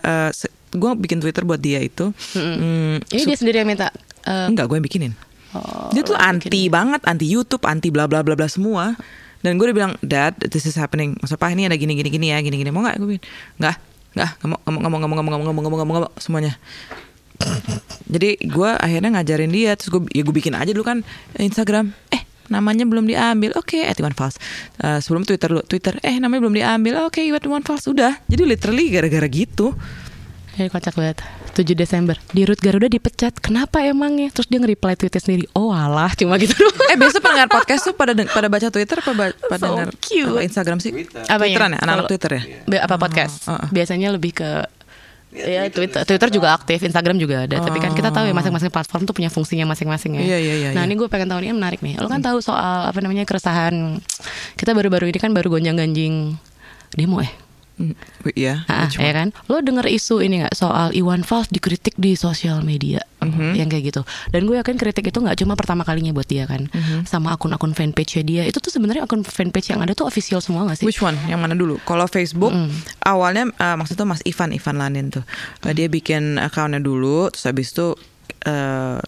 gue bikin Twitter buat dia itu. Hmm, Ini dia sendiri yang minta eh, Enggak, gue yang bikinin. oh, dia tuh anti bikin. banget, anti YouTube, anti bla bla bla bla semua dan gue udah bilang dad this is happening. Masa apa? Ini ada gini gini gini ya gini gini. Mau nggak? Gue bilang nggak nggak. Nggak mau nggak mau nggak mau nggak mau nggak mau nggak mau nggak mau semuanya. Jadi gue akhirnya ngajarin dia terus gue ya gue bikin aja dulu kan Instagram. Eh namanya belum diambil. Oke okay, at one false uh, sebelum Twitter lu Twitter. Eh namanya belum diambil. Oke okay, at one false udah. Jadi literally gara-gara gitu. Jadi kocak banget. 7 Desember Di Rut Garuda dipecat Kenapa emangnya Terus dia nge-reply tweetnya sendiri Oh alah Cuma gitu doang Eh biasa pendengar podcast tuh pada pada baca Twitter apa pada So dengar cute. apa Instagram sih? Apanya? Twitteran ya, anak-anak Twitter ya. Be- Apa podcast oh, oh. Biasanya lebih ke Ya Twitter, Twitter juga aktif, Instagram juga ada. Tapi kan kita tahu ya masing-masing platform tuh punya fungsinya masing-masing ya. Iya, iya, iya, Nah iya. ini gue pengen tahu ini menarik nih. Lo kan tahu soal apa namanya keresahan kita baru-baru ini kan baru gonjang-ganjing demo eh. Hmm, Iya. Ah, ya kan? Lo denger isu ini nggak soal Iwan Fals dikritik di sosial media Mhm. yang kayak gitu. Dan gue yakin kritik itu nggak cuma pertama kalinya buat dia kan, Mhm. sama akun-akun fanpage dia. Itu tuh sebenarnya akun fanpage yang ada tuh official semua gak sih? Which one? Yang mana dulu? Kalau Facebook awalnya eh, maksudnya Mas Ivan Ivan Lanin tuh. Eh, dia bikin accountnya dulu, terus habis itu eh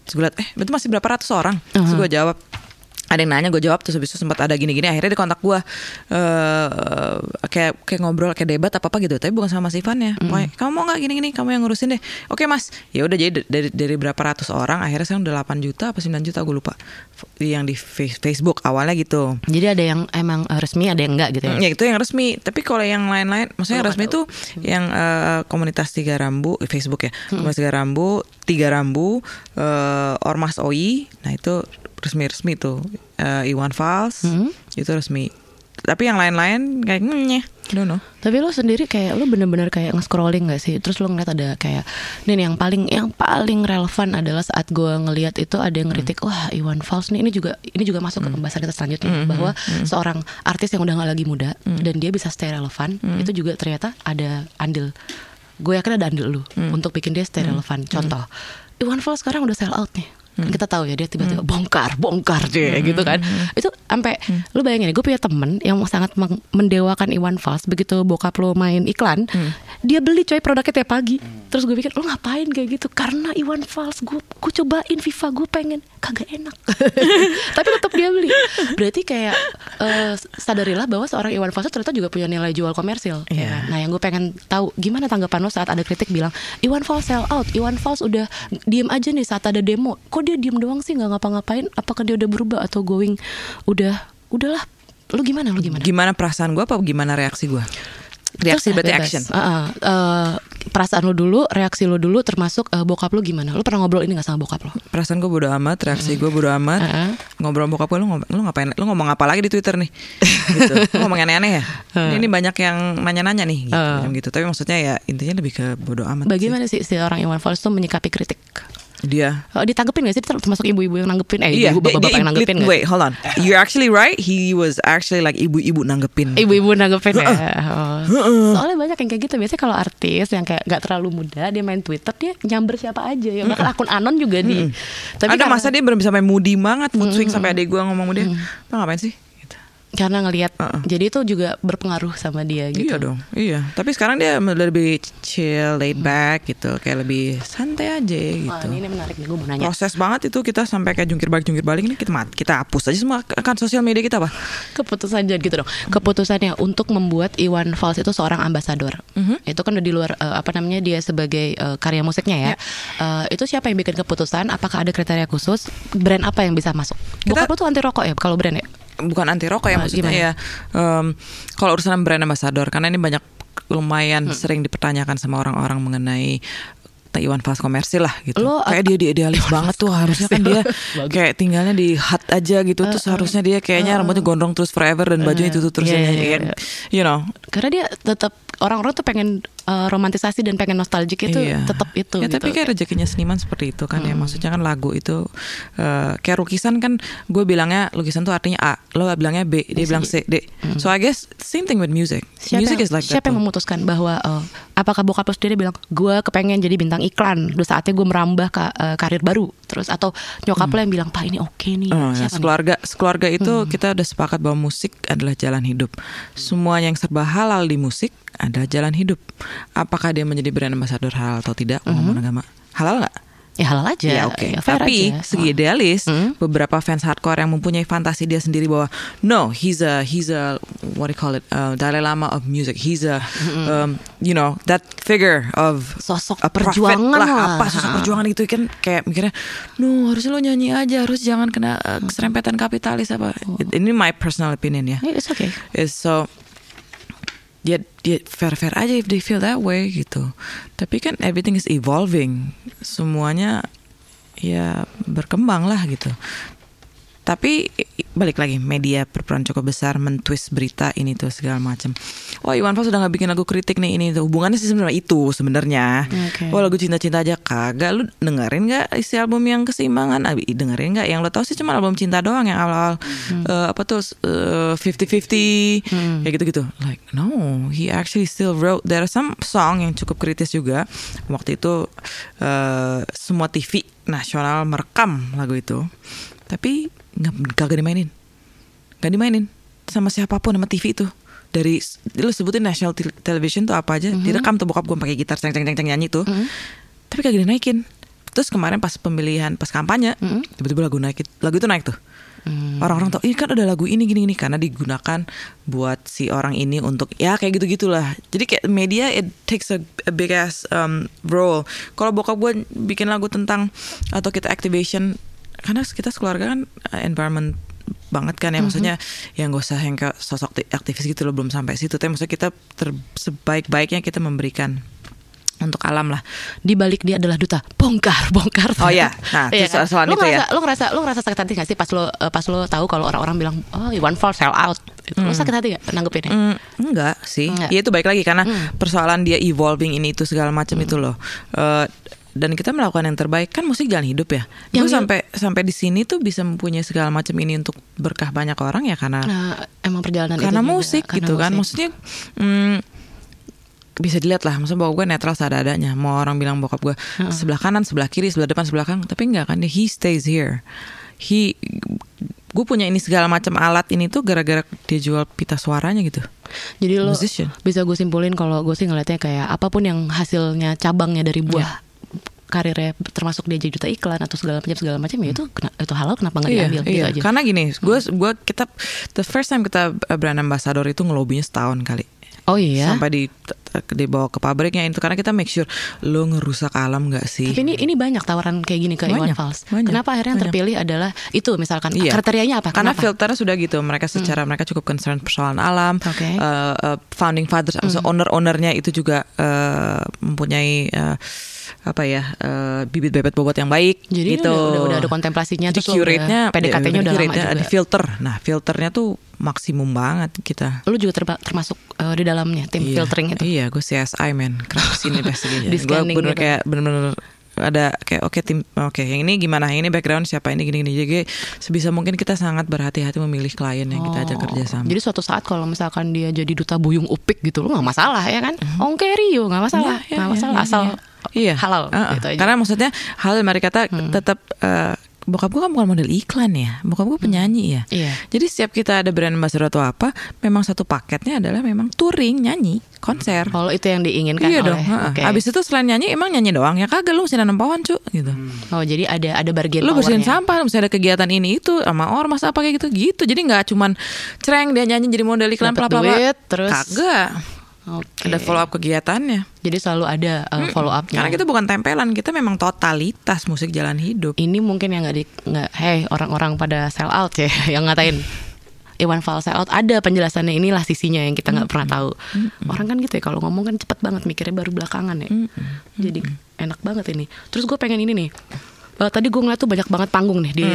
terus gue liat, eh itu masih berapa ratus orang? Terus gue jawab ada yang nanya gue jawab terus habis itu sempat ada gini-gini akhirnya dia kontak gue eh kayak kayak ngobrol kayak debat apa apa gitu tapi bukan sama Mas Ivan ya. Pokoknya, kamu mau nggak gini-gini? Kamu yang ngurusin deh. Oke mas. Ya udah jadi dari dari berapa ratus orang akhirnya sekarang udah 8 juta apa 9 juta gue lupa. Yang di Face- Facebook awalnya gitu. Jadi ada yang emang eh, resmi, ada yang enggak gitu ya. Ya itu yang resmi. Tapi kalau yang lain-lain, maksudnya Gua resmi nggak itu yang eh, komunitas tiga rambu eh, Facebook ya, komunitas tiga rambu, tiga rambu, eh, ormas OI, nah itu resmi-resmi tuh. Eh, Iwan Fals itu resmi. Tapi yang lain-lain kayak nyeh, don't know. Tapi lo sendiri kayak lo bener-bener kayak nge-scrolling gak sih? Terus lo ngeliat ada kayak nih nih, yang paling yang paling relevan adalah saat gue ngeliat itu ada yang ngeritik wah Iwan Fals nih ini juga ini juga masuk ke pembahasan kita selanjutnya bahwa seorang artis yang udah gak lagi muda dan dia bisa stay relevan itu juga ternyata ada andil gue yakin ada andil lu untuk bikin dia stay relevan. Contoh Iwan Fals sekarang udah sell out nih. Kan kita tahu ya dia tiba-tiba bongkar, bongkar deh gitu kan. Itu sampai lu bayangin gue punya temen yang sangat mendewakan Iwan Fals begitu bokap lo main iklan, dia beli coy produknya tiap pagi. Terus gue pikir lo ngapain kayak gitu? Karena Iwan Fals gue gue cobain Viva gue pengen kagak enak. Tapi tetap dia beli. Berarti kayak eh, sadarilah bahwa seorang Iwan Fals ternyata juga punya nilai jual komersil. ya Iya. kan? Nah, yang gue pengen tahu gimana tanggapan lo saat ada kritik bilang Iwan Fals sell out, Iwan Fals udah diem aja nih saat ada demo. Kok dia diem doang sih nggak ngapa-ngapain? Apakah dia udah berubah atau going udah udahlah? Lu gimana? Lu gimana? Gimana perasaan gue apa gimana reaksi gue? Reaksi berarti bebas. action. Uh, uh, uh, perasaan lu dulu, reaksi lu dulu, termasuk uh, bokap lu gimana? Lu pernah ngobrol ini gak sama bokap lu? Perasaan gue bodo amat, reaksi gue bodo amat. Heeh. Ngobrol sama bokap gue, lu, ngom- lu ngapain? Lu ngomong apa lagi di Twitter nih? gitu. Lu ngomong aneh-aneh ya? Ini, ini banyak yang nanya-nanya nih, gitu, macam gitu. Tapi maksudnya ya intinya lebih ke bodo amat. sih. Bagaimana sih si orang Iwan Fals tuh menyikapi kritik? Dia Oh, ditanggepin gak sih? Termasuk ibu-ibu yang nanggepin? Eh, Iya, ibu bapak-bapak yang nanggepin gak? Wait, hold on. You're actually right. He was actually like ibu-ibu nanggepin. Ibu-ibu nanggepin ya. Oh. Soalnya banyak yang kayak gitu. Biasanya kalau artis yang kayak gak terlalu muda, dia main Twitter, dia nyamber siapa aja. Ya bahkan akun anon juga di. Tapi Ada karena- masa dia belum bisa main moody banget, mood swing sampai adek gue ngomong dia, "Lo ngapain sih?" Karena ngelihat Heeh. jadi itu juga berpengaruh sama dia gitu. Iya dong, iya. Tapi sekarang dia lebih chill, laid back gitu, kayak lebih santai aja gitu. ini, ini menarik nih gue mau nanya. Proses banget itu kita sampai kayak jungkir balik jungkir balik ini kita mat, kita hapus aja semua kan sosial media kita apa? Keputusan jangan gitu dong. Keputusannya untuk membuat Iwan Fals itu seorang ambasador. Itu kan udah di luar eh, apa namanya dia sebagai eh, karya musiknya ya. Eh, itu siapa yang bikin keputusan? Apakah ada kriteria khusus? Brand apa yang bisa masuk? Kita- Bokap lu tuh anti rokok ya kalau brand ya? Bukan anti rokok ya Ah, maksudnya gimana? ya. em, kalau urusan brand ambassador karena ini banyak lumayan Hmm. sering dipertanyakan sama orang-orang mengenai Iwan Fals komersil lah gitu. Lo- kayak dia dia idealis banget tuh harusnya kan dia kayak tinggalnya di hut aja gitu terus harusnya dia kayaknya rambutnya gondrong terus forever dan bajunya itu tuh terus iya, yang- iya. you know Karena dia tetap orang-orang tuh pengen eh, romantisasi dan pengen nostalgic itu Iya. tetap itu Ya gitu. tapi kayak rezekinya seniman seperti itu kan ya. Maksudnya kan lagu itu eh, kayak lukisan kan gue bilangnya lukisan tuh artinya A, lo bilangnya B, dia bilang C, D. So I guess same thing with music. Siapa, music yang, is like siapa that. yang memutuskan bahwa eh, apakah bokap lo sendiri bilang gue kepengen jadi bintang iklan udah saatnya gue merambah ke eh, karir baru terus atau nyokap lo yang bilang pak ini oke nih Oh, ya, siapa nih? sekeluarga sekeluarga itu kita udah sepakat bahwa musik adalah jalan hidup. Semua yang serba halal di musik adalah jalan hidup. Apakah dia menjadi brand ambassador halal atau tidak? Ngomong agama halal nggak? ya halal aja Ya oke. ya, fair Tapi aja. segi Oh. idealis, Hmm. beberapa fans hardcore yang mempunyai fantasi dia sendiri bahwa no, he's a he's a what do you call it, uh, Dalai Lama of music. He's a um, you know that figure of Sosok a perjuangan lah, lah. apa sosok perjuangan itu kan kayak mikirnya, no harusnya lo nyanyi aja, harus jangan kena uh, serempetan kapitalis apa. Ini my personal opinion ya. Ya, it's okay Is so dia dia fair fair aja if they feel that way gitu. Tapi kan everything is evolving. Semuanya ya berkembang lah gitu tapi balik lagi media berperan cukup besar mentwist berita ini tuh segala macam oh Iwan Fals sudah nggak bikin lagu kritik nih ini tuh. Hubungannya sih sebenarnya itu sebenarnya. Oke. oh lagu cinta-cinta aja kagak. Lu dengerin nggak isi album yang keseimbangan? Abi, dengerin nggak yang lo tau sih cuma album cinta doang yang awal-awal eh, apa tuh fifty fifty kayak gitu-gitu. Like no he actually still wrote. There are some song yang cukup kritis juga. Waktu itu eh, semua TV nasional merekam lagu itu. Tapi nggak kagak dimainin. Nggak dimainin sama siapa pun sama TV itu. Dari lu sebutin national Te- television tuh apa aja. Direkam tuh bokap gue pakai gitar ceng ceng ceng ceng nyanyi tuh. Tapi kagak dinaikin. Terus kemarin pas pemilihan pas kampanye tiba-tiba lagu naik lagu itu naik tuh. Orang-orang tahu ini kan ada lagu ini gini gini. Karena digunakan buat si orang ini untuk ya kayak gitu gitulah jadi kayak media it takes a, a big ass um, role. Kalau bokap gue bikin lagu tentang atau kita activation karena kita sekeluarga kan uh, environment banget kan ya maksudnya yang gak usah yang kayak sosok ti- aktivis gitu loh belum sampai situ tapi maksudnya kita ter, sebaik-baiknya kita memberikan untuk alam lah di balik dia adalah duta bongkar bongkar Oh, iya. Nah, Iya terus soal- soal lu itu ngerasa, ya. lu ngerasa lu ngerasa sakit hati gak sih pas lu eh, pas lu tahu kalau orang-orang bilang oh Iwan Fals sell out Gitu. lu sakit hati gak nanggepinnya Mm, enggak sih. Enggak. Ya itu baik lagi karena persoalan dia evolving ini itu segala macam itu loh. Eh, dan kita melakukan yang terbaik kan musik jalan hidup ya. Gue Yang- sampai sampai di sini tuh bisa mempunyai segala macam ini untuk berkah banyak orang ya karena nah, emang perjalanan karena itu juga, musik karena gitu kan. musik. Maksudnya mm, bisa dilihat lah, maksudnya bahwa gue netral seadanya. Mau orang bilang bokap gue sebelah kanan, sebelah kiri, sebelah depan, sebelah belakang, tapi enggak kan he stays here. He gue punya ini segala macam alat ini tuh gara-gara dia jual pita suaranya gitu. Jadi lo musician. bisa gue simpulin kalau gue sih ngeliatnya kayak apa pun yang hasilnya cabangnya dari buah Iya. Karirnya termasuk dia jadi duta iklan atau segala macam segala macam ya itu kena- itu halal kenapa nggak diambil gitu aja. Karena gini, gue gua kita the first time kita uh, brand ambassador itu ngelobinya setahun kali. Oh iya. Sampai di dibawa ke pabriknya itu karena kita make sure lo ngerusak alam nggak sih? Tapi ini ini banyak tawaran kayak gini ke Iwan Banyak, Fals. banyak, Kenapa akhirnya yang banyak. terpilih adalah itu misalkan Iya. kriterianya apa? Karena Kenapa? filternya sudah gitu. Mereka secara mereka cukup concern persoalan alam. Oke. Hmm. Eh, eh, founding fathers, maksudnya owner-ownernya itu juga eh, mempunyai eh, apa ya eh, bibit bebet bobot yang baik. Jadi gitu. udah, udah, udah ada kontemplasinya Jadi lo curate-nya, PDKT-nya ya, udah juga. Ada filter. Nah filternya tuh maksimum banget kita. Lu juga terba- termasuk eh, di dalamnya tim Iya, filtering itu. Iya, gue CSI men, crime investigation. Di gue bener gitu. kayak bener-bener ada kayak oke tim oke yang ini gimana yang ini background siapa ini gini gini jadi sebisa mungkin kita sangat berhati-hati memilih klien yang kita ajak Oh. kerja sama Jadi suatu saat kalau misalkan dia jadi duta buyung upik gitu, lu nggak masalah ya kan? Ongke Rio nggak masalah, Mhm. Iya, nggak iya, masalah iya, asal iya. halal Uh-uh. gitu aja. karena maksudnya hal yang mari kata tetap eh, bokap gue kan bukan model iklan ya bokap gue penyanyi ya Iya. jadi setiap kita ada brand ambassador atau apa memang satu paketnya adalah memang touring nyanyi konser Kalau itu yang diinginkan iya oleh, dong oke. abis itu selain nyanyi emang nyanyi doang ya kagak lu mesti nanam pohon cu gitu Oh jadi ada ada bargain lu bersihin sampah, mesti ada kegiatan ini itu sama ormas apa kayak gitu gitu. Jadi nggak cuman cereng dia nyanyi jadi model iklan Dapet duit, terus- kagak. Oke. Ada follow up kegiatannya. Jadi selalu ada uh, follow upnya. Karena kita bukan tempelan, kita memang totalitas musik jalan hidup. ini mungkin yang nggak di nggak hey orang-orang pada sell out ya yang ngatain. Iwan Fals sell out ada penjelasannya inilah sisinya yang kita nggak pernah tahu. Orang kan gitu ya kalau ngomong kan cepet banget mikirnya baru belakangan ya. Jadi enak banget ini. Terus gue pengen ini nih Eh, tadi gue ngeliat tuh banyak banget panggung nih di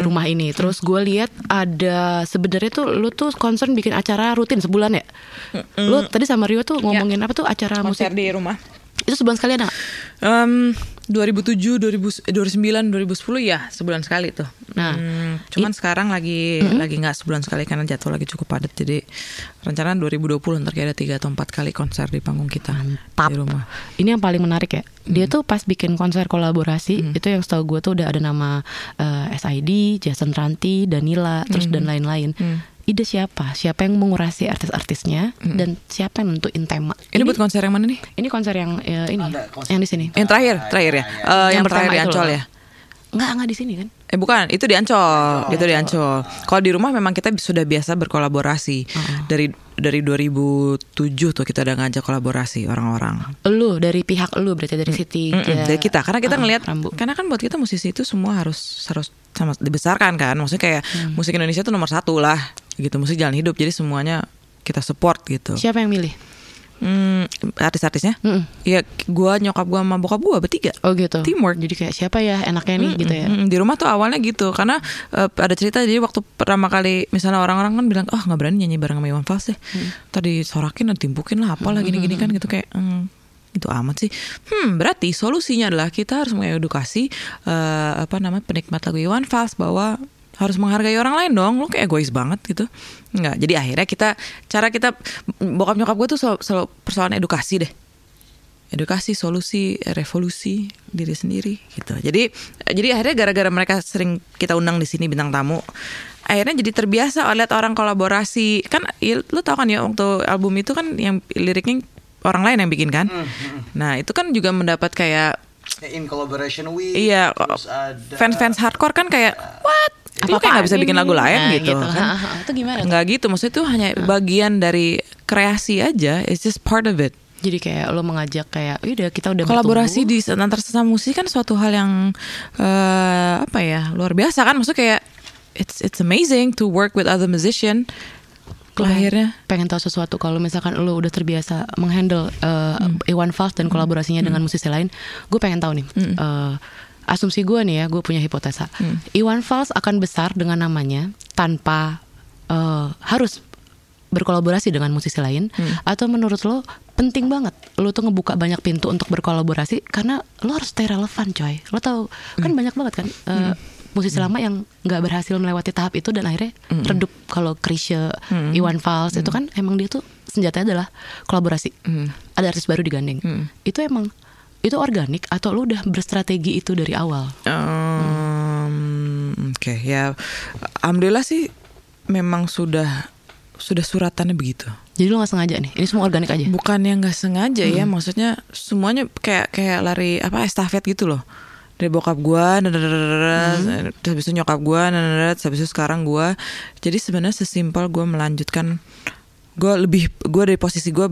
rumah ini. Terus gue lihat ada sebenarnya tuh lu tuh concern bikin acara rutin sebulan ya. Lu tadi sama Rio tuh ngomongin apa tuh acara musik Konser di rumah. itu sebulan sekali ada nggak? Um, 2007, 2000, 2009, 2010 ya sebulan sekali tuh. Nah, Hmm, cuman sekarang lagi lagi nggak sebulan sekali karena jadwal lagi cukup padat. Jadi rencana 2020 ntar kayak ada tiga atau empat kali konser di panggung kita Mantap. di rumah. Ini yang paling menarik ya. Dia tuh pas bikin konser kolaborasi itu yang setahu gue tuh udah ada nama eh, SID, Jason Ranti, Danila, terus dan lain-lain. Ide siapa? Siapa yang mengurasi artis-artisnya dan siapa yang nentuin tema? Ini, buat konser yang mana nih? ini konser yang eh, ini, Ada konser. yang di sini. Yang terakhir, terakhir ya. Eh, yang, pertama terakhir di Ancol ya. Enggak, enggak di sini kan? Eh bukan, itu di Ancol, itu di Ancol. Kalau di rumah memang kita sudah biasa berkolaborasi. Dari dari 2007 tuh kita udah ngajak kolaborasi orang-orang. Lu dari pihak lu berarti dari Siti. Dari kita karena kita Ah, ngelihat Rambu. karena kan buat kita musisi itu semua harus harus sama dibesarkan kan maksudnya kayak musik Indonesia itu nomor satu lah gitu musik jalan hidup jadi semuanya kita support gitu Siapa yang milih? Hmm, artis-artisnya Mm-mm. ya gua nyokap gua sama bokap gua bertiga Oh gitu. Teamwork. Jadi kayak siapa ya enaknya nih gitu ya. Mm-mm, di rumah tuh awalnya gitu karena eh, ada cerita jadi waktu pertama kali misalnya orang-orang kan bilang oh nggak berani nyanyi bareng sama Iwan Fals deh tadi sorakin ditimpukin lah apalah gini-gini kan gitu kayak "Hmm, itu amat sih hmm berarti solusinya adalah kita harus mengedukasi eh, apa namanya penikmat lagu Iwan Fals bahwa harus menghargai orang lain dong. Lo kayak egois banget gitu. Nggak jadi akhirnya kita cara kita bokap nyokap gue tuh selalu, selalu persoalan edukasi deh. Edukasi solusi revolusi diri sendiri gitu. Jadi jadi akhirnya gara-gara mereka sering kita undang di sini bintang tamu akhirnya jadi terbiasa lihat orang kolaborasi. Kan ya, lu tau kan ya waktu album itu kan yang liriknya orang lain yang bikin kan? Nah itu kan juga mendapat kayak in collaboration with Iya, fans-fans hardcore kan kayak what? Lu kayak nggak bisa bikin lagu lain Nah, gitu, kan? Itu gimana? Nggak gitu, maksudnya itu hanya bagian dari kreasi aja. It's just part of it. Jadi kayak lo mengajak kayak, udah kita udah Kolaborasi bertumbuh." di antar sesama musisi kan suatu hal yang eh, apa ya luar biasa kan? Maksudnya kayak it's it's amazing to work with other musician. Akhirnya pengen tahu sesuatu kalau misalkan lo udah terbiasa menghandle uh, Hmm. Iwan Fals dan kolaborasinya dengan musisi lain, gue pengen tahu nih. Hmm. uh, asumsi gue nih ya, gue punya hipotesa. Hmm. Iwan Fals akan besar dengan namanya tanpa uh, harus berkolaborasi dengan musisi lain Hmm. atau menurut lo penting banget lo tuh ngebuka banyak pintu untuk berkolaborasi karena lo harus stay relevan coy. Lo kan Hmm. banyak banget kan uh, musisi lama yang nggak berhasil melewati tahap itu dan akhirnya redup kalau Krisye Iwan Fals itu kan emang dia tuh senjatanya adalah kolaborasi. Ada artis baru digandeng. Itu emang itu organik atau lo udah berstrategi itu dari awal Um, Oke ya, alhamdulillah sih memang sudah sudah suratannya begitu. jadi lo nggak sengaja nih ini semua organik aja Bukan yang nggak sengaja ya, maksudnya semuanya kayak kayak lari apa estafet gitu loh. Dari bokap gua, terus habis itu nyokap terus habis itu sekarang gua. Jadi sebenarnya sesimpel gua melanjutkan gua lebih gua dari posisi gua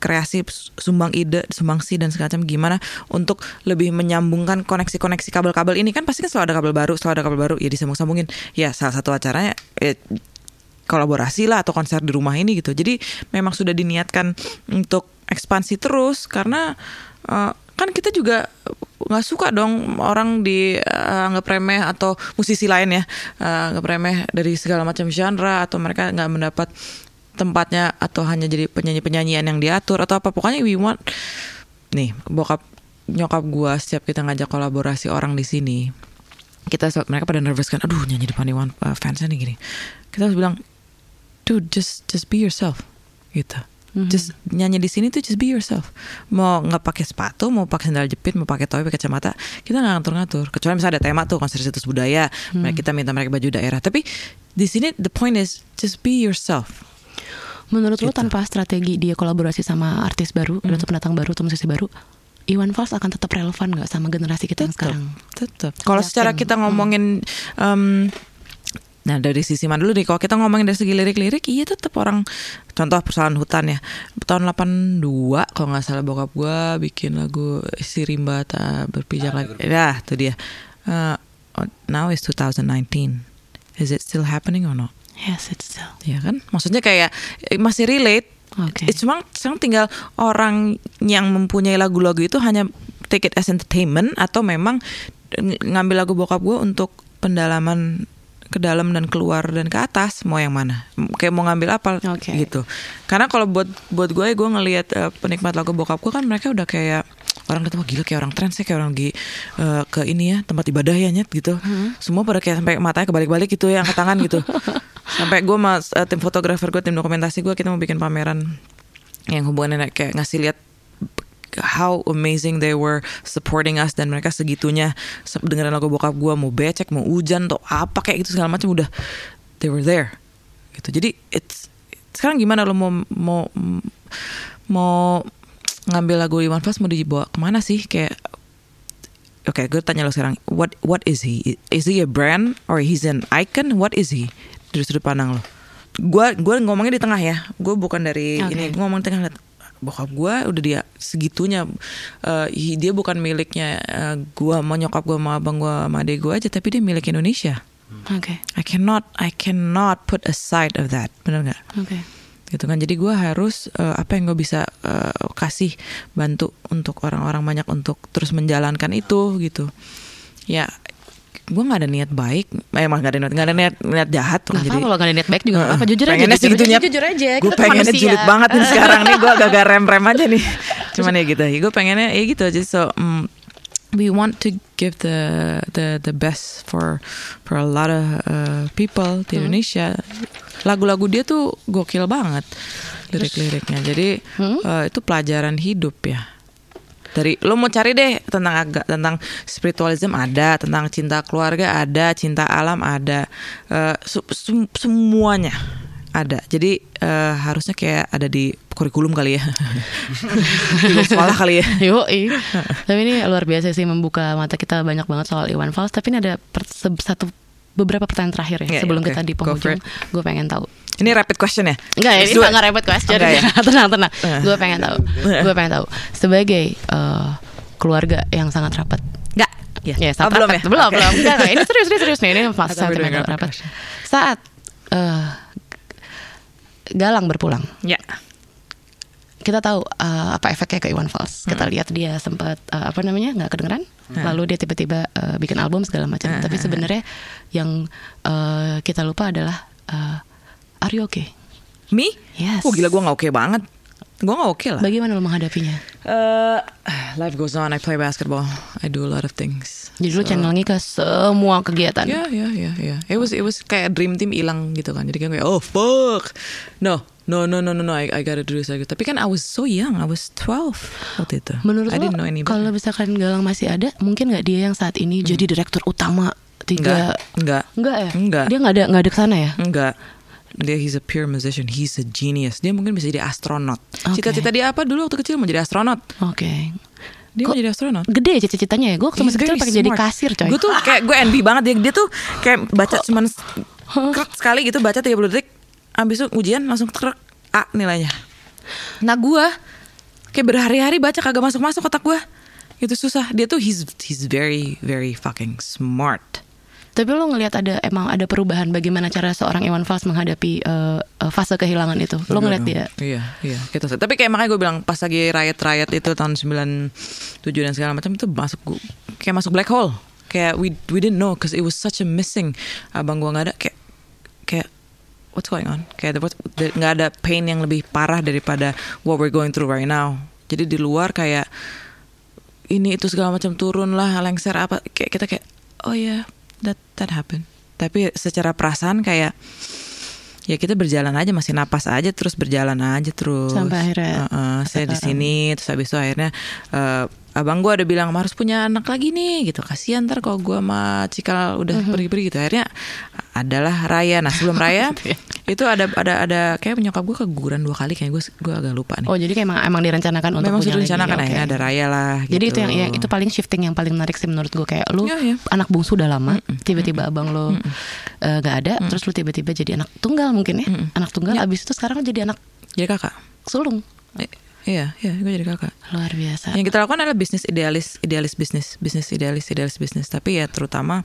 berkreasi sumbang ide, sumbangsi dan segala macam gimana untuk lebih menyambungkan koneksi-koneksi kabel-kabel ini kan pasti kan selalu ada kabel baru, selalu ada kabel baru ya disambung-sambungin. Ya salah satu acaranya ya, kolaborasi lah atau konser di rumah ini gitu. Jadi memang sudah diniatkan untuk ekspansi terus karena uh, kan kita juga nggak suka dong orang dianggap remeh atau musisi lain ya uh, anggap remeh dari segala macam genre atau mereka nggak mendapat tempatnya atau hanya jadi penyanyi-penyanyian yang diatur atau apa. Pokoknya we want nih bokap nyokap gua setiap kita ngajak kolaborasi orang di sini kita mereka pada nervous kan aduh nyanyi depan Iwan uh, fansnya nih gini. Kita harus bilang dude just just be yourself gitu. Just nyanyi di sini tuh just be yourself. Mau nggak pakai sepatu mau pakai sandal jepit mau pakai topi pakai kacamata kita nggak ngatur-ngatur. Kecuali misalnya ada tema tuh konser situs budaya mereka kita minta mereka baju daerah. Tapi di sini the point is just be yourself Menurut Gitu. lo tanpa strategi dia kolaborasi sama artis baru Hmm. atau pendatang baru atau musisi baru, Iwan Fals akan tetap relevan nggak sama generasi kita yang sekarang? tetap kalau secara kita ngomongin em, Nah dari sisi mana dulu nih Kalau kita ngomongin dari segi lirik-lirik Iya tetap orang Contoh persoalan hutan ya Tahun 82 Kalau nggak salah bokap gue Bikin lagu Si Rimba tak berpijak lagi Ya itu dia Uh, Now is 2019 Is it still happening or not? Yes, it's still. Ya kan? Maksudnya kayak eh, Masih relate. Oke. It's cuma sekarang tinggal orang yang mempunyai lagu-lagu itu hanya take it as entertainment atau memang ng- ngambil lagu bokap gue untuk pendalaman ke dalam dan keluar dan ke atas mau yang mana. Kayak mau ngambil apa Oke. gitu. Karena kalau buat buat gue gue ngelihat eh, penikmat lagu bokap gue kan mereka udah kayak orang ketemu gila kayak orang trans ya kayak orang lagi eh, ke ini ya tempat ibadah ya nyet gitu. Semua pada kayak sampai matanya kebalik-balik gitu ya angkat tangan gitu sampai gue mas eh, tim fotografer gue tim dokumentasi gue kita mau bikin pameran yang hubungannya kayak ngasih lihat how amazing they were supporting us dan mereka segitunya se- dengerin lagu bokap gue mau becek mau hujan atau apa kayak gitu segala macam udah they were there gitu jadi it's sekarang gimana lo mau mau mau ngambil lagu Iwan Fals mau dibawa ke mana sih kayak Oke, gue tanya lo sekarang, what what is he? Is he a brand or he's an icon? What is he dari sudut pandang lo? Gue gue ngomongnya di tengah ya, gue bukan dari Oke. ini, gue ngomong di tengah. Bokap gue udah dia segitunya, hi- dia bukan miliknya eh, gue sama nyokap gue sama abang gue sama adik gue aja, tapi dia milik Indonesia. Oke, I cannot I cannot put aside of that, bener nggak? oke. gitu kan jadi gue harus eh, apa yang gue bisa eh, kasih bantu untuk orang-orang banyak untuk terus menjalankan itu gitu ya gue nggak ada niat baik. Eh, emang nggak ada niat nggak ada niat niat jahat. Tuh Nggak jadi apa-apa kalau nggak ada niat baik juga nggak apa Jujur aja, jujur aja, segitunya jujur aja. gue pengennya julid banget nih sekarang nih. Gue agak rem rem aja nih. Cuman ya gitu gue pengennya ya gitu aja. So mm, we want to give the the the best for for a lot of uh, people di Indonesia. Lagu-lagu dia tuh gokil banget lirik-liriknya. Jadi uh, itu pelajaran hidup ya dari lo mau cari deh tentang agak tentang spiritualism ada tentang cinta keluarga ada cinta alam ada Eh, su- sem- semuanya ada jadi eh, harusnya kayak ada di kurikulum kali ya. Kurikulum sekolah kali ya. Yoi. Tapi ini luar biasa sih membuka mata kita banyak banget soal Iwan Fals. Tapi ini ada satu beberapa pertanyaan terakhir ya Iya, sebelum iya, kita oke. di penghujung. Gue pengen tahu. Ini rapid question ya? Enggak, ini it. sangat repot question. Enggak ya? tenang, tenang. Eh. Gue pengen tahu. Gue pengen tahu. Sebagai eh, keluarga yang sangat rapat. Enggak. Ya, Ya, Oh, sangat belum rapat. ya? Belum, Oke. belum. Enggak, enggak. Ini serius, serius, serius nih. Ini sentimental rapid rapat. Saat eh, Galang berpulang, Ya. kita tahu eh, apa efeknya ke Iwan Fals. Kita lihat dia sempat eh, apa namanya nggak kedengeran, lalu dia tiba-tiba eh, bikin album segala macam. Tapi sebenarnya yang eh, kita lupa adalah eh, Are you okay? Me? Yes. Oh gila gue gak oke banget. Gue gak oke lah. Bagaimana lo menghadapinya? Uh, life goes on. I play basketball. I do a lot of things. Jadi lu channelnya ke semua kegiatan. Ya, ya, ya, ya. It was, it was kayak dream team hilang gitu kan. Jadi kayak, oh fuck, no, no, no, no, no, no. I, I gotta do this. I gotta- Tapi kan I was so young. I was 12 waktu itu. Menurut I lo didn't know any better. kalau misalkan Galang masih ada, mungkin nggak dia yang saat ini jadi direktur utama tiga? Enggak, enggak, Enggak ya? Enggak. Dia nggak ada nggak ada ke sana ya? enggak. Dia he's a pure musician. He's a genius. Dia mungkin bisa jadi astronot. Oke. Cita-cita dia apa dulu waktu kecil mau jadi astronot. Oke. Dia Kok mau jadi astronot. Gede ya cita-citanya ya? Gue waktu masih kecil pengen jadi kasir coy. Gue tuh kayak gue envy banget dia. Dia tuh kayak baca cuman krek sekali gitu baca 30 detik. Abis itu ujian langsung krek A nilainya. Nah gue kayak berhari-hari baca kagak masuk-masuk otak gue. Itu susah. Dia tuh he's he's very very fucking smart. Tapi lo ngelihat ada emang ada perubahan bagaimana cara seorang Iwan Fals menghadapi eh, fase kehilangan itu. Lo ngeliat dia? Iya, iya. Gitu. Tapi kayak makanya gue bilang pas lagi riot-riot itu tahun 97 dan segala macam itu masuk gu- kayak masuk black hole. Kayak we we didn't know because it was such a missing. Abang gue nggak ada kayak kayak what's going on? Kayak nggak ada pain yang lebih parah daripada what we're going through right now. Jadi di luar kayak ini itu segala macam turun lah lengser apa kayak kita kayak oh ya that that happened. Tapi secara perasaan kayak ya kita berjalan aja masih napas aja terus berjalan aja terus Sampai akhirnya- Heeh, saya di sini terus habis itu akhirnya eh, abang gue ada bilang harus punya anak lagi nih gitu kasihan ntar kalau gue sama Cikal udah Mhm. pergi-pergi gitu akhirnya adalah Raya nah sebelum Raya Gitu ya. itu ada ada ada kayak nyokap gue keguguran dua kali kayak gue gue agak lupa nih Oh jadi kayak emang, emang direncanakan untuk memang punya sudah lagi. direncanakan Oke. akhirnya ada Raya lah Jadi gitu. itu yang, yang itu paling shifting yang paling menarik sih menurut gue kayak lu Iya, iya. anak bungsu udah lama, tiba-tiba abang lo eh, nggak ada, terus lu tiba-tiba jadi anak tunggal mungkin ya, anak tunggal. Abis itu sekarang jadi anak jadi kakak sulung. Eh, iya iya gue jadi kakak Luar biasa. yang kita lakukan adalah bisnis idealis idealis bisnis bisnis idealis idealis bisnis tapi ya terutama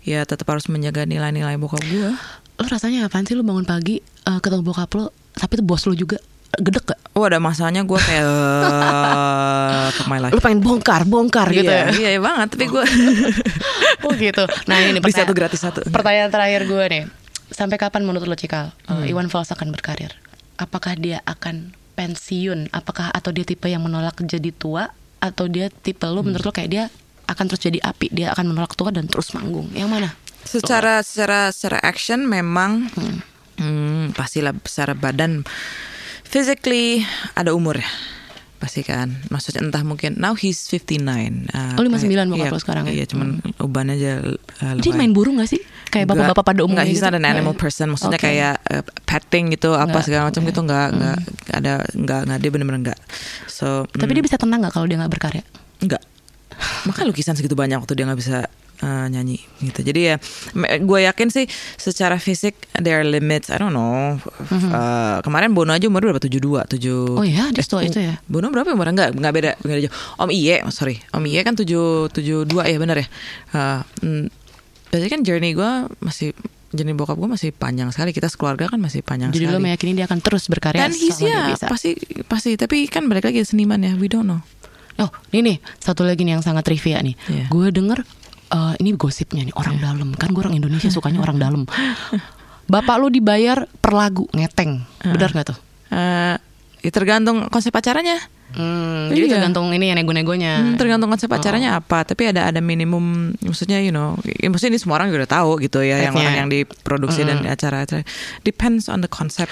ya tetap harus menjaga nilai-nilai bokap gue Lo rasanya apaan sih lu bangun pagi eh, ketemu bokap lo, tapi itu bos lo juga gedek gak? Oh ada masanya gue kayak eh, fuck my life. Lu pengen bongkar, bongkar gitu ya? Iya, iya banget. Tapi gue oh gitu. Nah ini pertanyaan- satu gratis satu. Pertanyaan terakhir gue nih. Sampai kapan menurut lo Cikal Hmm. uh, Iwan Fals akan berkarir? Apakah dia akan pensiun? Apakah atau dia tipe yang menolak jadi tua? Atau dia tipe lo menurut lo kayak dia akan terus jadi api? Dia akan menolak tua dan terus manggung? Yang mana? secara secara secara action memang hmm, pastilah secara badan physically ada umur ya pasti kan maksudnya entah mungkin now he's 59 uh, Oh, 59 kayak- bokap iya, lo sekarang ya? iya cuman uban aja uh, Dia main burung gak sih? Kayak bapak-bapak pada umumnya enggak, he's gitu? not an animal Nggak. person maksudnya Oke. kayak uh, petting gitu apa segala macam oke. gitu enggak enggak ada enggak enggak dia bener-bener enggak so Tapi dia bisa tenang gak kalau dia gak berkarya? Enggak. Maka lukisan segitu banyak waktu dia nggak bisa uh, nyanyi gitu. Jadi ya gue yakin sih secara fisik there are limits. I don't know. Uh, kemarin Bono aja umurnya berapa? 72, 7 Mhm. Oh iya, dia setua itu ya? Bono berapa umurnya? Enggak, enggak beda, enggak beda jauh. Om Iye, sorry. Om Iye kan 7 72 ya benar ya. Uh, mm, berarti kan journey gue masih journey bokap gue masih panjang sekali. Kita sekeluarga kan masih panjang Jadi sekali. lo meyakini dia akan terus berkarya Dan dia ya bisa? pasti pasti tapi kan balik lagi seniman ya. We don't know. Oh, ini nih satu lagi nih yang sangat trivia nih. Iya. Gue denger eh, ini gosipnya nih orang dalam. Kan gue orang Indonesia sukanya orang dalam. Bapak lu dibayar per lagu ngeteng, benar nggak tuh? Eh, ya tergantung konsep acaranya. Hmm, jadi Iya. tergantung ini ya nego-negonya. Hmm, tergantung konsep Oh. acaranya apa. Tapi ada ada minimum, maksudnya you know, ya, maksudnya ini semua orang juga udah tahu gitu ya, yang orang yang diproduksi dan acara-acara. Depends on the concept.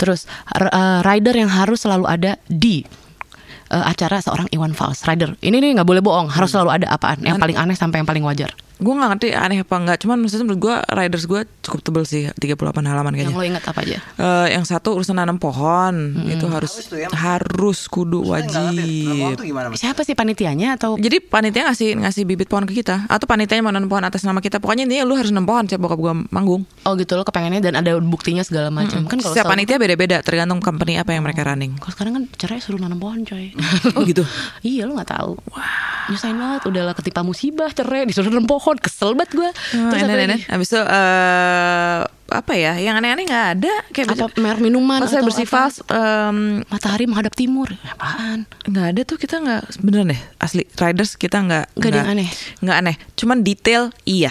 Terus eh, rider yang harus selalu ada di eh, acara seorang Iwan Fals rider. Ini nih nggak boleh bohong, harus selalu ada apaan? Yang paling aneh sampai yang paling wajar. Gue nggak ngerti aneh apa enggak cuman maksudnya menurut gue riders gue cukup tebel sih 38 halaman Yang kayaknya. lo ingat apa aja? Eh, yang satu urusan nanam pohon. Itu harus Harus tuh ya. harus kudu nggak wajib. gimana mas? Siapa sih panitianya atau jadi panitia ngasih ngasih bibit pohon ke kita. Atau panitianya mau nanam pohon atas nama kita. Pokoknya ini lu harus nanam pohon siapa bokap gue manggung. Oh gitu lo kepengennya dan ada buktinya segala macam. Kan kalau setiap panitia beda-beda tergantung company apa yang mereka running. Kalau sekarang kan cerai suruh nanam pohon coy. Oh gitu? Iya lo gak tahu. Nyusahin banget. Udahlah ketipa musibah cerai Disuruh nanam pohon Kesel banget gue Oh, Terus apa aneh-aneh. lagi? Habis itu eh, apa ya? Yang aneh-aneh nggak ada. Kayak Apa merek minuman atau bersifat em, Matahari menghadap timur Apaan? nggak ada tuh kita nggak beneran deh asli riders kita nggak Nggak ada aneh? nggak aneh cuman detail iya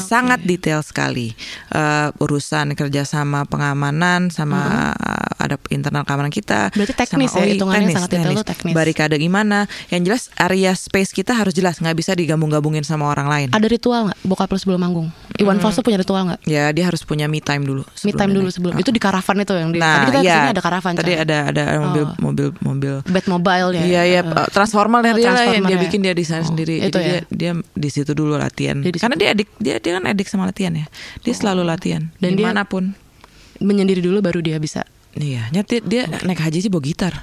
sangat detail sekali Eh, urusan kerjasama pengamanan sama eh, ada internal keamanan kita Berarti teknis sama ya, hitungannya sangat detail tuh teknis. barikade gimana yang jelas area space kita harus jelas nggak bisa digabung-gabungin sama orang lain Ada ritual gak? Bokap lo sebelum manggung Iwan Fals tuh punya ritual gak? ya dia harus punya me time dulu Me time dia dulu sebelum Itu di karavan itu yang di Nah, Tadi kita ke sini ada karavan Tadi coy. ada ada mobil Oh. mobil mobil Bed mobile ya Iya iya Eh, transformer Oh, dia lah yang dia ya. bikin dia desain Oh, sendiri. itu Jadi ya. dia dia di situ dulu latihan. Dia di Karena dia adik dia dia kan adik sama latihan ya. Dia selalu latihan Dan dia- di mana pun. Menyendiri dulu baru dia bisa Iya, nyetir dia naik haji sih bawa gitar.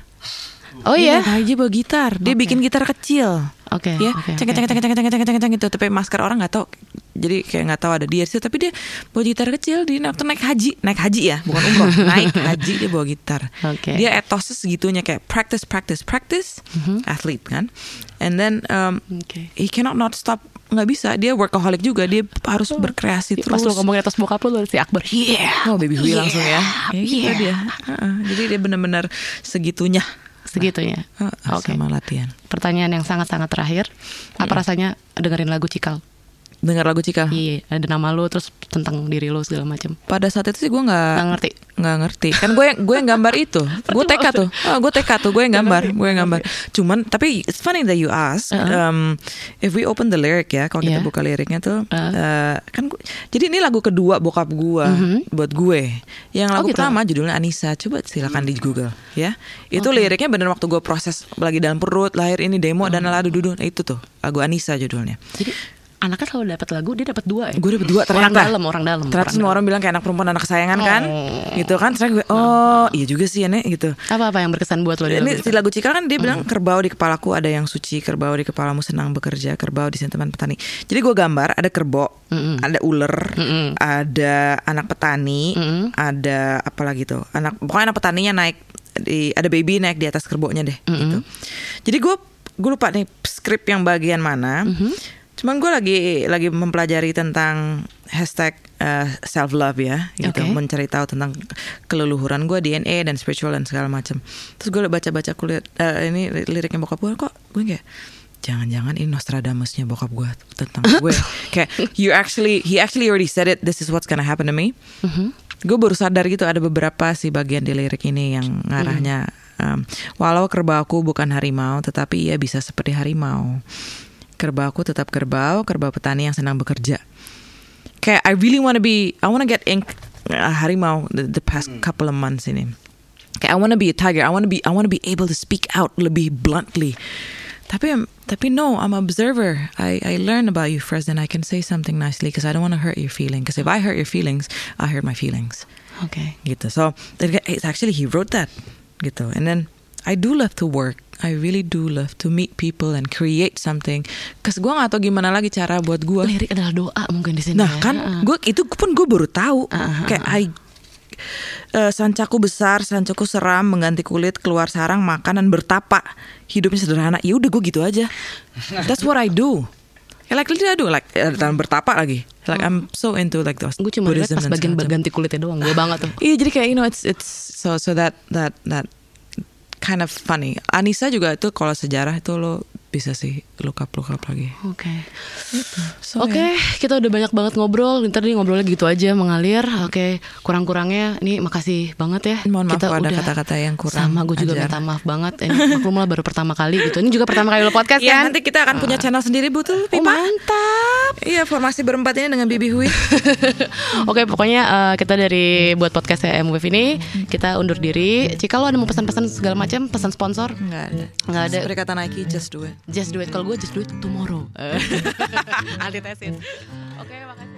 Oh Dia iya naik haji bawa gitar. Dia bikin gitar kecil. Oke ya, oke, ceng ceng ceng ceng ceng ceng ceng gitu. Tapi masker orang nggak tahu. Jadi kayak nggak tahu ada dia di situ. Tapi dia bawa gitar kecil. Dia waktu naik haji, naik haji ya, bukan umroh. naik haji dia bawa gitar. Oke. Dia etosnya segitunya kayak practice, practice, practice. Athlete kan. And then um, Oke. he cannot not stop. Nggak bisa. Dia workaholic juga. Dia harus berkreasi Pas terus. lo ngomongin atas bokap lo si Akbar Yeah Oh baby Hui Yeah. langsung ya. Ya gitu Yeah. dia. Heeh. Jadi dia benar-benar segitunya. Segitunya Heeh, Oke Sama latihan. Pertanyaan yang sangat-sangat terakhir Apa rasanya dengerin lagu Cikal? Dengar lagu Cika. Iya, ada nama lo terus tentang diri lo segala macam. Pada saat itu sih gue nggak Nggak ngerti. nggak ngerti. Kan gue yang gue yang gambar itu. gue TK tuh. Oh, gue TK tuh. Gue yang gambar. Gue yang gambar. Cuman tapi it's funny that you ask. Um, if we open the lyric ya, kalau kita Yeah. buka liriknya tuh, Uh. eh, kan gua- jadi ini lagu kedua bokap gue buat gue. Yang lagu Oh, gitu. pertama judulnya Anissa. Coba silakan di Google ya. Itu liriknya bener waktu gue proses lagi dalam perut, lahir ini demo dan ladu dudu. Nah, itu tuh lagu Anissa judulnya. Jadi anaknya selalu dapat lagu, dia dapat dua ya. Gue dapet dua ternyata. Orang dalam, orang dalam. Ternyata semua orang bilang kayak anak perempuan anak kesayangan kan, Oh. gitu kan. Terus gue, oh iya juga sih ya Nek, gitu. Apa-apa yang berkesan buat lo di lagu Ini itu? si lagu Cikal kan dia bilang kerbau di kepalaku ada yang suci, kerbau di kepalamu senang bekerja, kerbau di sini teman petani. Jadi gue gambar ada kerbau, ada ular, ada anak petani, ada apa lagi tuh, anak pokoknya anak petaninya naik di ada baby naik di atas kerbaunya deh, gitu. Jadi gue gue lupa nih skrip yang bagian mana. Cuman gue lagi lagi mempelajari tentang hashtag self love ya, gitu, Oke. mencari tahu tentang keleluhuran gue DNA dan spiritual dan segala macam. Terus gue baca-baca kulit eh, ini li- liriknya bokap gue kok gue kayak jangan-jangan ini Nostradamusnya bokap gue tentang gue kayak you actually he actually already said it this is what's gonna happen to me. Gue baru sadar gitu ada beberapa sih bagian di lirik ini yang ngarahnya um, walau kerbauku bukan harimau tetapi ia bisa seperti harimau. Kerbauku tetap kerbau, kerbau petani yang senang bekerja kayak I really want to be I want to get ink uh, harimau the, the past couple of months ini. Kayak I want to be a tiger. I want to be I want to be able to speak out lebih bluntly. Tapi tapi no, I'm observer. I I learn about you first, and I can say something nicely because I don't want to hurt your feelings. Because if I hurt your feelings, I hurt my feelings. Oke. Gitu. So it's actually he wrote that. Gitu. And then I do love to work. I really do love to meet people and create something. Cause gue gak tau gimana lagi cara buat gue. Lirik adalah doa mungkin di sini. Nah ya. kan Heeh. gue itu pun gue baru tahu Ah, ah, kayak I eh, sancaku besar, sancaku seram, mengganti kulit, keluar sarang, makan dan bertapa. Hidupnya sederhana. Ya udah gue gitu aja. That's what I do. Ya, like literally I do like dan bertapa lagi. Like I'm so into like those Gue cuma lihat pas bagian ganti kulitnya doang. Gue banget tuh. Iya jadi kayak you know it's it's so so that that that kind of funny. Anissa juga itu kalau sejarah itu lo bisa sih up lagi. Oke. So, Oke, ya. kita udah banyak banget ngobrol. Ntar nih ngobrolnya gitu aja mengalir. Oke, kurang-kurangnya ini makasih banget ya. Mohon maaf kita kalau ada udah kata-kata yang kurang Sama gue juga ajar. minta maaf banget. Ini maklum lah baru pertama kali gitu. Ini juga pertama kali lo podcast Iya, kan? nanti kita akan punya channel sendiri Oh, betul, Pipa. mantap. Iya, formasi berempat ini dengan Bibi Hui. Oke, pokoknya eh, kita dari buat podcast MWF ini kita undur diri. Jika lo ada mau pesan-pesan segala macam, pesan sponsor, Enggak ada. Nggak ada. Seperti kata Nike, just do it. Just do it. Kalau gue just do it tomorrow. Antitesis. Oke, makasih.